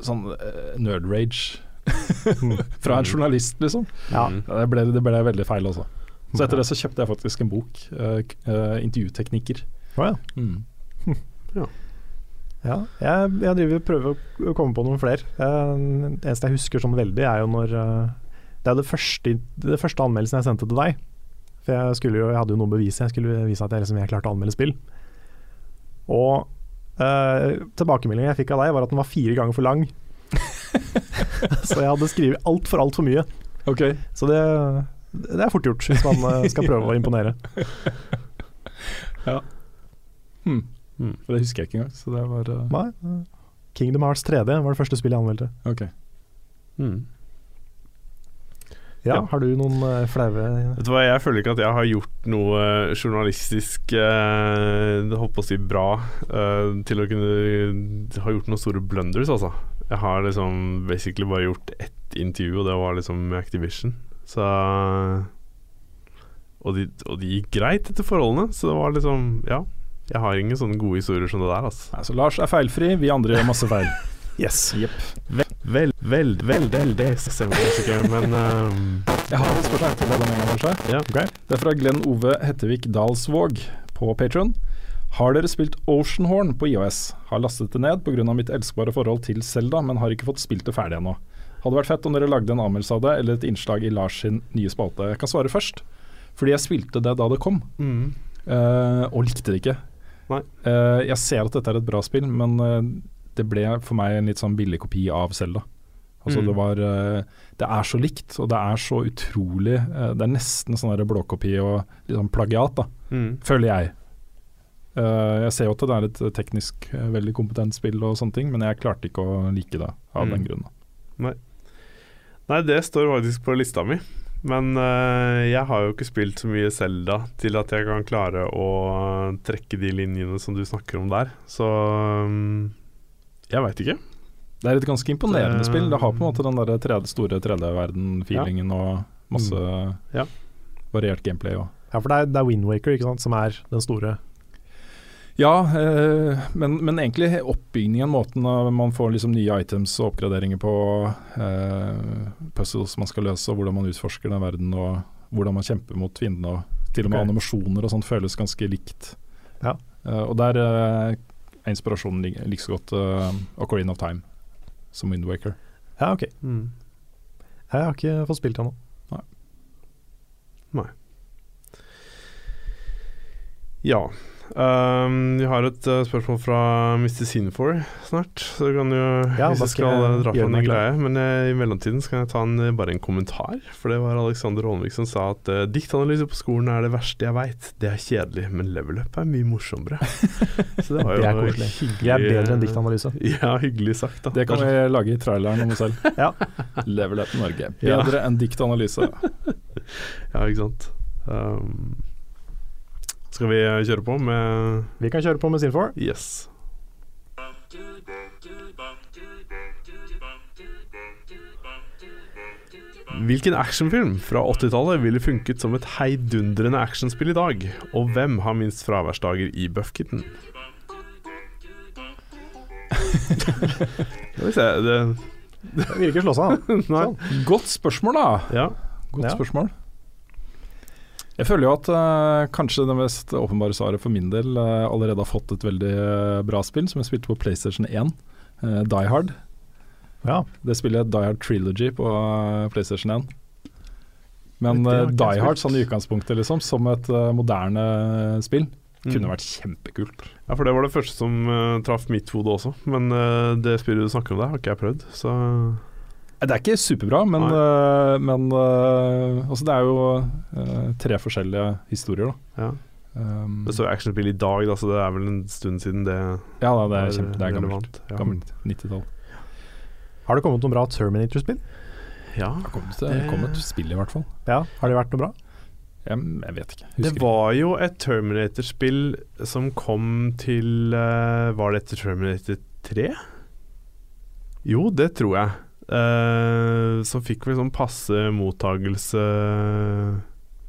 Sånn uh, nerd rage fra en journalist, liksom. Ja. Mm. Det ble, det ble veldig feil, altså. Så etter det så kjøpte jeg faktisk en bok, uh, uh, intervjuteknikker. Oh, ja. Mm. Ja, jeg, jeg driver og prøver å komme på noen flere. Eh, Det eneste jeg husker sånn veldig, er jo når eh, Det er det første, det første anmeldelsen jeg sendte til deg. For jeg, jo, jeg hadde jo noe bevis. Jeg skulle vise at jeg, liksom, jeg klarte å anmelde spill. Og eh, tilbakemeldingen jeg fikk av deg, var at den var fire ganger for lang. så jeg hadde skrevet altfor, altfor mye. Ok. Så det, det er fort gjort, hvis man eh, skal prøve å imponere. Hmm. Mm. Det husker jeg ikke engang. Så det var uh, Nei, Kingdom Hearts 3D var det første spillet jeg anmeldte. Ok. Mm. Ja, Ja. Har du noen uh, flaue Vet du hva, Jeg føler ikke at jeg har gjort noe journalistisk uh, holdt på å si bra uh, til å kunne ha gjort noen store blunders, altså. Jeg har liksom basically bare gjort ett intervju, og det var liksom med Activision. Så og de, og de gikk greit etter forholdene, så det var liksom Ja. Jeg har ingen sånne gode historier som det der, altså. Nei, så Lars er feilfri, vi andre gjør masse feil. Yes. Jepp. Vel, Veld, veld, veldig stemmer kanskje ikke, men um... Jeg har et spørsmål til deg med en gang, kanskje. ja. Det er fra Glenn Ove Hettevik Dalsvåg på Patron. Har dere spilt Oceanhorn på IOS? Har lastet det ned pga. mitt elskbare forhold til Selda, men har ikke fått spilt det ferdig ennå. Hadde vært fett om dere lagde en anmeldelse av det, eller et innslag i Lars sin nye spalte. Jeg kan svare først, fordi jeg spilte det da det kom, Mm. uh, og likte det ikke. Eh, jeg ser at dette er et bra spill, men uh, det ble for meg en litt sånn billig kopi av Selda. Altså Mm. det var eh, Det er så likt, og det er så utrolig eh, Det er nesten sånn blåkopi og sånn plagiat, da, Mm. føler jeg. Eh, jeg ser jo at det er et teknisk veldig kompetent spill og sånne ting, men jeg klarte ikke å like det av Mm. den grunn. Nei, det står faktisk på lista mi. Men eh, jeg har jo ikke spilt så mye Selda til at jeg kan klare å trekke de linjene som du snakker om der. Så um, jeg veit ikke. Det er et ganske imponerende Det- spill. Det har på en måte den der tredje, store 3D-verden-feelingen og masse Ja. variert gameplay. Og. Ja, for det er, det er Windwaker ikke sant, som er den store Ja, eh, men, men egentlig oppbygningen, måten eh, man får liksom nye items og oppgraderinger på, eh, puzzles man skal løse, og hvordan man utforsker den verden, og hvordan man kjemper mot fiendene, og til og med okay. animasjoner og sånt føles ganske likt. Ja. Eh, og der eh, er inspirasjonen like, så godt Ocarina of Time som Windwaker. Ja, ok. Mm. Jeg har ikke fått spilt ennå. Ja. Um, vi har et uh, spørsmål fra Mr. Sinfor snart. Så du kan jo Ja, Hvis jeg skal skal jeg eh, dra på en greie. Men eh, i mellomtiden skal jeg ta en, eh, bare en kommentar. For det var Alexander Holmvik som sa at uh, diktanalyse på skolen er det verste jeg veit. Det er kjedelig, men level up er mye morsommere. Så det var jo Det er koselig. hyggelig. Det er bedre enn diktanalyse. Ja, hyggelig sagt, da. Det kan vi lage i traileren om oss selv. Ja. Level Up Norge. Ja. Bedre enn diktanalyse. Ja, ikke sant. Um, skal vi eh, kjøre på med Vi kan kjøre på med Sinfor. Yes. Hvilken actionfilm fra 80-tallet ville funket som et heidundrende actionspill i dag? Og hvem har minst fraværsdager i Buffkitten? Skal vi se det, Det virker slå seg an. Sånn. Godt spørsmål, da. Ja. Godt Ja. spørsmål. Jeg føler jo at uh, kanskje det mest åpenbare svaret for min del uh, allerede har fått et veldig eh, bra spill, som jeg spilte på PlayStation 1. eh, Die Hard. Ja. Det spillet Die Hard Trilogy på PlayStation 1. Men jeg Die Hard sånn i utgangspunktet, liksom, som et moderne spill, kunne Mm. vært kjempekult. Ja, for det var det første som traff mitt hode også. Men det spillet du snakker om der, har ikke jeg prøvd. Så Det er ikke superbra, men, eh, men eh, altså det er jo eh, tre forskjellige historier, da. ja. Um, Det står actionspill i dag, da, så det er vel en stund siden det ja, da, det er, kjempe, det er gammelt. Ja. gammelt 90-tall. Har det kommet noen bra Terminator-spill? Ja. Det har kommet, det kommet spill, i hvert fall. Ja, har det vært noe bra? Jeg, jeg vet ikke. Det var jo et Terminator-spill som kom til Var det etter Terminator 3? Jo, det tror jeg. Eh, så fikk vi sånn passe mottagelse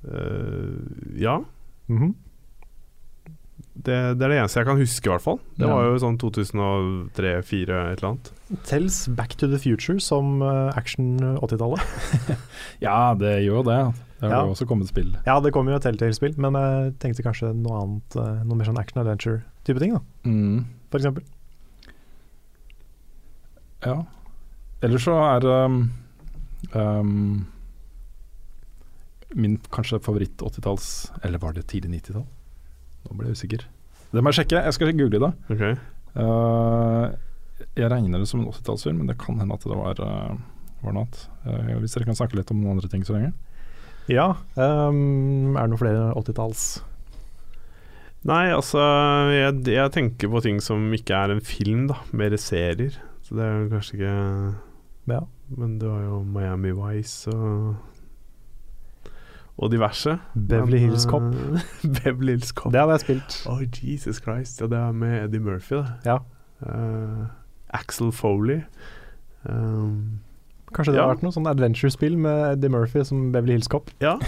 uh, Ja. Mhm. Det, det er det eneste jeg kan huske, i hvert fall. Det Ja. var jo sånn 2003-2004, et eller annet. Tells Back to the Future som eh, action 80-tallet. Ja, det gjør det. Det har Ja. jo også kommet spill. Ja, det kommer jo et Telltale-spill, men jeg tenkte kanskje noe annet, noe mer sånn action adventure-type ting, da, Mm. for eksempel. Ja. Ellers så er um, um, min kanskje favoritt 80-talls Eller var det tidlig 90-tall? Nå ble jeg usikker. Det må jeg sjekke. Jeg skal google det. Okay. Uh, jeg regner det som en 80-tallsfilm, men det kan hende at det var, uh, var noe annet. Uh, hvis dere kan snakke litt om noen andre ting så lenge. Ja, Um, er det noen flere 80-talls? Nei, altså jeg, jeg tenker på ting som ikke er en film, da. Mer serier. Så det er kanskje ikke Ja. Men det var jo Miami Vice og Og diverse. Beverly Hills Cop. eh, Beverly Hills Cop. Det hadde jeg spilt. Oh, Jesus Christ. Ja, det er med Eddie Murphy, det. Ja. Uh, Axel Foley. Um, Kanskje det Ja. hadde vært noe sånn adventure-spill med Eddie Murphy som Beverly Hills Cop. ja.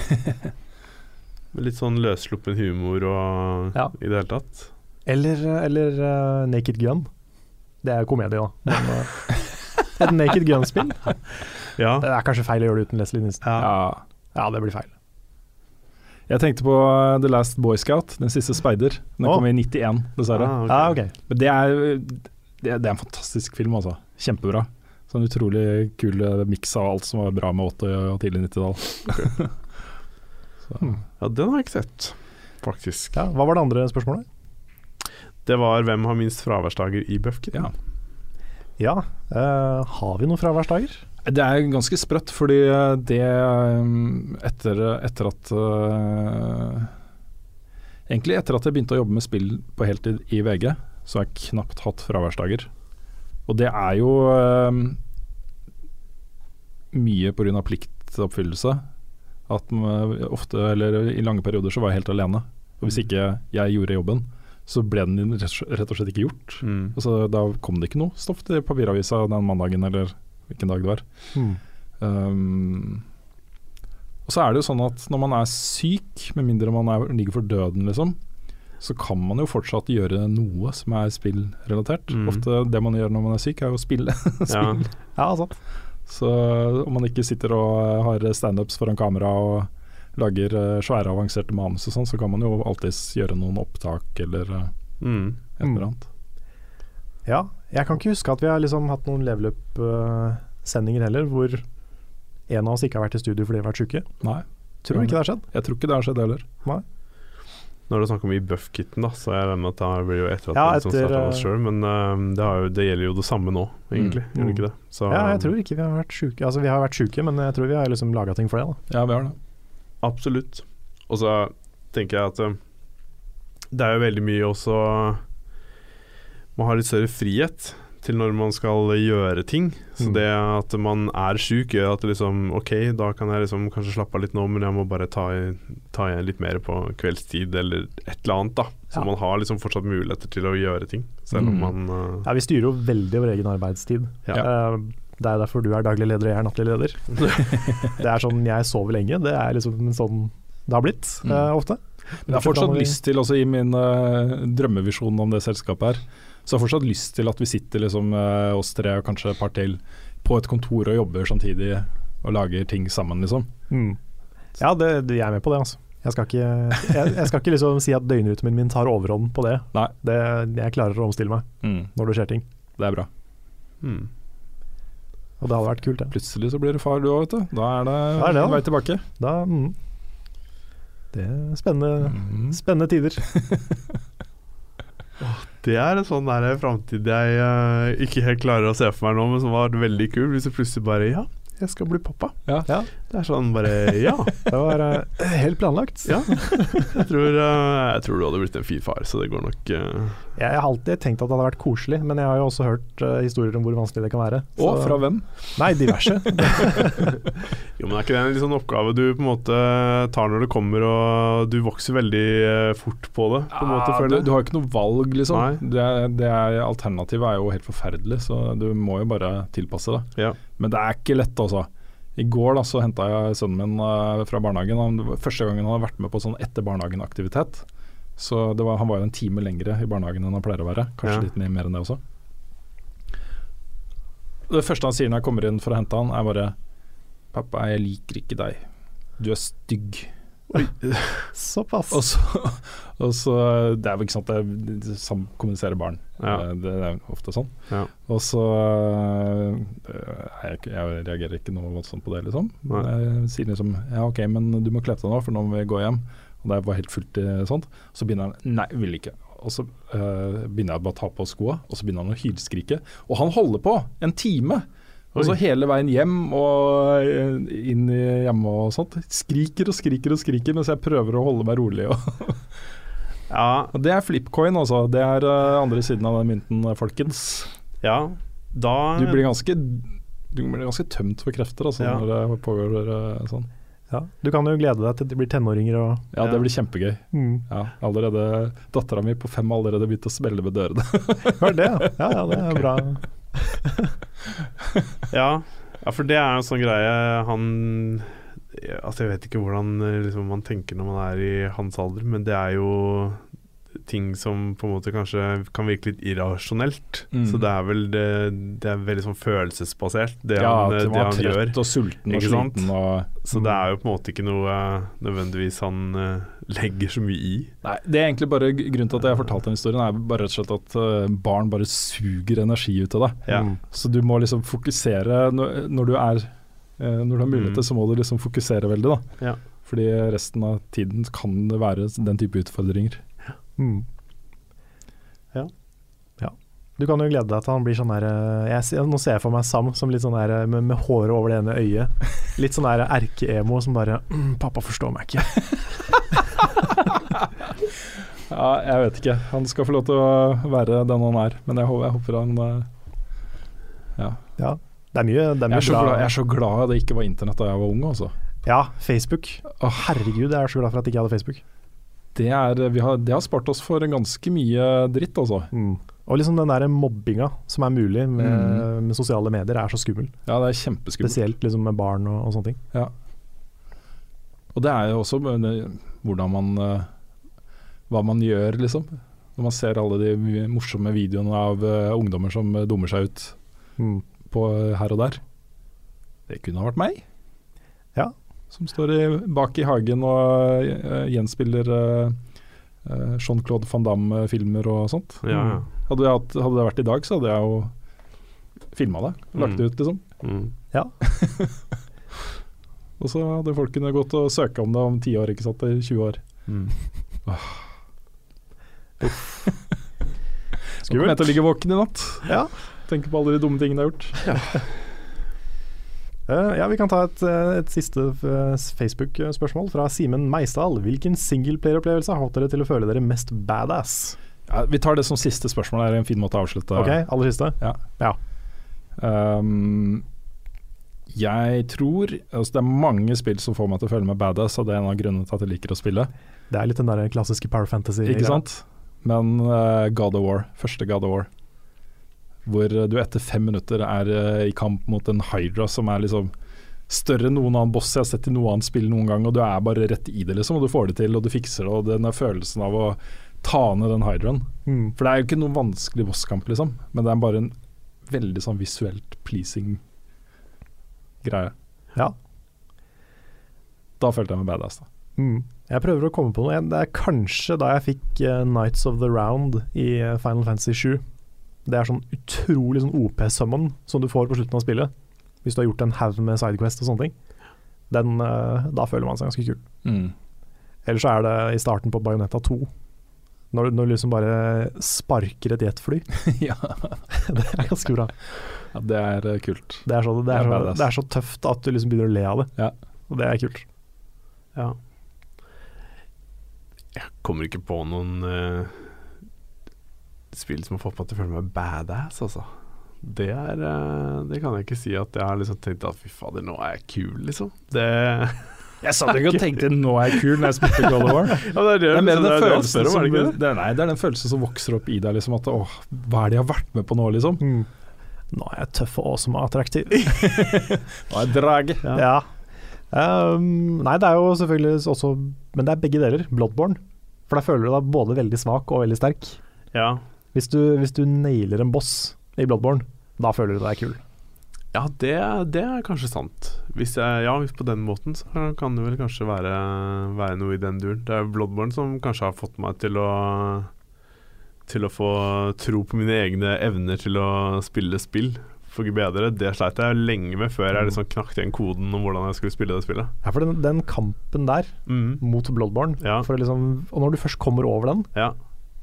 Med litt sånn løssluppen humor og Ja. i det hele tatt. Eller, eller uh, Naked Gun. Det er komedie, da. Men, Et Naked Gun-spill? Ja. Det er kanskje feil å gjøre det uten Leslie Nissen. ja. Ja. Det blir feil. Jeg tenkte på uh, The Last Boy Scout, Den siste speider. Den oh. kom i 91, dessverre. Ah, okay. Ah, okay. Men det er, det, er, det er en fantastisk film, altså. Kjempebra. Sånn utrolig kul uh, miks av alt som var bra med 80- og tidlig 90-tall. Så, Hmm. ja, den har jeg ikke sett, faktisk. Ja, hva var det andre spørsmålet? Det var hvem har minst fraværsdager i Bøfken? ja. Ja, uh, har vi noen fraværsdager? Det er ganske sprøtt, fordi uh, det um, etter, etter at uh, Egentlig etter at jeg begynte å jobbe med spill på heltid i VG, så har jeg knapt hatt fraværsdager. Og det er jo uh, mye pga. pliktoppfyllelse. At ofte, eller i lange perioder, så var jeg helt alene. Og hvis ikke jeg gjorde jobben, så ble den rett og slett ikke gjort. Mm. Altså, da kom det ikke noe stoff til papiravisa den mandagen, eller hvilken dag det var. Mm. Um, og så er det jo sånn at når man er syk, med mindre man er, ligger for døden, liksom, så kan man jo fortsatt gjøre noe som er spillrelatert. Mm. Ofte det man gjør når man er syk, er jo å spille. Ja. Ja, sant. Så om man ikke sitter og har standups foran kamera og lager eh, svære, avanserte manus og sånn, så kan man jo alltids gjøre noen opptak eller eh, Mm. et eller annet. Ja, jeg kan ikke huske at vi har liksom hatt noen level up-sendinger heller, hvor en av oss ikke har vært i studio fordi vi har vært syke. Nei, Tror ikke det har skjedd. jeg tror ikke det har skjedd heller. Nei. Nå er snakk om i Buff-kitten, da, så jeg regner med at det blir jo etter at Ja, vi liksom starta oss eh, sjøl, men uh, det, har jo, det gjelder jo det samme nå, egentlig. Mm. Gjør det ikke det? Så, Ja, jeg tror ikke vi har vært syke. Altså, vi har vært syke, men jeg tror vi har liksom laga ting for det. da. Ja, vi har det. Absolutt. Og så tenker jeg at eh, det er jo veldig mye også Man har litt større frihet til når man skal gjøre ting. Så Mm. det at man er sjuk, gjør at liksom Ok, da kan jeg liksom kanskje slappe av litt nå, men jeg må bare ta, ta igjen litt mer på kveldstid, eller et eller annet, da. Så Ja. man har liksom fortsatt muligheter til å gjøre ting, selv om Mm. man uh... Ja, Vi styrer jo veldig vår egen arbeidstid. Ja. Eh, det er jo derfor du er daglig leder og jeg er nattlig leder. det er sånn jeg sover lenge. Det er liksom sånn det har blitt Mm. eh, ofte. Men jeg har fortsatt lyst til, også i min uh, drømmevisjon om det selskapet her, så jeg har fortsatt lyst til at vi sitter liksom uh, oss tre og kanskje et par til på et kontor og jobber samtidig og lager ting sammen, liksom. Mm. Ja, det, det, jeg er med på det, altså. Jeg skal ikke, jeg, jeg skal ikke liksom si at døgnrytmen min tar overhånd på det. Nei. det. Jeg klarer å omstille meg når det skjer ting. Det er bra. mm. Og det hadde vært kult, ja. Plutselig så blir du far du òg, vet du. Da er det, Da er det, vei tilbake. Da, mm. Det er spennende, Mm. spennende tider. Det er en sånn framtid jeg uh, ikke helt klarer å se for meg nå, men som var veldig kul. Hvis du plutselig bare Ja, jeg skal bli pappa. Ja. Ja, Det er sånn bare Ja. det var uh, helt planlagt. ja. Jeg, tror, uh, jeg tror du hadde blitt en fin far, så det går nok uh... Jeg, har alltid tenkt at det hadde vært koselig, men jeg har jo også hørt historier om hvor vanskelig det kan være. Og fra hvem? Nei, diverse. Jo, men er ikke det en sånn oppgave du på en måte tar når det kommer, og du vokser veldig fort på det? På en måte, Ja, du, du har jo ikke noe valg, liksom. Nei. Det, det er, alternativet er jo helt forferdelig, så du må jo bare tilpasse det. Ja. Men det er ikke lett, altså. I går da, så henta jeg sønnen min eh, fra barnehagen. Han, første gangen han har vært med på sånn etter barnehagen-aktivitet. Så det var, han var jo en time lengre i barnehagen enn han pleier å være. Kanskje Ja. litt mer enn det også. Det første han sier når jeg kommer inn for å hente han, er bare 'Pappa, jeg liker ikke deg. Du er stygg'. Såpass. Og så, og så Det er jo ikke sant, det, samkommuniserer sam- barn. Ja. Det, det er ofte sånn. Ja. Og så er jeg, jeg reagerer ikke noe voldsomt på det, liksom. Nei. Jeg sier liksom ja ok, men du må kle på deg nå, for nå må vi gå hjem. Og det var helt fullt i sånt. Så begynner han nei, vil ikke. Og så øh, begynner jeg bare å ta på skoa, og så begynner han å hylskrike. Og han holder på en time! Og så hele veien hjem og inn i hjemme og sånt. Skriker og skriker og skriker mens jeg prøver å holde meg rolig. Og Ja, det er flipcoin, altså. Det er øh, andre siden av den mynten, øh, folkens. ja. Da Du blir ganske, du blir ganske tømt for krefter altså, Ja. når det pågår øh, sånn. Ja, du kan jo glede deg til de blir tenåringer og Ja, det blir kjempegøy. mm. Ja, allerede Dattera mi på fem har allerede begynt å smelle med dørene. Er det? Ja, ja, ja det er bra. Ja, ja, for det er jo en sånn greie Han Altså Jeg vet ikke hvordan eh, liksom, man tenker når man er i hans alder, men det er jo ting som på en måte kanskje kan virke litt irrasjonelt. Mm. Så det er vel det, det er veldig sånn følelsesbasert, det ja, han, at det er han gjør. trøtt og sulten og sliten og Så det er jo på en måte ikke noe eh, nødvendigvis han uh, legger så mye i. Nei, det er egentlig bare grunnen til at jeg fortalte den historien, er bare rett og slett at uh, barn bare suger energi ut av deg. Ja. Så du må liksom fokusere når, når du er eh, Når du har mulighet til, Mm. så må du liksom fokusere veldig, da. Ja. Fordi resten av tiden kan det være den type utfordringer. Mm. Ja. Ja. Du kan jo glede deg til han blir sånn der eh, jeg, Nå ser jeg for meg Sam som litt sånn der eh, med, med håret over det ene øyet. Litt sånn der erke-emo som bare mm, 'Pappa forstår meg ikke'. Ja, jeg vet ikke. Han skal få lov til å være den han er, men jeg, jeg håper han eh, Ja. Ja. Det er mye, det er mye Jeg er, så bra. glad, jeg er så glad det ikke var internett da jeg var ung, altså. Ja, Facebook. Herregud, jeg er så glad for at jeg ikke hadde Facebook. Det, er, vi har, det har spart oss for ganske mye dritt, altså. Mm. Og liksom den der mobbinga som er mulig med, med sosiale medier, er så skummel. Ja, det er kjempeskummelt. Spesielt liksom med barn og, og sånne ting. Ja. Og det er jo også hvordan man eh, Hva man gjør, liksom. Når man ser alle de morsomme videoene av eh, ungdommer som eh, dummer seg ut Mm. På eh, her og der. Det kunne ha vært meg. Ja. Som står i, bak i hagen og uh, gjenspiller uh, Jean-Claude van Damme-filmer og sånt. Ja, ja. Hadde, jeg hatt, hadde det vært i dag, så hadde jeg jo filma det. Lagt det Mm. ut, liksom. Mm. Og så hadde folk kunnet gått og søke om det om ti år, ikke sant. I 20 år. Mm. Nå kommer jeg til å ligge våken i natt. Ja. Tenke på alle de dumme tingene jeg har gjort. Eh, ja, vi kan ta et, eh, et siste eh, Facebook-spørsmål fra Simen Meisdal. Hvilken singleplayeropplevelse har fått dere til å føle dere mest badass? Ja, vi tar det som siste spørsmål, det er en fin måte å avslutte. Ok, aller siste? Um, jeg tror altså Det er mange spill som får meg til å føle meg badass, og det er en av grunnene til at jeg liker å spille. Det er litt den der klassiske Power Fantasy. Ikke sant? Men uh, God of War, første God of War, hvor eh, du etter fem minutter er eh, i kamp mot en Hydra som er liksom større enn noen annen boss jeg har sett i noe annet spill noen gang, og du er bare rett i det, liksom, og du får det til, og du fikser det, og den følelsen av å ta ned den Hydraen. Mm. For det er jo ikke noen vanskelig bosskamp, liksom, men det er bare en veldig sånn visuelt pleasing greie. Ja. Da følte jeg meg badass, da. Mm. Jeg prøver å komme på noe. Det er kanskje da jeg fikk uh, Nights of the Round i eh, Final Fantasy 7. Det er sånn utrolig sånn OP-summon som du får på slutten av spillet. Hvis du har gjort en haug med Sidequest og sånne ting. Den, eh, da føler man seg ganske kul. Mm. Eller så er det i starten på Bajonetta 2. Når, når du liksom bare sparker et jetfly. ja. det er ganske bra. ja, det er eh, kult. Det er, så, det, er Det er så, det er så tøft at du liksom begynner å le av det. Ja. Og det er kult. Ja. Jeg kommer ikke på noen eh, spill som har fått meg til å føle meg badass, altså. Det er eh, Det kan jeg ikke si at jeg har liksom tenkt at fy fader, nå er jeg kul, liksom. Det Jeg satt ikke og tenkte 'nå er jeg kul' når jeg spilte God of War. Ja, det er det, Det er mer den følelsen som, er det det? det er, Nei, det er den følelsen som vokser opp i deg. Liksom, at åh, hva er det jeg har vært med på nå, liksom? Mm. Nå er jeg tøff og awesome og attraktiv. Nå er jeg drag. Ja. Um, nei, det er jo selvfølgelig også Men det er begge deler. Bloodborne. For da føler du deg både veldig svak og veldig sterk. Ja. Hvis du, hvis du nailer en boss i Bloodborne, da føler du deg kul. Ja, det, det er kanskje sant. Hvis jeg, ja, hvis på den måten, så kan det vel kanskje være, være noe i den duren. Det er Bloodborne som kanskje har fått meg til å Til å få tro på mine egne evner til å spille spill. For gud bedre, det sleit jeg lenge med før jeg liksom knakk igjen koden om hvordan jeg skulle spille det spillet. Ja, for den, den kampen der Mm. mot Bloodborne, Ja. for liksom, og når du først kommer over den, Ja,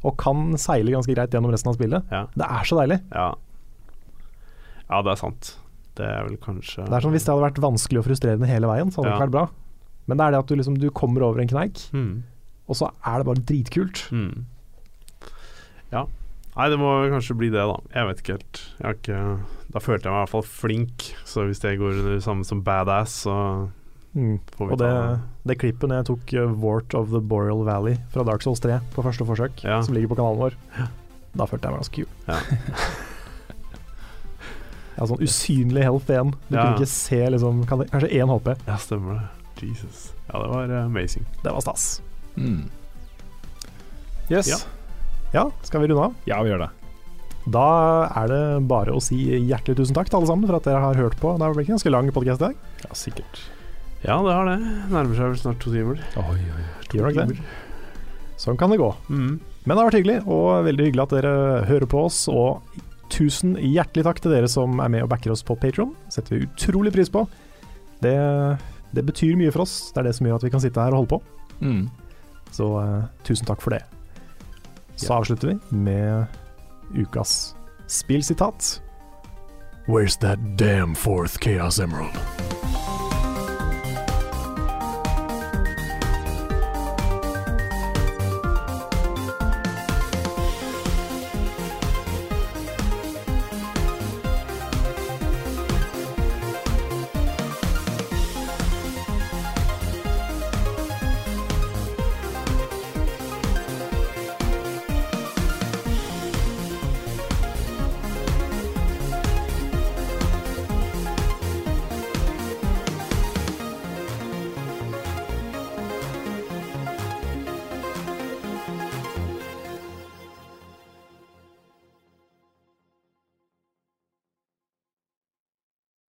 og kan seile ganske greit gjennom resten av spillet, ja, det er så deilig. ja. Ja, det er sant. Det er vel kanskje Det er som Hvis det hadde vært vanskelig og frustrerende hele veien, så hadde det ikke vært bra. Men det er det at du liksom du kommer over en kneik, mm. og så er det bare dritkult. Mm. Ja. Nei, det må kanskje bli det, da. Jeg vet ikke helt. Jeg har ikke Da følte jeg meg i hvert fall flink, så hvis det går under samme som badass, så Mm. Og det, det klippet når jeg tok Wart of the Boreal Valley fra Dark Souls 3 på første forsøk, Ja. som ligger på kanalen vår, da følte jeg meg ganske kul. Ja. Jeg har sånn usynlig health igjen. Du Ja. kunne ikke se liksom Kanskje én HP. Ja, stemmer det. Jesus. Ja, det var eh, amazing. Det var stas. Mm. Yes. Ja. Ja, skal vi runde av? Ja, vi gjør det. Da er det bare å si hjertelig tusen takk til alle sammen for at dere har hørt på. Det har blitt en ganske lang podkast i dag. Ja, sikkert. Ja, det har det. Nærmer seg vel snart to timer. Oi, oi, oi. Gjør nok det. Sånn kan det gå. Mm. Men det har vært hyggelig, og veldig hyggelig at dere hører på oss. Og tusen hjertelig takk til dere som er med og backer oss på Patron. setter vi utrolig pris på. Det, det betyr mye for oss. Det er det som gjør at vi kan sitte her og holde på. Mm. Så uh, tusen takk for det. Så Ja. avslutter vi med ukas spillsitat. Where's that damn fourth Chaos Emerald?